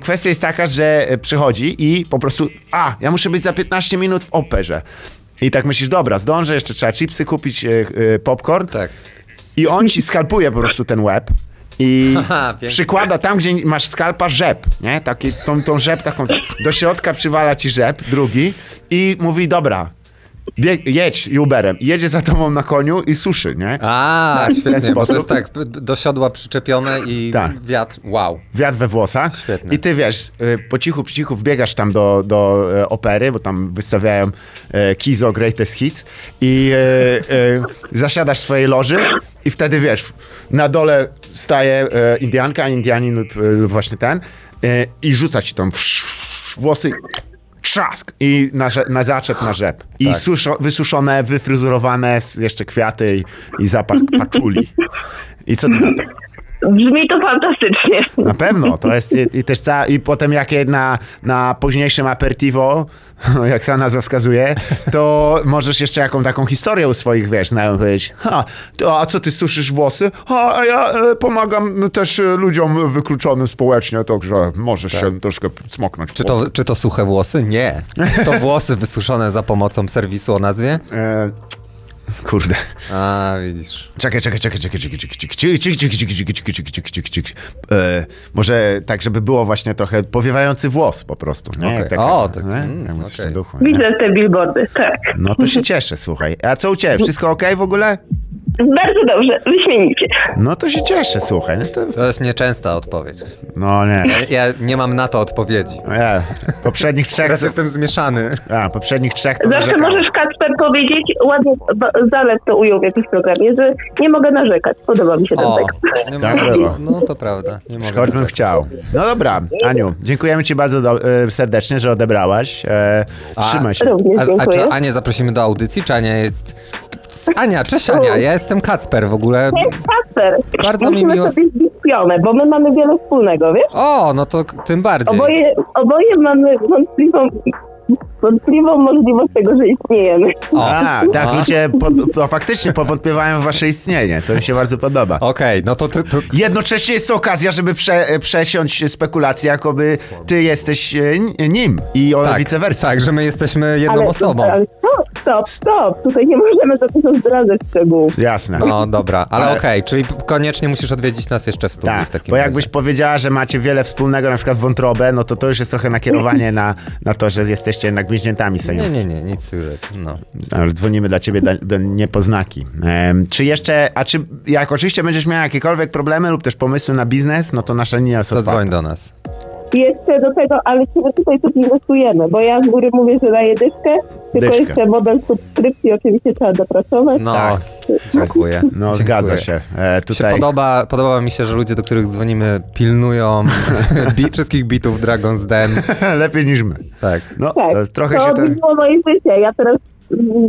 Speaker 3: Kwestia jest taka, że przychodzi i po prostu, a, ja muszę być za 15 minut w operze. I tak myślisz, dobra, zdążę, jeszcze trzeba chipsy kupić, y, y, popcorn.
Speaker 4: Tak.
Speaker 3: I on ci skalpuje po prostu ten łeb i
Speaker 4: Aha,
Speaker 3: przykłada tam, gdzie masz skalpa, rzep, nie? Taki, tą, tą rzep taką, do środka przywala ci rzep, drugi i mówi, dobra, bieg, jedź Uberem. Jedzie za tobą na koniu i suszy, nie?
Speaker 4: A, świetnie, bo to jest tak, do siodła przyczepione i
Speaker 3: Tak.
Speaker 4: wiatr, wow.
Speaker 3: Wiatr we włosach.
Speaker 4: Świetne.
Speaker 3: I ty wiesz, y, po cichu, po cichu wbiegasz tam do, do e, opery, bo tam wystawiają e, Kizo Greatest Hits i e, e, zasiadasz w swojej loży i wtedy wiesz, na dole staje e, Indianka, Indianin lub, lub właśnie ten i rzuca ci tam włosy trzask i na, rze- na zaczep na rzep. I
Speaker 4: Tak.
Speaker 3: suszo, wysuszone, wyfryzurowane, jeszcze kwiaty i, i zapach paczuli. I co ty na to?
Speaker 9: Brzmi to fantastycznie.
Speaker 3: Na pewno, to jest i, i też ca, i potem jakie na, na późniejszym aperitivo, jak sama nazwa wskazuje, to możesz jeszcze jaką taką historię u swoich, wiesz, znajomych powiedzieć, ha, to, a co ty suszysz włosy? Ha, a ja e, pomagam też e, ludziom wykluczonym społecznie, także możesz się troszkę smoknąć.
Speaker 4: Czy to, czy to suche włosy? Nie. To włosy wysuszone za pomocą serwisu o nazwie?
Speaker 3: E, kurde.
Speaker 4: A, widzisz.
Speaker 3: Czekaj, czekaj, czekaj, czekaj, czekaj, czekaj, czekaj, czekaj, czekaj, czekaj, czekaj, czekaj, czekaj, czekaj, czekaj, czekaj. E, Może tak, żeby było właśnie trochę powiewający włos po prostu. Nie? Jak tak,
Speaker 4: O, tak,
Speaker 3: nie?
Speaker 4: mm,
Speaker 3: Jak coś w
Speaker 4: okej.
Speaker 3: duchu, nie?
Speaker 9: Widzę te billboardy, tak.
Speaker 3: No to się cieszę, słuchaj. A co u ciebie? Wszystko okej w ogóle?
Speaker 9: Bardzo dobrze, wyśmienicie.
Speaker 3: No to się cieszę, słuchaj. No, to,
Speaker 4: To jest nieczęsta odpowiedź.
Speaker 3: no nie.
Speaker 4: Ja nie mam na to odpowiedzi.
Speaker 3: No nie. Poprzednich trzech...
Speaker 4: Teraz jestem zmieszany.
Speaker 3: A, poprzednich trzech to
Speaker 9: Zawsze możesz Kacper powiedzieć, ładnie Zalet to ujął w jakimś programie, że nie mogę narzekać. Podoba mi się ten
Speaker 4: O,
Speaker 9: tekst.
Speaker 4: nie
Speaker 3: Tak
Speaker 4: mogę.
Speaker 3: było.
Speaker 4: No to prawda. Nie mogę.
Speaker 3: Choćbym chciał. No dobra, Aniu, dziękujemy ci bardzo do, e, serdecznie, że odebrałaś. E, trzymaj się.
Speaker 9: Również
Speaker 4: A, a czy Anię zaprosimy do audycji? Czy Ania jest... Ania, cześć Ania, ja jestem Kacper w ogóle.
Speaker 9: Cześć Kacper.
Speaker 4: Bardzo mi
Speaker 9: Musimy
Speaker 4: miło-
Speaker 9: sobie zbić pionę, bo my mamy wiele wspólnego, wiesz?
Speaker 4: O, no to tym bardziej.
Speaker 9: Oboje, oboje mamy wątpliwą, wątpliwą możliwość tego, że istniejemy.
Speaker 4: O.
Speaker 3: A, tak,
Speaker 4: A.
Speaker 3: ludzie po, po, faktycznie powątpiewają w wasze istnienie. To mi się bardzo podoba.
Speaker 4: Okej, no to ty... To...
Speaker 3: Jednocześnie jest to okazja, żeby prze, przesiąść spekulację, jakoby ty jesteś e, nim i o
Speaker 4: Tak,
Speaker 3: vice versa.
Speaker 4: tak, że my jesteśmy jedną osobą.
Speaker 9: Ale stop, stop. Tutaj nie możemy za dużo zdradzać szczegółów.
Speaker 3: Jasne.
Speaker 4: No dobra, ale
Speaker 3: Ale-
Speaker 4: okej, czyli p- koniecznie musisz odwiedzić nas jeszcze w studiu w
Speaker 3: Tak,
Speaker 4: takim
Speaker 3: bo
Speaker 4: razie.
Speaker 3: jakbyś powiedziała, że macie wiele wspólnego, na przykład wątrobę, no to to już jest trochę nakierowanie na, na to, że jesteście jednak bliźniętami
Speaker 4: Nie,
Speaker 3: seniorskimi.
Speaker 4: nie, nie, nic już. No.
Speaker 3: Ale dzwonimy dla ciebie do, do niepoznaki. Em, czy jeszcze, a czy jak oczywiście będziesz miał jakiekolwiek problemy lub też pomysły na biznes, no to nasza linia jest
Speaker 4: To
Speaker 3: otwarta.
Speaker 4: dzwoń do nas.
Speaker 9: Jeszcze do tego, ale czy my tutaj coś inwestujemy? Bo ja z góry mówię, że daję dyszkę, tylko
Speaker 3: Dyszkę.
Speaker 9: jeszcze model subskrypcji oczywiście trzeba dopracować.
Speaker 4: No,
Speaker 3: Tak.
Speaker 4: dziękuję.
Speaker 3: No
Speaker 4: dziękuję.
Speaker 3: zgadza się. E,
Speaker 4: Się
Speaker 3: tutaj
Speaker 4: podoba, podoba mi się, że ludzie, do których dzwonimy, pilnują bi wszystkich bitów Dragon's Den.
Speaker 3: lepiej niż my.
Speaker 4: Tak.
Speaker 3: No,
Speaker 9: Tak,
Speaker 3: to trochę
Speaker 9: to
Speaker 3: się to...
Speaker 9: odbiło moje życie. Ja teraz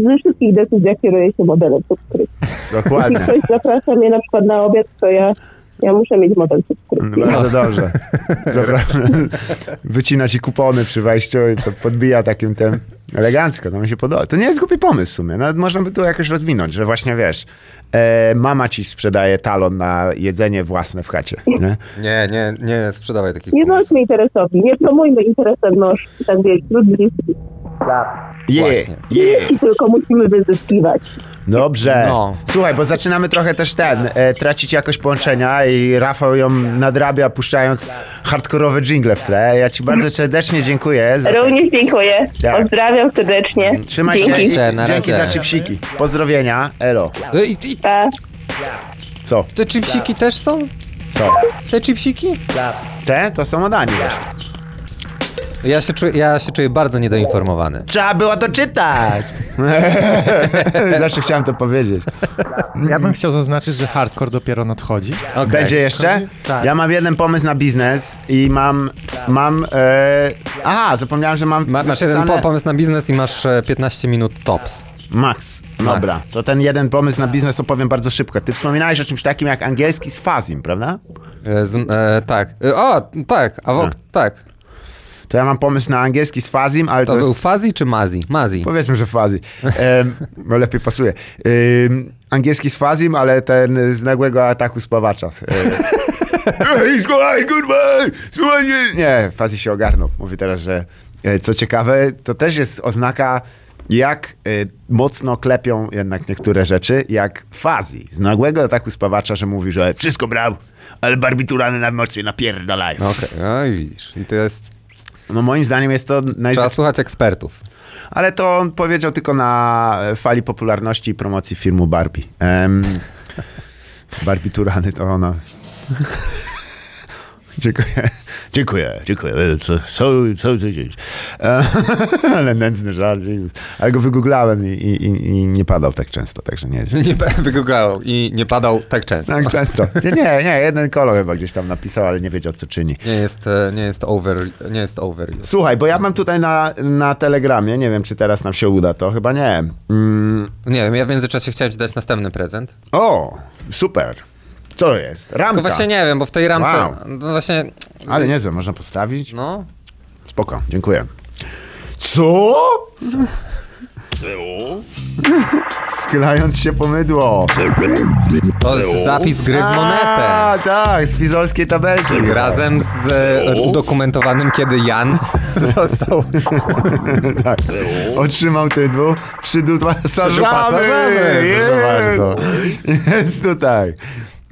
Speaker 9: ze wszystkich decyzjach kieruję się modelem subskrypcji. Jeśli
Speaker 3: Dokładnie.
Speaker 9: ktoś zaprasza mnie na przykład na obiad, to ja, ja muszę mieć model subskrypcji.
Speaker 3: Bardzo dobrze. Zapra- Wycina ci kupony przy wejściu i to podbija takim tym elegancko. To mi się podoba. To nie jest głupi pomysł w sumie. Nawet można by to jakoś rozwinąć, że właśnie wiesz, e, mama ci sprzedaje talon na jedzenie własne w chacie. Nie?
Speaker 4: Nie, nie, nie sprzedawaj takich
Speaker 9: Nie
Speaker 4: pomysłów.
Speaker 9: bądźmy interesowni, nie promujmy interesem nóż, tak wiesz, ludzi
Speaker 3: Yeah,
Speaker 4: Właśnie.
Speaker 3: yeah.
Speaker 9: i tylko musimy wyzyskiwać.
Speaker 3: Dobrze.
Speaker 4: No.
Speaker 3: Słuchaj, bo zaczynamy trochę też ten, e, tracić jakość połączenia i Rafał ją nadrabia puszczając hardkorowe jingle w tle. Ja ci bardzo serdecznie dziękuję.
Speaker 9: Również dziękuję.
Speaker 3: Tak.
Speaker 9: Pozdrawiam serdecznie.
Speaker 3: Trzymaj się
Speaker 9: Dzięki.
Speaker 3: i
Speaker 4: Cześć, na
Speaker 3: dzięki
Speaker 4: razie.
Speaker 3: za chipsiki. Pozdrowienia. Elo.
Speaker 4: No I.
Speaker 3: Co?
Speaker 4: te chipsiki też są?
Speaker 3: Co?
Speaker 4: Te chipsiki?
Speaker 3: Te? To są od Ani.
Speaker 4: Ja się, czuję, ja się czuję bardzo niedoinformowany.
Speaker 3: Trzeba było to czytać. Zawsze chciałem to powiedzieć.
Speaker 1: Ja bym chciał zaznaczyć, że hardcore dopiero nadchodzi.
Speaker 4: Okay.
Speaker 3: Będzie jeszcze?
Speaker 1: Tak.
Speaker 3: Ja mam jeden pomysł na biznes i mam, mam, e... aha, zapomniałem, że mam
Speaker 4: Ma, masz jeden po, pomysł na biznes i masz e, 15 minut tops.
Speaker 3: Max. Dobra, to ten jeden pomysł na biznes opowiem bardzo szybko. Ty wspominałeś o czymś takim jak angielski z fazim, prawda?
Speaker 4: E, z, e, tak. E, o, tak, a wo, tak.
Speaker 3: To ja mam pomysł na angielski z fazim, ale to,
Speaker 4: To był
Speaker 3: jest...
Speaker 4: Fazi czy Mazi? Mazi.
Speaker 3: Powiedzmy, że fazi. No lepiej pasuje. Um, angielski z fazim, ale ten z nagłego ataku spawacza. E, Ej, słuchaj, kurwa! Słuchaj, nie! Nie, fazi się ogarnął. Mówi teraz, że e, co ciekawe, to też jest oznaka jak e, mocno klepią jednak niektóre rzeczy, jak fazi z nagłego ataku spawacza, że mówi, że wszystko brał, ale barbiturany na mocniej napierdalają.
Speaker 4: Okej, no i widzisz. I to jest...
Speaker 3: no moim zdaniem jest to
Speaker 4: Trzeba
Speaker 3: najzwyczajniej
Speaker 4: słuchać ekspertów.
Speaker 3: ale to on powiedział tylko na e, fali popularności i promocji filmu Barbie. Um, Barbie Turany to ona. Dziękuję. Dziękuję, dziękuję. Co, co, co, e, Ale nędzny żart. Ale go wygooglałem i, i, i- nie padał tak często, także nie jest.
Speaker 4: Nie wygooglał i nie padał tak często.
Speaker 3: Tak często. Nie, nie, nie, jeden kolor chyba gdzieś tam napisał, ale nie wiedział, co czyni.
Speaker 4: Nie jest, e, nie jest over, nie jest over.
Speaker 3: Słuchaj, bo ja mam tutaj na, na Telegramie, nie wiem, czy teraz nam się uda to, chyba nie. Mm,
Speaker 4: Nie wiem, ja w międzyczasie chciałem ci dać następny prezent.
Speaker 3: o, super. Co jest? Ramka.
Speaker 4: Tylko właśnie nie wiem, bo w tej ramce...
Speaker 3: Wow.
Speaker 4: No właśnie...
Speaker 3: Ale niezłe, można postawić?
Speaker 4: No,
Speaker 3: Spoko, dziękuję. Co? Schylając się po mydło.
Speaker 4: to jest zapis gry w monetę.
Speaker 3: A, tak, z fizolskiej tabelki.
Speaker 4: Razem z e, udokumentowanym, kiedy Jan został...
Speaker 3: tak. Otrzymał tytuł pasażamy,
Speaker 4: proszę bardzo.
Speaker 3: Jest tutaj.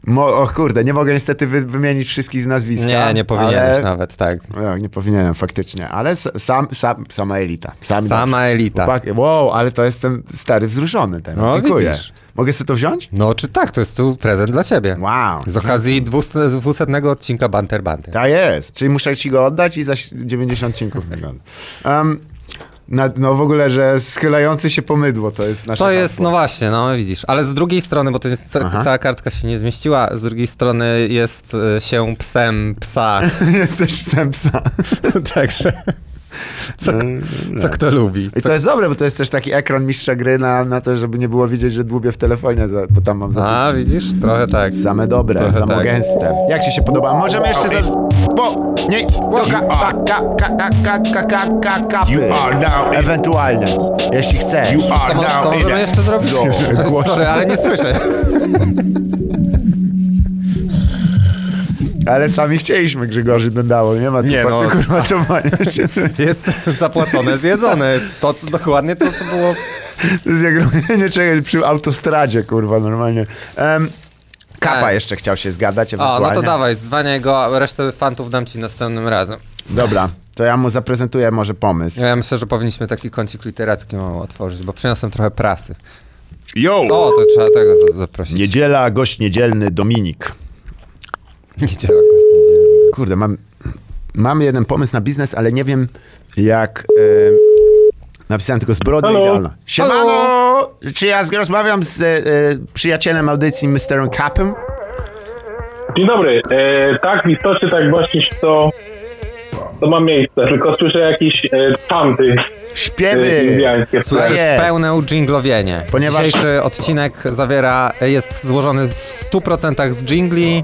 Speaker 3: Mo, o kurde, nie mogę niestety wy, wymienić wszystkich z nazwiska.
Speaker 4: Nie, nie powinieneś
Speaker 3: ale...
Speaker 4: nawet, tak.
Speaker 3: No, nie powinienem faktycznie, ale sam, sam, sama elita. Sami
Speaker 4: Sama elita.
Speaker 3: Chłopaki, wow, ale to jestem stary wzruszony teraz.
Speaker 4: No,
Speaker 3: Dziękuję.
Speaker 4: widzisz.
Speaker 3: Mogę sobie to wziąć?
Speaker 4: No czy tak, to jest tu prezent dla ciebie.
Speaker 3: Wow.
Speaker 4: Z okazji dwuste- dwusetnego odcinka Banter Banter.
Speaker 3: Tak jest. Czyli muszę ci go oddać i za 90 odcinków wygląda. Um, na, no w ogóle, że schylający się pomydło to jest nasze
Speaker 4: To jest,
Speaker 3: hasło.
Speaker 4: no właśnie, no widzisz. Ale z drugiej strony, bo to jest ca-
Speaker 3: Aha.
Speaker 4: cała kartka się nie zmieściła, z drugiej strony jest e, się psem psa.
Speaker 3: Jesteś psem psa.
Speaker 4: Także co, co kto lubi.
Speaker 3: I to jest dobre, bo to jest też taki ekran mistrza gry na, na to, żeby nie było widzieć, że dłubię w telefonie, za, bo tam mam
Speaker 4: A,
Speaker 3: zapisane.
Speaker 4: widzisz? Trochę tak.
Speaker 3: Same dobre,
Speaker 4: Trochę
Speaker 3: same
Speaker 4: tak.
Speaker 3: gęste. Jak ci się podoba? Możemy jeszcze za... Bo, nie, do ka, ka, ka, ka, ka, ka, ka, ka, kapy.
Speaker 8: You are now in-
Speaker 3: Ewentualnie, jeśli chcesz.
Speaker 8: You are
Speaker 4: Co, mo- co możemy jeszcze zrobić?
Speaker 3: Głośno.
Speaker 4: Sorry, ale nie słyszę.
Speaker 3: Ale sami chcieliśmy, Grzegorzy dodało, nie ma tu
Speaker 4: Nie,
Speaker 3: nie,
Speaker 4: no.
Speaker 3: kurwa cofania się.
Speaker 4: Jest zapłacone, zjedzone. Jest to, co, dokładnie to, co było.
Speaker 3: To jest jak robienie czegoś przy autostradzie, kurwa, normalnie. Em, Kapa
Speaker 4: Tak.
Speaker 3: jeszcze chciał się zgadać
Speaker 4: O,
Speaker 3: ewentualnie.
Speaker 4: no to dawaj, zwaniaj go, a resztę fantów dam ci następnym razem.
Speaker 3: Dobra, to ja mu zaprezentuję może pomysł.
Speaker 4: Ja myślę, że powinniśmy taki kącik literacki mało otworzyć, bo przyniosłem trochę prasy.
Speaker 3: Yo!
Speaker 4: O, to trzeba tego za- zaprosić.
Speaker 3: Niedziela, gość niedzielny Dominik.
Speaker 4: Niedziela, gość niedzielny.
Speaker 3: Kurde, mam, mam jeden pomysł na biznes, ale nie wiem jak... E, napisałem tylko zbrodnia
Speaker 6: Halo?
Speaker 3: idealna. Siemano! Czy ja z- rozmawiam z e, przyjacielem audycji Mr. Capem?
Speaker 6: Dzień dobry. E, tak, w istocie tak właśnie to, to ma miejsce, tylko słyszę jakieś e,
Speaker 3: Śpiewy!
Speaker 6: e.
Speaker 4: Słyszysz
Speaker 3: jest.
Speaker 4: pełne udżinglowienie.
Speaker 3: Ponieważ-
Speaker 4: Dzisiejszy odcinek zawiera, jest złożony w 100% z jingli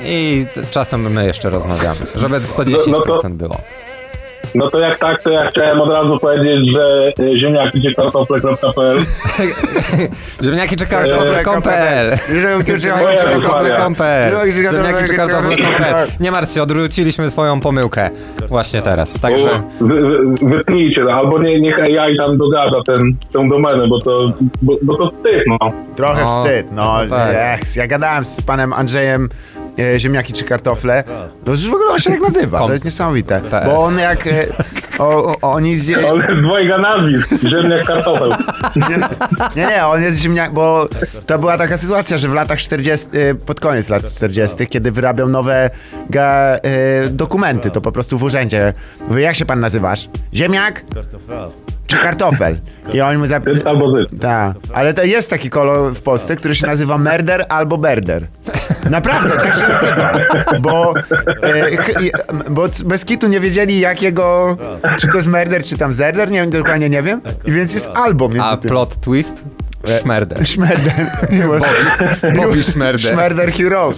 Speaker 4: i czasem my jeszcze rozmawiamy, żeby 110%
Speaker 6: No- no to-
Speaker 4: było.
Speaker 6: No to jak tak, to ja chciałem od razu powiedzieć, że e, ziemniaki czy kartofle.pl
Speaker 4: Ziemniaki czy
Speaker 6: Eee,
Speaker 4: kartofle.pl
Speaker 3: Ziemniaki czy
Speaker 4: kartofle.pl
Speaker 3: Ziemniaki czy
Speaker 4: kartofle.pl Nie martw się, odwróciliśmy twoją pomyłkę właśnie teraz, także...
Speaker 6: Wy, wy, wytnijcie, albo nie, niech AI tam dogada ten, tę domenę, bo to, bo, bo to wstyd, no.
Speaker 3: Trochę
Speaker 4: No,
Speaker 3: wstyd, no.
Speaker 4: no tak.
Speaker 3: Ech, ja gadałem z panem Andrzejem e, Ziemniaki czy kartofle. To już w ogóle on się tak nazywa, to jest niesamowite.
Speaker 4: Tak.
Speaker 3: Bo on jak... E, o, o, oni zje...
Speaker 6: Ale dwojga nazwisk, ziemniak kartofel.
Speaker 3: Nie, nie, on jest ziemniak, bo to była taka sytuacja, że w latach 40, y, pod koniec lat 40, kiedy wyrabiał nowe ga, y, dokumenty, to po prostu w urzędzie. Mówię, jak się pan nazywasz? Ziemniak? Czy kartofel? I oni mu zap...
Speaker 6: Albo.
Speaker 3: Tak, ale to jest taki kolor w Polsce, który się nazywa merder albo berder. Naprawdę, tak się nazywa. Bo, e, ch- bo bez kitu nie wiedzieli jakiego, czy to jest merder, czy tam zerder, nie wiem, dokładnie nie wiem. I więc jest albo między
Speaker 4: A
Speaker 3: tym.
Speaker 4: plot twist? Szmerder.
Speaker 3: Szmerder.
Speaker 4: Bobby Szmerder.
Speaker 3: Szmerder Hero.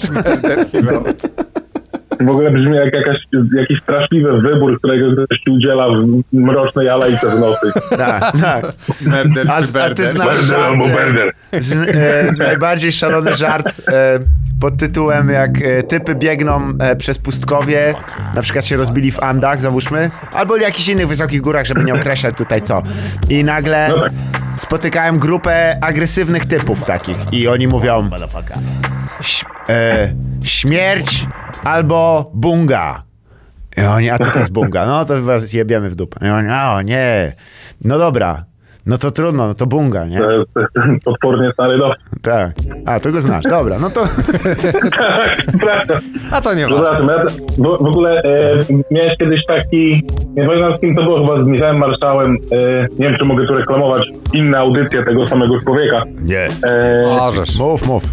Speaker 6: W ogóle brzmi jak jakaś, jakiś straszliwy wybór, którego ktoś ci udziela w mrocznej alejce w nocy.
Speaker 3: Tak, tak.
Speaker 4: Merder
Speaker 3: A,
Speaker 4: czy
Speaker 3: a ty
Speaker 4: berder?
Speaker 3: znasz
Speaker 6: Berder
Speaker 3: żart,
Speaker 6: albo
Speaker 3: e, z, e, najbardziej szalony żart e, pod tytułem jak e, typy biegną e, przez pustkowie, na przykład się rozbili w Andach, załóżmy, albo jakichś innych wysokich górach, żeby nie określać tutaj co. I nagle
Speaker 6: No tak.
Speaker 3: spotykałem grupę agresywnych typów takich i oni mówią Ś- e, śmierć albo bunga. I oni, a co to jest bunga? No to was jebiemy w dupę. I oni, o nie, no dobra, no to trudno, no to bunga, nie?
Speaker 6: To jest potwornie stary dowcip.
Speaker 3: Tak. A, to go znasz, dobra, no to...
Speaker 6: Tak, prawda.
Speaker 4: A to nie.
Speaker 6: Przepraszam, ja w, w ogóle e, miałeś kiedyś taki, nie pamiętam z kim to było, chyba z Michałem Marszałem, e, nie wiem czy mogę tu reklamować inne audycje tego samego człowieka.
Speaker 3: Nie.
Speaker 6: E,
Speaker 4: Możesz.
Speaker 3: Mów, mów.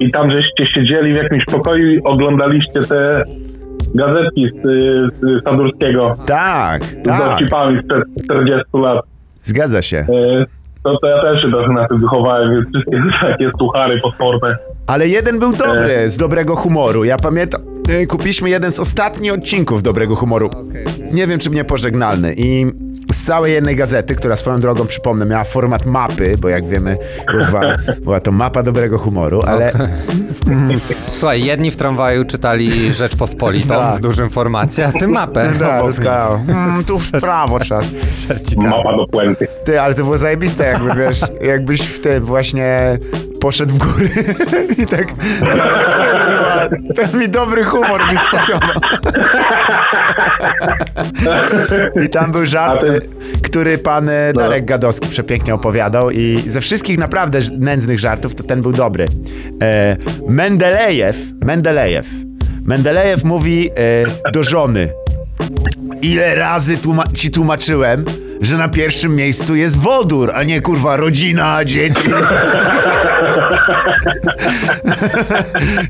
Speaker 6: I tam żeście siedzieli w jakimś pokoju i oglądaliście te gazetki z, z Sadurskiego
Speaker 3: Tak,
Speaker 6: z
Speaker 3: tak,
Speaker 6: dowcipami sprzed 40 lat.
Speaker 3: zgadza się.
Speaker 6: E, to, to ja też się trochę na tym wychowałem, więc wszystkie takie suchary potworne.
Speaker 3: Ale jeden był dobry, z dobrego humoru. Ja pamiętam, e, kupiliśmy jeden z ostatnich odcinków dobrego humoru. Nie wiem, czy mnie pożegnalny. I z całej jednej gazety, która swoją drogą, przypomnę, miała format mapy, bo jak wiemy, kurwa, była to mapa dobrego humoru, ale
Speaker 4: Słuchaj, jedni w tramwaju czytali Rzeczpospolitą
Speaker 3: Tak.
Speaker 4: w dużym formacie, a ty mapę.
Speaker 3: Tak, rozkazał. Mm, tu w prawo trzeba.
Speaker 6: Mapa do puenty.
Speaker 3: Ty, ale to było zajebiste, jakby wiesz, jakbyś w tym właśnie poszedł w góry i tak ten mi dobry humor mi spodziewał. I tam był żart, który pan y,
Speaker 6: No.
Speaker 3: Darek Gadowski przepięknie opowiadał i ze wszystkich naprawdę nędznych żartów to ten był dobry. E, Mendelejew, Mendelejew, Mendelejew mówi e, do żony Ile razy tłuma- ci tłumaczyłem, że na pierwszym miejscu jest wodór, a nie kurwa rodzina, dzieci.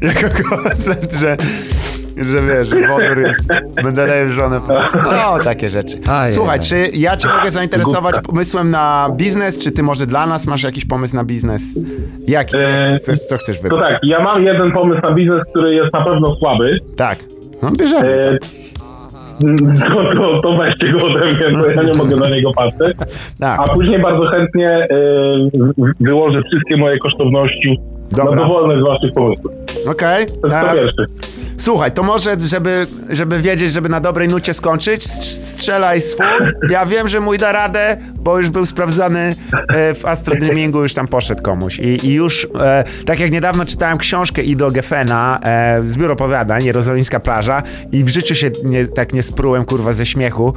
Speaker 3: jako koncept, że, że wiesz, wodór jest, będę leję żonę. No, takie rzeczy.
Speaker 4: Ajaj.
Speaker 3: Słuchaj, czy ja cię mogę zainteresować pomysłem na biznes, czy ty może dla nas masz jakiś pomysł na biznes? Jaki?
Speaker 6: Eee,
Speaker 3: Co, co chcesz
Speaker 6: To
Speaker 3: wybrać?
Speaker 6: tak, ja mam jeden pomysł na biznes, który jest na pewno słaby.
Speaker 3: Tak. No bierzemy.
Speaker 6: E, to, to, to weźcie go ode mnie, bo ja nie mogę na niego patrzeć.
Speaker 3: Tak.
Speaker 6: A później bardzo chętnie w- wyłożę wszystkie moje kosztowności
Speaker 3: Dobra.
Speaker 6: na dowolny z waszych pomysłów.
Speaker 3: Okej.
Speaker 6: To pierwszy.
Speaker 3: Słuchaj, to może, żeby, żeby wiedzieć, żeby na dobrej nucie skończyć, strz- strzelaj swój. Ja wiem, że mój da radę, bo już był sprawdzany e, w Astrodreamingu, już tam poszedł komuś. I, i już, e, tak jak niedawno czytałem książkę Ido Geffena, e, z biuro opowiadań, Jerozolimska plaża i w życiu się nie, tak nie sprułem, kurwa, ze śmiechu.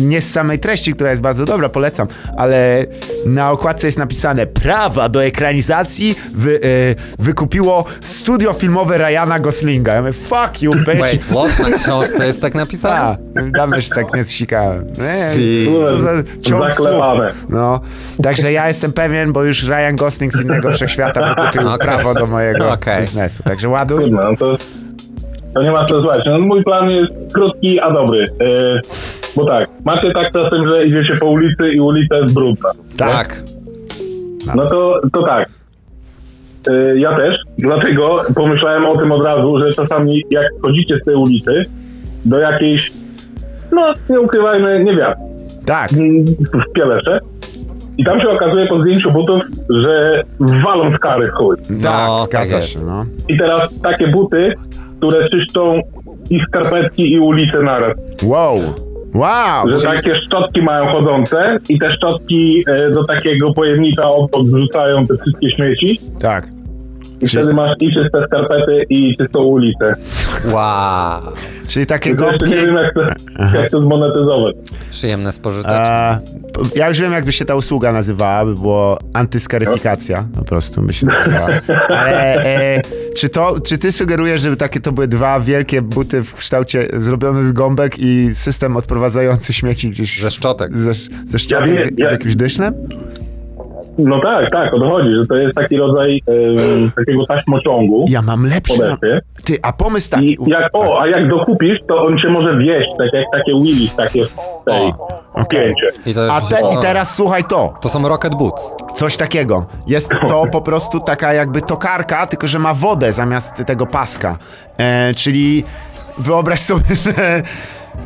Speaker 3: Nie z samej treści, która jest bardzo dobra, polecam, ale na okładce jest napisane prawa do ekranizacji wy, e, wykupiło studio filmowe Ryana Goslinga. Ja mówię, fuck you, bitch.
Speaker 4: Wait, what? Na książce jest tak napisane?
Speaker 3: A, dawno się tak nie zsikałem. Nie,
Speaker 4: Jeez.
Speaker 3: co za ciąg słów. No, także ja jestem pewien, bo już Ryan Gosling z innego wszechświata wykupił
Speaker 4: Okej.
Speaker 3: prawo do mojego
Speaker 4: Okej.
Speaker 3: biznesu. Także ładuj.
Speaker 6: Trudno, no to, to nie ma co złać. No, mój plan jest krótki, a dobry. E, bo tak, macie tak czasem, że idziecie po ulicy i ulica jest brudna.
Speaker 4: Tak.
Speaker 6: No to, to tak. E, ja też, dlatego pomyślałem o tym od razu, że czasami jak chodzicie z tej ulicy do jakiejś, no nie ukrywajmy, niewiasty,
Speaker 3: Tak.
Speaker 6: w Pielesze. I tam się okazuje po zdjęciu butów, że walą z kary w chuj.
Speaker 4: No,
Speaker 3: tak, zgadza
Speaker 4: tak
Speaker 3: się, no.
Speaker 6: I teraz takie buty, które czyszczą i skarpetki i ulice naraz.
Speaker 3: Wow. Wow.
Speaker 6: Że takie szczotki mają chodzące i te szczotki e, do takiego pojemnika obok wrzucają te wszystkie śmieci
Speaker 3: Tak.
Speaker 6: I wtedy masz i czyste skarpety i czystą ulicę.
Speaker 4: Wow.
Speaker 3: Czyli takie gąbki.
Speaker 6: nie wiem jak to, jak to zmonetyzować.
Speaker 4: Przyjemne, spożyteczne.
Speaker 3: E, ja już wiem, jakby się ta usługa nazywała, by było antyskaryfikacja, po prostu by się nazywała. Ale e, czy, to, czy ty sugerujesz, żeby takie to były dwa wielkie buty w kształcie zrobione z gąbek i system odprowadzający śmieci gdzieś
Speaker 4: Ze szczotek.
Speaker 3: ze, ze szczotek
Speaker 6: Ja
Speaker 3: z,
Speaker 6: ja-
Speaker 3: z jakimś dyszlem?
Speaker 6: No tak, tak, o to chodzi, że to jest taki rodzaj e, takiego taśmociągu
Speaker 3: Ja mam lepszy. Na... Ty, a pomysł taki.
Speaker 6: I jak, o, a jak dokupisz, to on cię może wieść, tak jak takie Willis, takie w tej
Speaker 4: to
Speaker 3: A
Speaker 4: jest,
Speaker 3: te,
Speaker 4: o,
Speaker 3: I teraz słuchaj to.
Speaker 4: To są Rocket Boots.
Speaker 3: Coś takiego. Jest to po prostu taka jakby tokarka, tylko że ma wodę zamiast tego paska. E, czyli wyobraź sobie, że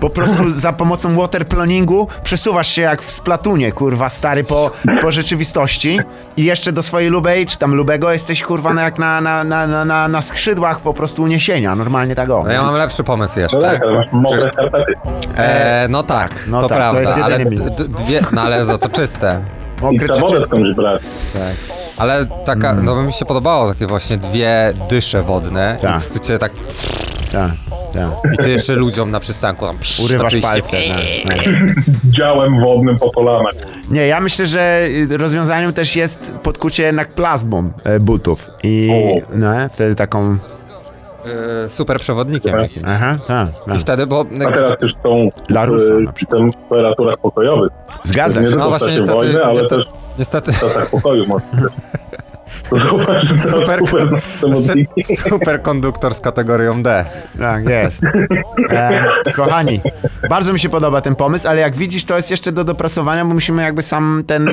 Speaker 3: po prostu za pomocą waterploningu przesuwasz się jak w Splatunie, kurwa, stary, po, po rzeczywistości i jeszcze do swojej lubej, czy tam lubego jesteś, kurwa, na, jak na, na, na, na, na, skrzydłach po prostu uniesienia, normalnie tak o.
Speaker 4: No ja mam lepszy pomysł jeszcze.
Speaker 6: No tak, ale masz mokre skarpety.
Speaker 4: E, no tak,
Speaker 3: No
Speaker 4: to
Speaker 3: tak, to
Speaker 4: prawda,
Speaker 3: jest
Speaker 4: ale dwie, no ale za to czyste.
Speaker 6: I
Speaker 3: Mokre
Speaker 6: trzeba
Speaker 3: czy
Speaker 6: wodę skądś brać.
Speaker 4: Tak. Ale taka, no by mi się podobało takie właśnie dwie dysze wodne i po
Speaker 3: Tak.
Speaker 4: prostu cię tak
Speaker 3: Tak, tak.
Speaker 4: I ty jeszcze ludziom na przystanku tam psz,
Speaker 3: Urywasz palce. Tak, tak.
Speaker 6: Działem wodnym po kolanach.
Speaker 3: Nie, ja myślę, że y, rozwiązaniem też jest podkucie jednak plazmą e, butów. I
Speaker 6: O.
Speaker 3: no, wtedy taką.
Speaker 4: E, super przewodnikiem jakimś.
Speaker 3: Aha, tak.
Speaker 4: I
Speaker 3: tak.
Speaker 4: wtedy, bo
Speaker 6: A teraz już są
Speaker 3: Dla Rusa na
Speaker 6: w temperaturach pokojowych.
Speaker 3: Zgadza
Speaker 6: Nie
Speaker 3: się.
Speaker 6: tylko
Speaker 4: no
Speaker 6: w
Speaker 4: właśnie
Speaker 6: czasie
Speaker 4: niestety,
Speaker 6: wojny, ale
Speaker 4: niestety,
Speaker 6: też
Speaker 4: niestety
Speaker 6: w czasach pokoju można.
Speaker 4: Super-
Speaker 6: super
Speaker 4: konduktor z kategorią D.
Speaker 3: Tak, jest. E, kochani, bardzo mi się podoba ten pomysł, ale jak widzisz, to jest jeszcze do dopracowania, bo musimy jakby sam ten e,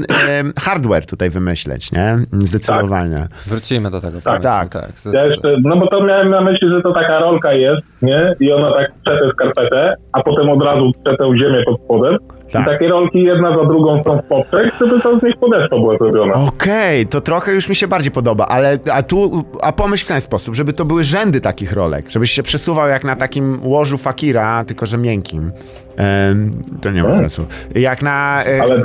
Speaker 3: hardware tutaj wymyśleć, nie? Zdecydowanie.
Speaker 4: Wrócimy do tego
Speaker 6: Tak,
Speaker 4: pomysłu.
Speaker 3: tak.
Speaker 4: tak
Speaker 6: Ja jeszcze, no bo to miałem na myśli, że to taka rolka jest, nie? I ona tak przetę skarpetę, a potem od razu przetę ziemię pod spodem.
Speaker 3: Tak.
Speaker 6: I takie rolki jedna za drugą są w poprzek, żeby to z nich podeszwa była zrobiona.
Speaker 3: Okej, to trochę już mi się bardziej podoba, ale a tu, a pomyśl w ten sposób, żeby to były rzędy takich rolek, żebyś się przesuwał jak na takim łożu fakira, tylko że miękkim. Em, to nie ma
Speaker 6: Tak.
Speaker 3: sensu. Jak na... E,
Speaker 6: Ale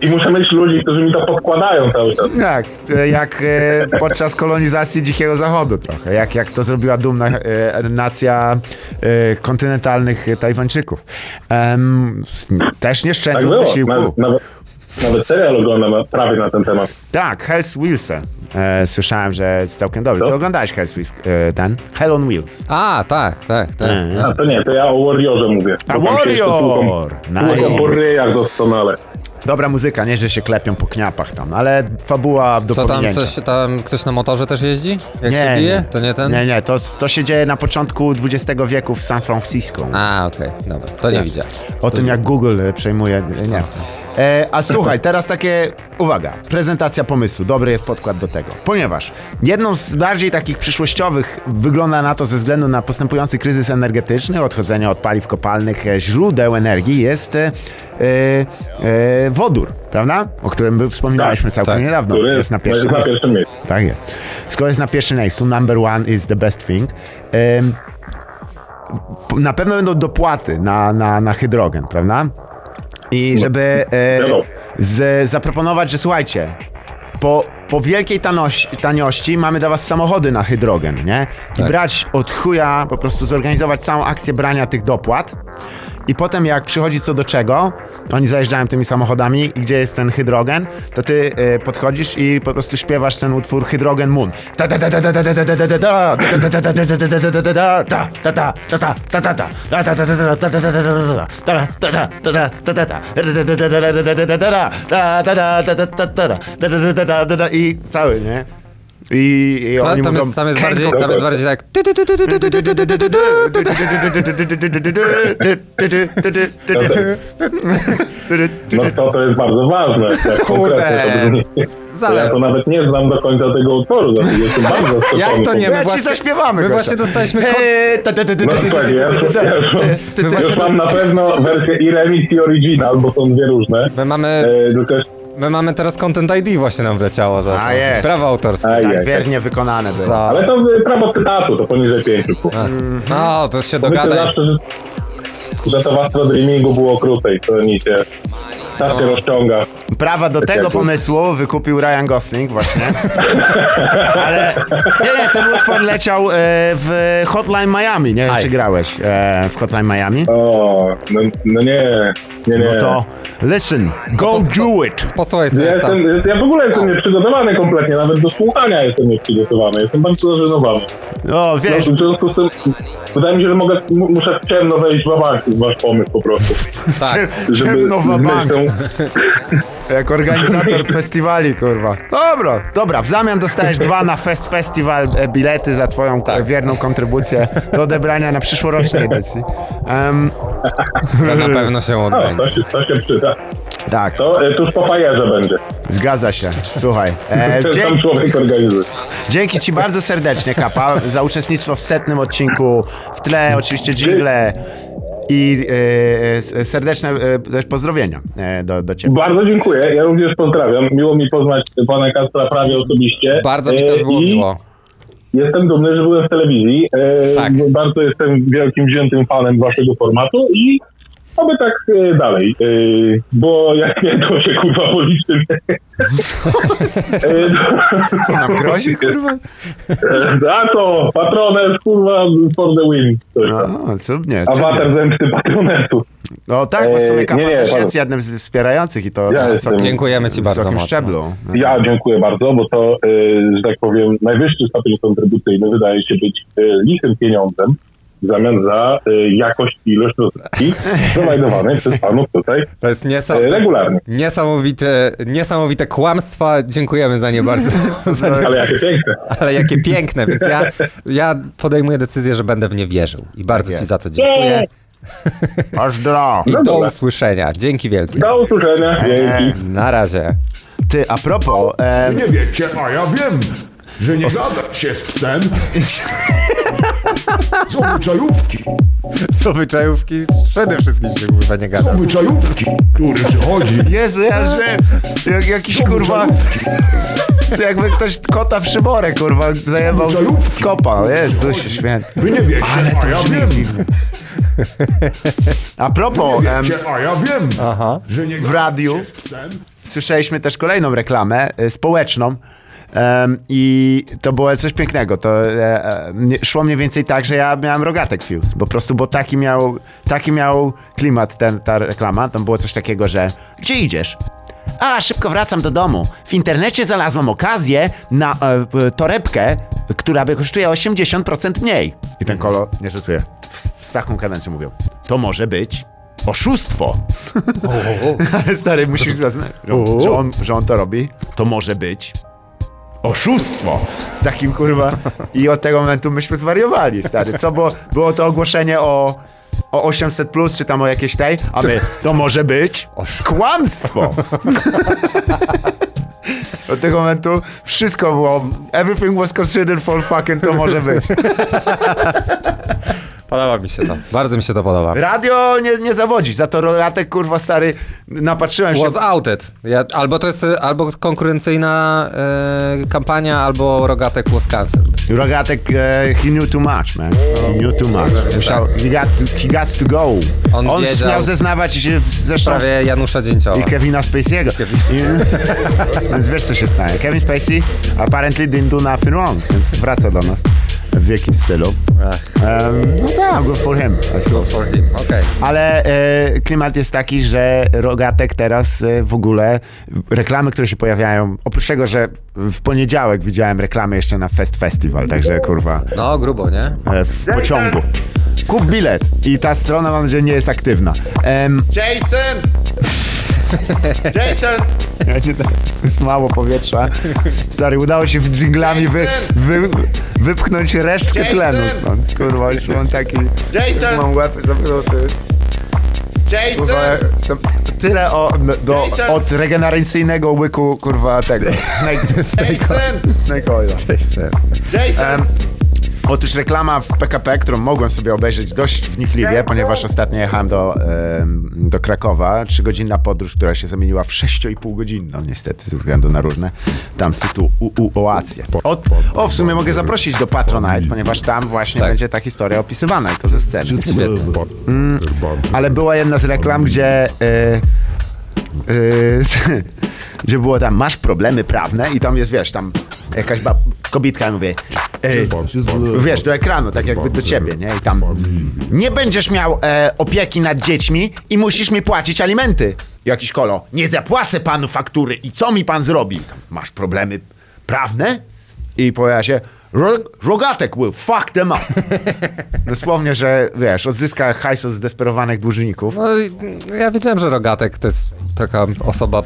Speaker 6: I muszę mieć ludzi, którzy mi to podkładają cały czas.
Speaker 3: Tak, e, jak e, podczas kolonizacji Dzikiego Zachodu trochę, jak, jak to zrobiła dumna e, nacja e, kontynentalnych Tajwańczyków. Em, też nie
Speaker 6: Tak
Speaker 3: szczędząc
Speaker 6: było.
Speaker 3: wysiłku.
Speaker 6: Nawet, nawet, nawet serial oglądam prawie na ten temat.
Speaker 3: Tak, Hells Wheels'e. E, słyszałem, że jest całkiem dobry. Ty
Speaker 6: Co?
Speaker 3: oglądałeś Hells Wheels, e, ten? Hell on Wheels.
Speaker 4: A, tak, tak, tak.
Speaker 3: E,
Speaker 6: A to nie, to ja o Warriorze mówię.
Speaker 3: A Warrior!
Speaker 6: Tłuką po
Speaker 3: Nice.
Speaker 6: ryjach doskonale.
Speaker 3: Dobra muzyka, nie, że się klepią po kniapach tam, ale fabuła do
Speaker 4: Co tam,
Speaker 3: pominięcia.
Speaker 4: coś, tam ktoś na motorze też jeździ? Jak się
Speaker 3: Nie,
Speaker 4: bije?
Speaker 3: nie.
Speaker 4: To nie ten?
Speaker 3: Nie, nie, to, to się dzieje na początku XX wieku w San Francisco.
Speaker 4: A, okej, dobra, to nie widziałem.
Speaker 3: O tym, jak Google e, przejmuje. Nie. E, a słuchaj, teraz takie. Uwaga, prezentacja pomysłu. Dobry jest podkład do tego. Ponieważ jedną z bardziej takich przyszłościowych wygląda na to ze względu na postępujący kryzys energetyczny, odchodzenia od paliw kopalnych, e, źródeł energii jest e, e, wodór, prawda? O którym my wspominaliśmy całkiem
Speaker 4: tak.
Speaker 3: niedawno.
Speaker 6: Który
Speaker 3: Jest na pierwszym miejscu. Tak jest. Skoro jest na pierwszym miejscu, number one is the best thing. Na pewno będą dopłaty na, na, na hydrogen, prawda? I żeby e, z, zaproponować, że słuchajcie, po, po wielkiej tanoś, taniości mamy dla was samochody na hydrogen, nie? I brać od chuja, po prostu zorganizować całą akcję brania tych dopłat. I potem jak przychodzi co do czego, oni zajeżdżają tymi samochodami i gdzie jest ten hydrogen, to ty y, podchodzisz i po prostu śpiewasz ten utwór Hydrogen Moon. I cały, nie? I, i oni
Speaker 4: tam,
Speaker 3: mówią,
Speaker 4: jest, tam, jest bardziej, tam jest bardziej tak...
Speaker 6: No to, to jest bardzo ważne. Tak
Speaker 4: Kurde. Zalew.
Speaker 6: Ja to nawet nie znam do końca tego utworu, jestem bardzo
Speaker 4: Jak to nie? My właśnie,
Speaker 3: zaśpiewamy
Speaker 4: My właśnie dostaliśmy...
Speaker 6: No tak, ja już mam na pewno wersję i remix i original, bo są dwie różne.
Speaker 4: My mamy...
Speaker 6: Tylko
Speaker 4: my mamy teraz Content ID właśnie nam wleciało. To, to.
Speaker 3: A, jest.
Speaker 4: Prawa autorskie.
Speaker 6: Aj,
Speaker 3: Tak,
Speaker 6: aj,
Speaker 3: wiernie wykonane było.
Speaker 4: Za...
Speaker 6: Ale to y, prawo cytatu, to poniżej pięciu.
Speaker 4: No, to się
Speaker 6: Myślę
Speaker 4: dogadaj.
Speaker 6: zawsze, że, że to w Astro Dreamingu było krócej, to nic się czas się rozciąga.
Speaker 3: Prawa do tego
Speaker 6: jak-
Speaker 3: pomysłu wykupił Ryan Gosling właśnie. Ale nie, nie, ten utwór leciał e, w Hotline Miami. Nie wiem, czy grałeś e, w Hotline Miami.
Speaker 6: O, no, no nie, nie, nie.
Speaker 3: No to listen, go do it.
Speaker 4: Posłuchaj
Speaker 6: Ja,
Speaker 4: sobie
Speaker 6: jestem,
Speaker 4: stąd.
Speaker 6: ja w ogóle jestem nieprzygotowany kompletnie, nawet do słuchania jestem nieprzygotowany. Jestem bardzo zażenowany.
Speaker 3: No wiesz,
Speaker 6: No, w związku z tym wydaje mi się, że mogę, mu- muszę w ciemno wejść w bank w wasz pomysł po prostu.
Speaker 4: Tak.
Speaker 3: ciemno w
Speaker 6: z
Speaker 3: bank.
Speaker 6: myślą-
Speaker 3: jak organizator festiwali, kurwa. Dobra, dobra, w zamian dostajesz dwa na Fest Festival e, bilety za twoją
Speaker 4: Tak.
Speaker 3: e, wierną kontrybucję do odebrania na przyszłorocznej edycji. Em,
Speaker 4: To na pewno się odbędzie.
Speaker 6: to się, to się przyda.
Speaker 3: tak,
Speaker 6: To y, tuż po fajerze będzie.
Speaker 3: zgadza się. Słuchaj, e,
Speaker 6: sam człowiek organizuje.
Speaker 3: dzięki ci bardzo serdecznie, Kapa, za uczestnictwo w setnym odcinku. W tle oczywiście jingle i e, s- serdeczne e, też pozdrowienia e, do, do ciebie.
Speaker 6: Bardzo dziękuję. Ja również pozdrawiam. Miło mi poznać pana Kacpra prawie osobiście.
Speaker 4: Bardzo mi
Speaker 6: E,
Speaker 4: też było
Speaker 6: i
Speaker 4: miło.
Speaker 6: Jestem dumny, że byłem w telewizji. E,
Speaker 4: Tak.
Speaker 6: Bardzo jestem wielkim wziętym fanem waszego formatu i oby tak e, dalej. E, bo jak nie, to się kurwa policzymy. E,
Speaker 3: Co nam grozi, kurwa?
Speaker 6: A to patrones kurwa for the win.
Speaker 3: No, cudnie.
Speaker 6: Awatar zemsty patronetu.
Speaker 3: No tak, bo w sumie Kapa
Speaker 6: nie, nie,
Speaker 3: też jest jednym z wspierających i to
Speaker 6: Ja
Speaker 3: to
Speaker 6: jestem-
Speaker 4: Dziękujemy ci bardzo mocno.
Speaker 3: szczeblu.
Speaker 6: Ja dziękuję bardzo, bo to, e, że tak powiem, najwyższy stopień kontrybucyjny wydaje się być e, lichym pieniądzem w zamian za e, jakość i ilość rozrywki prowajdowanej przez panów tutaj
Speaker 4: To jest
Speaker 6: e,
Speaker 4: niesamowite.
Speaker 6: regularnie.
Speaker 4: Niesamowite, niesamowite kłamstwa. Dziękujemy za nie bardzo. za nie
Speaker 6: Ale jakie
Speaker 4: bardzo.
Speaker 6: piękne.
Speaker 4: Ale jakie piękne, więc ja, ja podejmuję decyzję, że będę w nie wierzył. I bardzo ci za to dziękuję. I
Speaker 6: No
Speaker 4: do
Speaker 6: dobra.
Speaker 4: usłyszenia. Dzięki wielkie.
Speaker 6: Do usłyszenia. Dzięki.
Speaker 4: Na razie.
Speaker 3: Ty, a propos, e,
Speaker 8: Nie wiecie, a ja wiem, że nie gadać się z psem. Są wyczajówki,
Speaker 4: Co wyczajówki? Przede wszystkim się chyba nie gada.
Speaker 8: są wyczajówki, który przychodzi.
Speaker 3: Jezu, ja że jak, jakiś kurwa, jakby ktoś kota przy borę, kurwa, zajebał z, z kopa. Jezus święty.
Speaker 8: Wy nie wiecie, a ja wiem.
Speaker 3: A propos, em,
Speaker 8: Wiecie, a ja wiem,
Speaker 4: Aha.
Speaker 8: że nie
Speaker 3: w radiu
Speaker 8: z psem.
Speaker 3: słyszeliśmy też kolejną reklamę e, społeczną. Em, I to było coś pięknego. To e, e, szło mniej więcej tak, że ja miałem rogatek Fuse. Po prostu, bo taki miał, taki miał klimat ten, ta reklama. Tam było coś takiego, że gdzie idziesz? A, szybko wracam do domu. W internecie znalazłam okazję na e, torebkę, która by kosztuje 80% mniej. I ten kolo, nie żartuję, z, z taką kadencją mówią. To może być oszustwo. Ale stary, musisz zaznać, że, że, on, że on to robi. To może być oszustwo. Z takim kurwa. I od tego momentu myśmy zwariowali, stary. Co było? Było to ogłoszenie o, o 800 plus, czy tam o jakiejś tej, a my, to może być kłamstwo. Od tego momentu wszystko było. Everything was considered for fucking to może być.
Speaker 4: Podoba mi się to. Bardzo mi się to podoba.
Speaker 3: Radio nie, nie zawodzi, za to rogatek kurwa stary napatrzyłem się.
Speaker 4: Was outed. Ja, albo to jest albo konkurencyjna e, kampania, albo rogatek was cancelled.
Speaker 3: Rogatek, e, he knew too much, man. He knew too much. Musiał, he, got to, he got to go.
Speaker 4: On
Speaker 3: On
Speaker 4: wiedział.
Speaker 3: miał zeznawać się w-
Speaker 4: W
Speaker 3: zresztą
Speaker 4: sprawie Janusza Dzięcioła.
Speaker 3: i Kevina Spacey'ego. I, więc wiesz co się stanie. Kevin Spacey apparently didn't do nothing wrong, więc wraca do nas w jakimś stylu. Um, no tak, good for him. Suppose.
Speaker 4: For him. Okej.
Speaker 3: Ale e, klimat jest taki, że Rogatek teraz e, w ogóle reklamy, które się pojawiają, oprócz tego, że w poniedziałek widziałem reklamy jeszcze na Fest Festival, także kurwa
Speaker 4: No, grubo, nie?
Speaker 3: e, w pociągu. Kup bilet i ta strona mam nadzieję nie jest aktywna. Em, Jason! Jason! Ja cię tak- jest mało powietrza. Stary, udało się w dżinglami wy, wy, wypchnąć resztkę tlenu stąd. Kurwa, już mam taki... Jason! Mam łeb zapytany. Jason! Kurwa, tyle o, do, od regeneracyjnego łyku, kurwa, tego. Snake, snake, snake oila. Em, Otóż reklama w PKP, którą mogłem sobie obejrzeć dość wnikliwie, ponieważ ostatnio jechałem do, do Krakowa. Trzygodzinna podróż, która się zamieniła w 6,5 godzinną niestety, ze względu na różne tam z tytułu uoacje. O, o, w sumie mogę zaprosić do Patronite, ponieważ tam właśnie będzie ta historia opisywana i to ze sceny. Mm, ale była jedna z reklam, gdzie... y, y, gdzie było tam, masz problemy prawne i tam jest, wiesz, tam jakaś bab, kobitka mówi, y, wiesz, do ekranu, tak jakby do ciebie, nie? I tam, nie będziesz miał e, opieki nad dziećmi i musisz mi płacić alimenty. Jakiś kolo, nie zapłacę panu faktury i co mi pan zrobi? Tam, masz problemy prawne? I pojawia się, "Ro- Rogatek will fuck them up. Dosłownie, że wiesz, odzyska hajs od zdesperowanych dłużników.
Speaker 4: No, ja wiedziałem, że rogatek to jest taka osoba.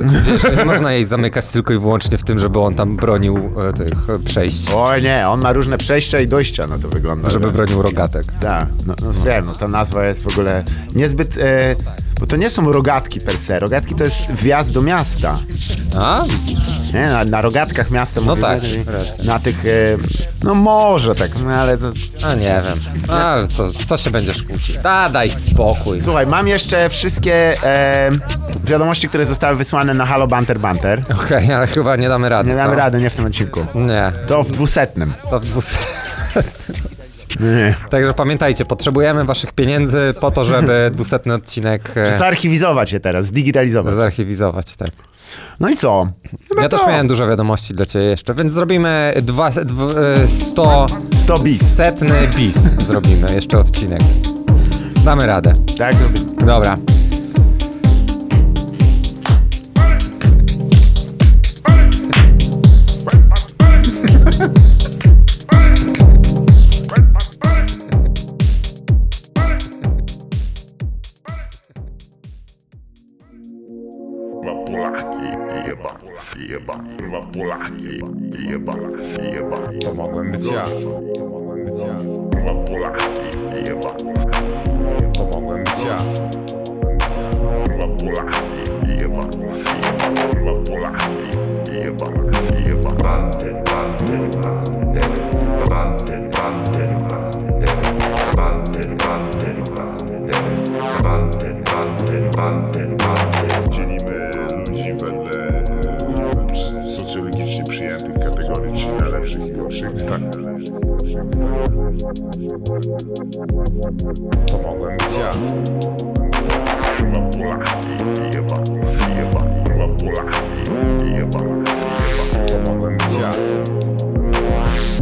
Speaker 4: Wiesz, nie można jej zamykać tylko i wyłącznie w tym, żeby on tam bronił e, tych e, przejść.
Speaker 3: O nie, on ma różne przejścia i dojścia, no to wygląda.
Speaker 4: Żeby bronił rogatek.
Speaker 3: Tak, no, no wiem, no ta nazwa jest w ogóle niezbyt, e, bo to nie są rogatki per se, rogatki to jest wjazd do miasta,
Speaker 4: A?
Speaker 3: nie? Na, na rogatkach miasta
Speaker 4: No tak,
Speaker 3: czyli
Speaker 4: racja.
Speaker 3: na tych, e, no może tak, no ale to...
Speaker 4: A nie wiem. Ale co, co się będziesz kłócił? Da, daj spokój.
Speaker 3: Słuchaj, mam jeszcze wszystkie e, wiadomości, które zostały wysłane na Halo Banter Banter.
Speaker 4: Okej, ale chyba nie damy rady.
Speaker 3: Nie damy
Speaker 4: co?
Speaker 3: rady, nie w tym odcinku.
Speaker 4: Nie.
Speaker 3: To w dwusetnym.
Speaker 4: To w dwus...
Speaker 3: Nie.
Speaker 4: Także pamiętajcie, potrzebujemy waszych pieniędzy po to, żeby dwusetny odcinek e,
Speaker 3: Zarchiwizować je teraz, zdigitalizować.
Speaker 4: zarchiwizować. Tak.
Speaker 3: No i co? Chyba
Speaker 4: Ja też
Speaker 3: to.
Speaker 4: miałem dużo wiadomości dla ciebie jeszcze, więc zrobimy dwa, dw, e, 100
Speaker 3: 100 bis.
Speaker 4: setny bis. Zrobimy jeszcze odcinek. Damy radę.
Speaker 3: Tak zrobimy.
Speaker 4: Dobra.
Speaker 8: Jeba, jeba, kurwa Polaki, jeba, jeba. To mogłem być ja. To mogłem być ja. Kurwa Polaki, jeba. To mogłem być ja. Kurwa Polaki, jeba, jeba, kurwa Polaki, jeba, jeba. Banty, banty, banty, banty, banty, banty, banty, banty, banty, banty, banty. lepszych i gorszych. Tak. To mogłem być ja. Chyba Polak. Jeba, jeba, chyba Polak. Jeba, jeba. To mogłem być ja.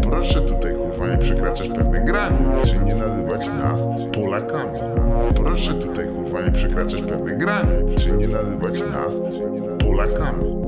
Speaker 8: Proszę tutaj kurwa nie przekraczać pewnych granic, czy nie nazywać nas Polakami. Proszę tutaj kurwa nie przekraczać pewnych granic, czy nie nazywać nas Polakami.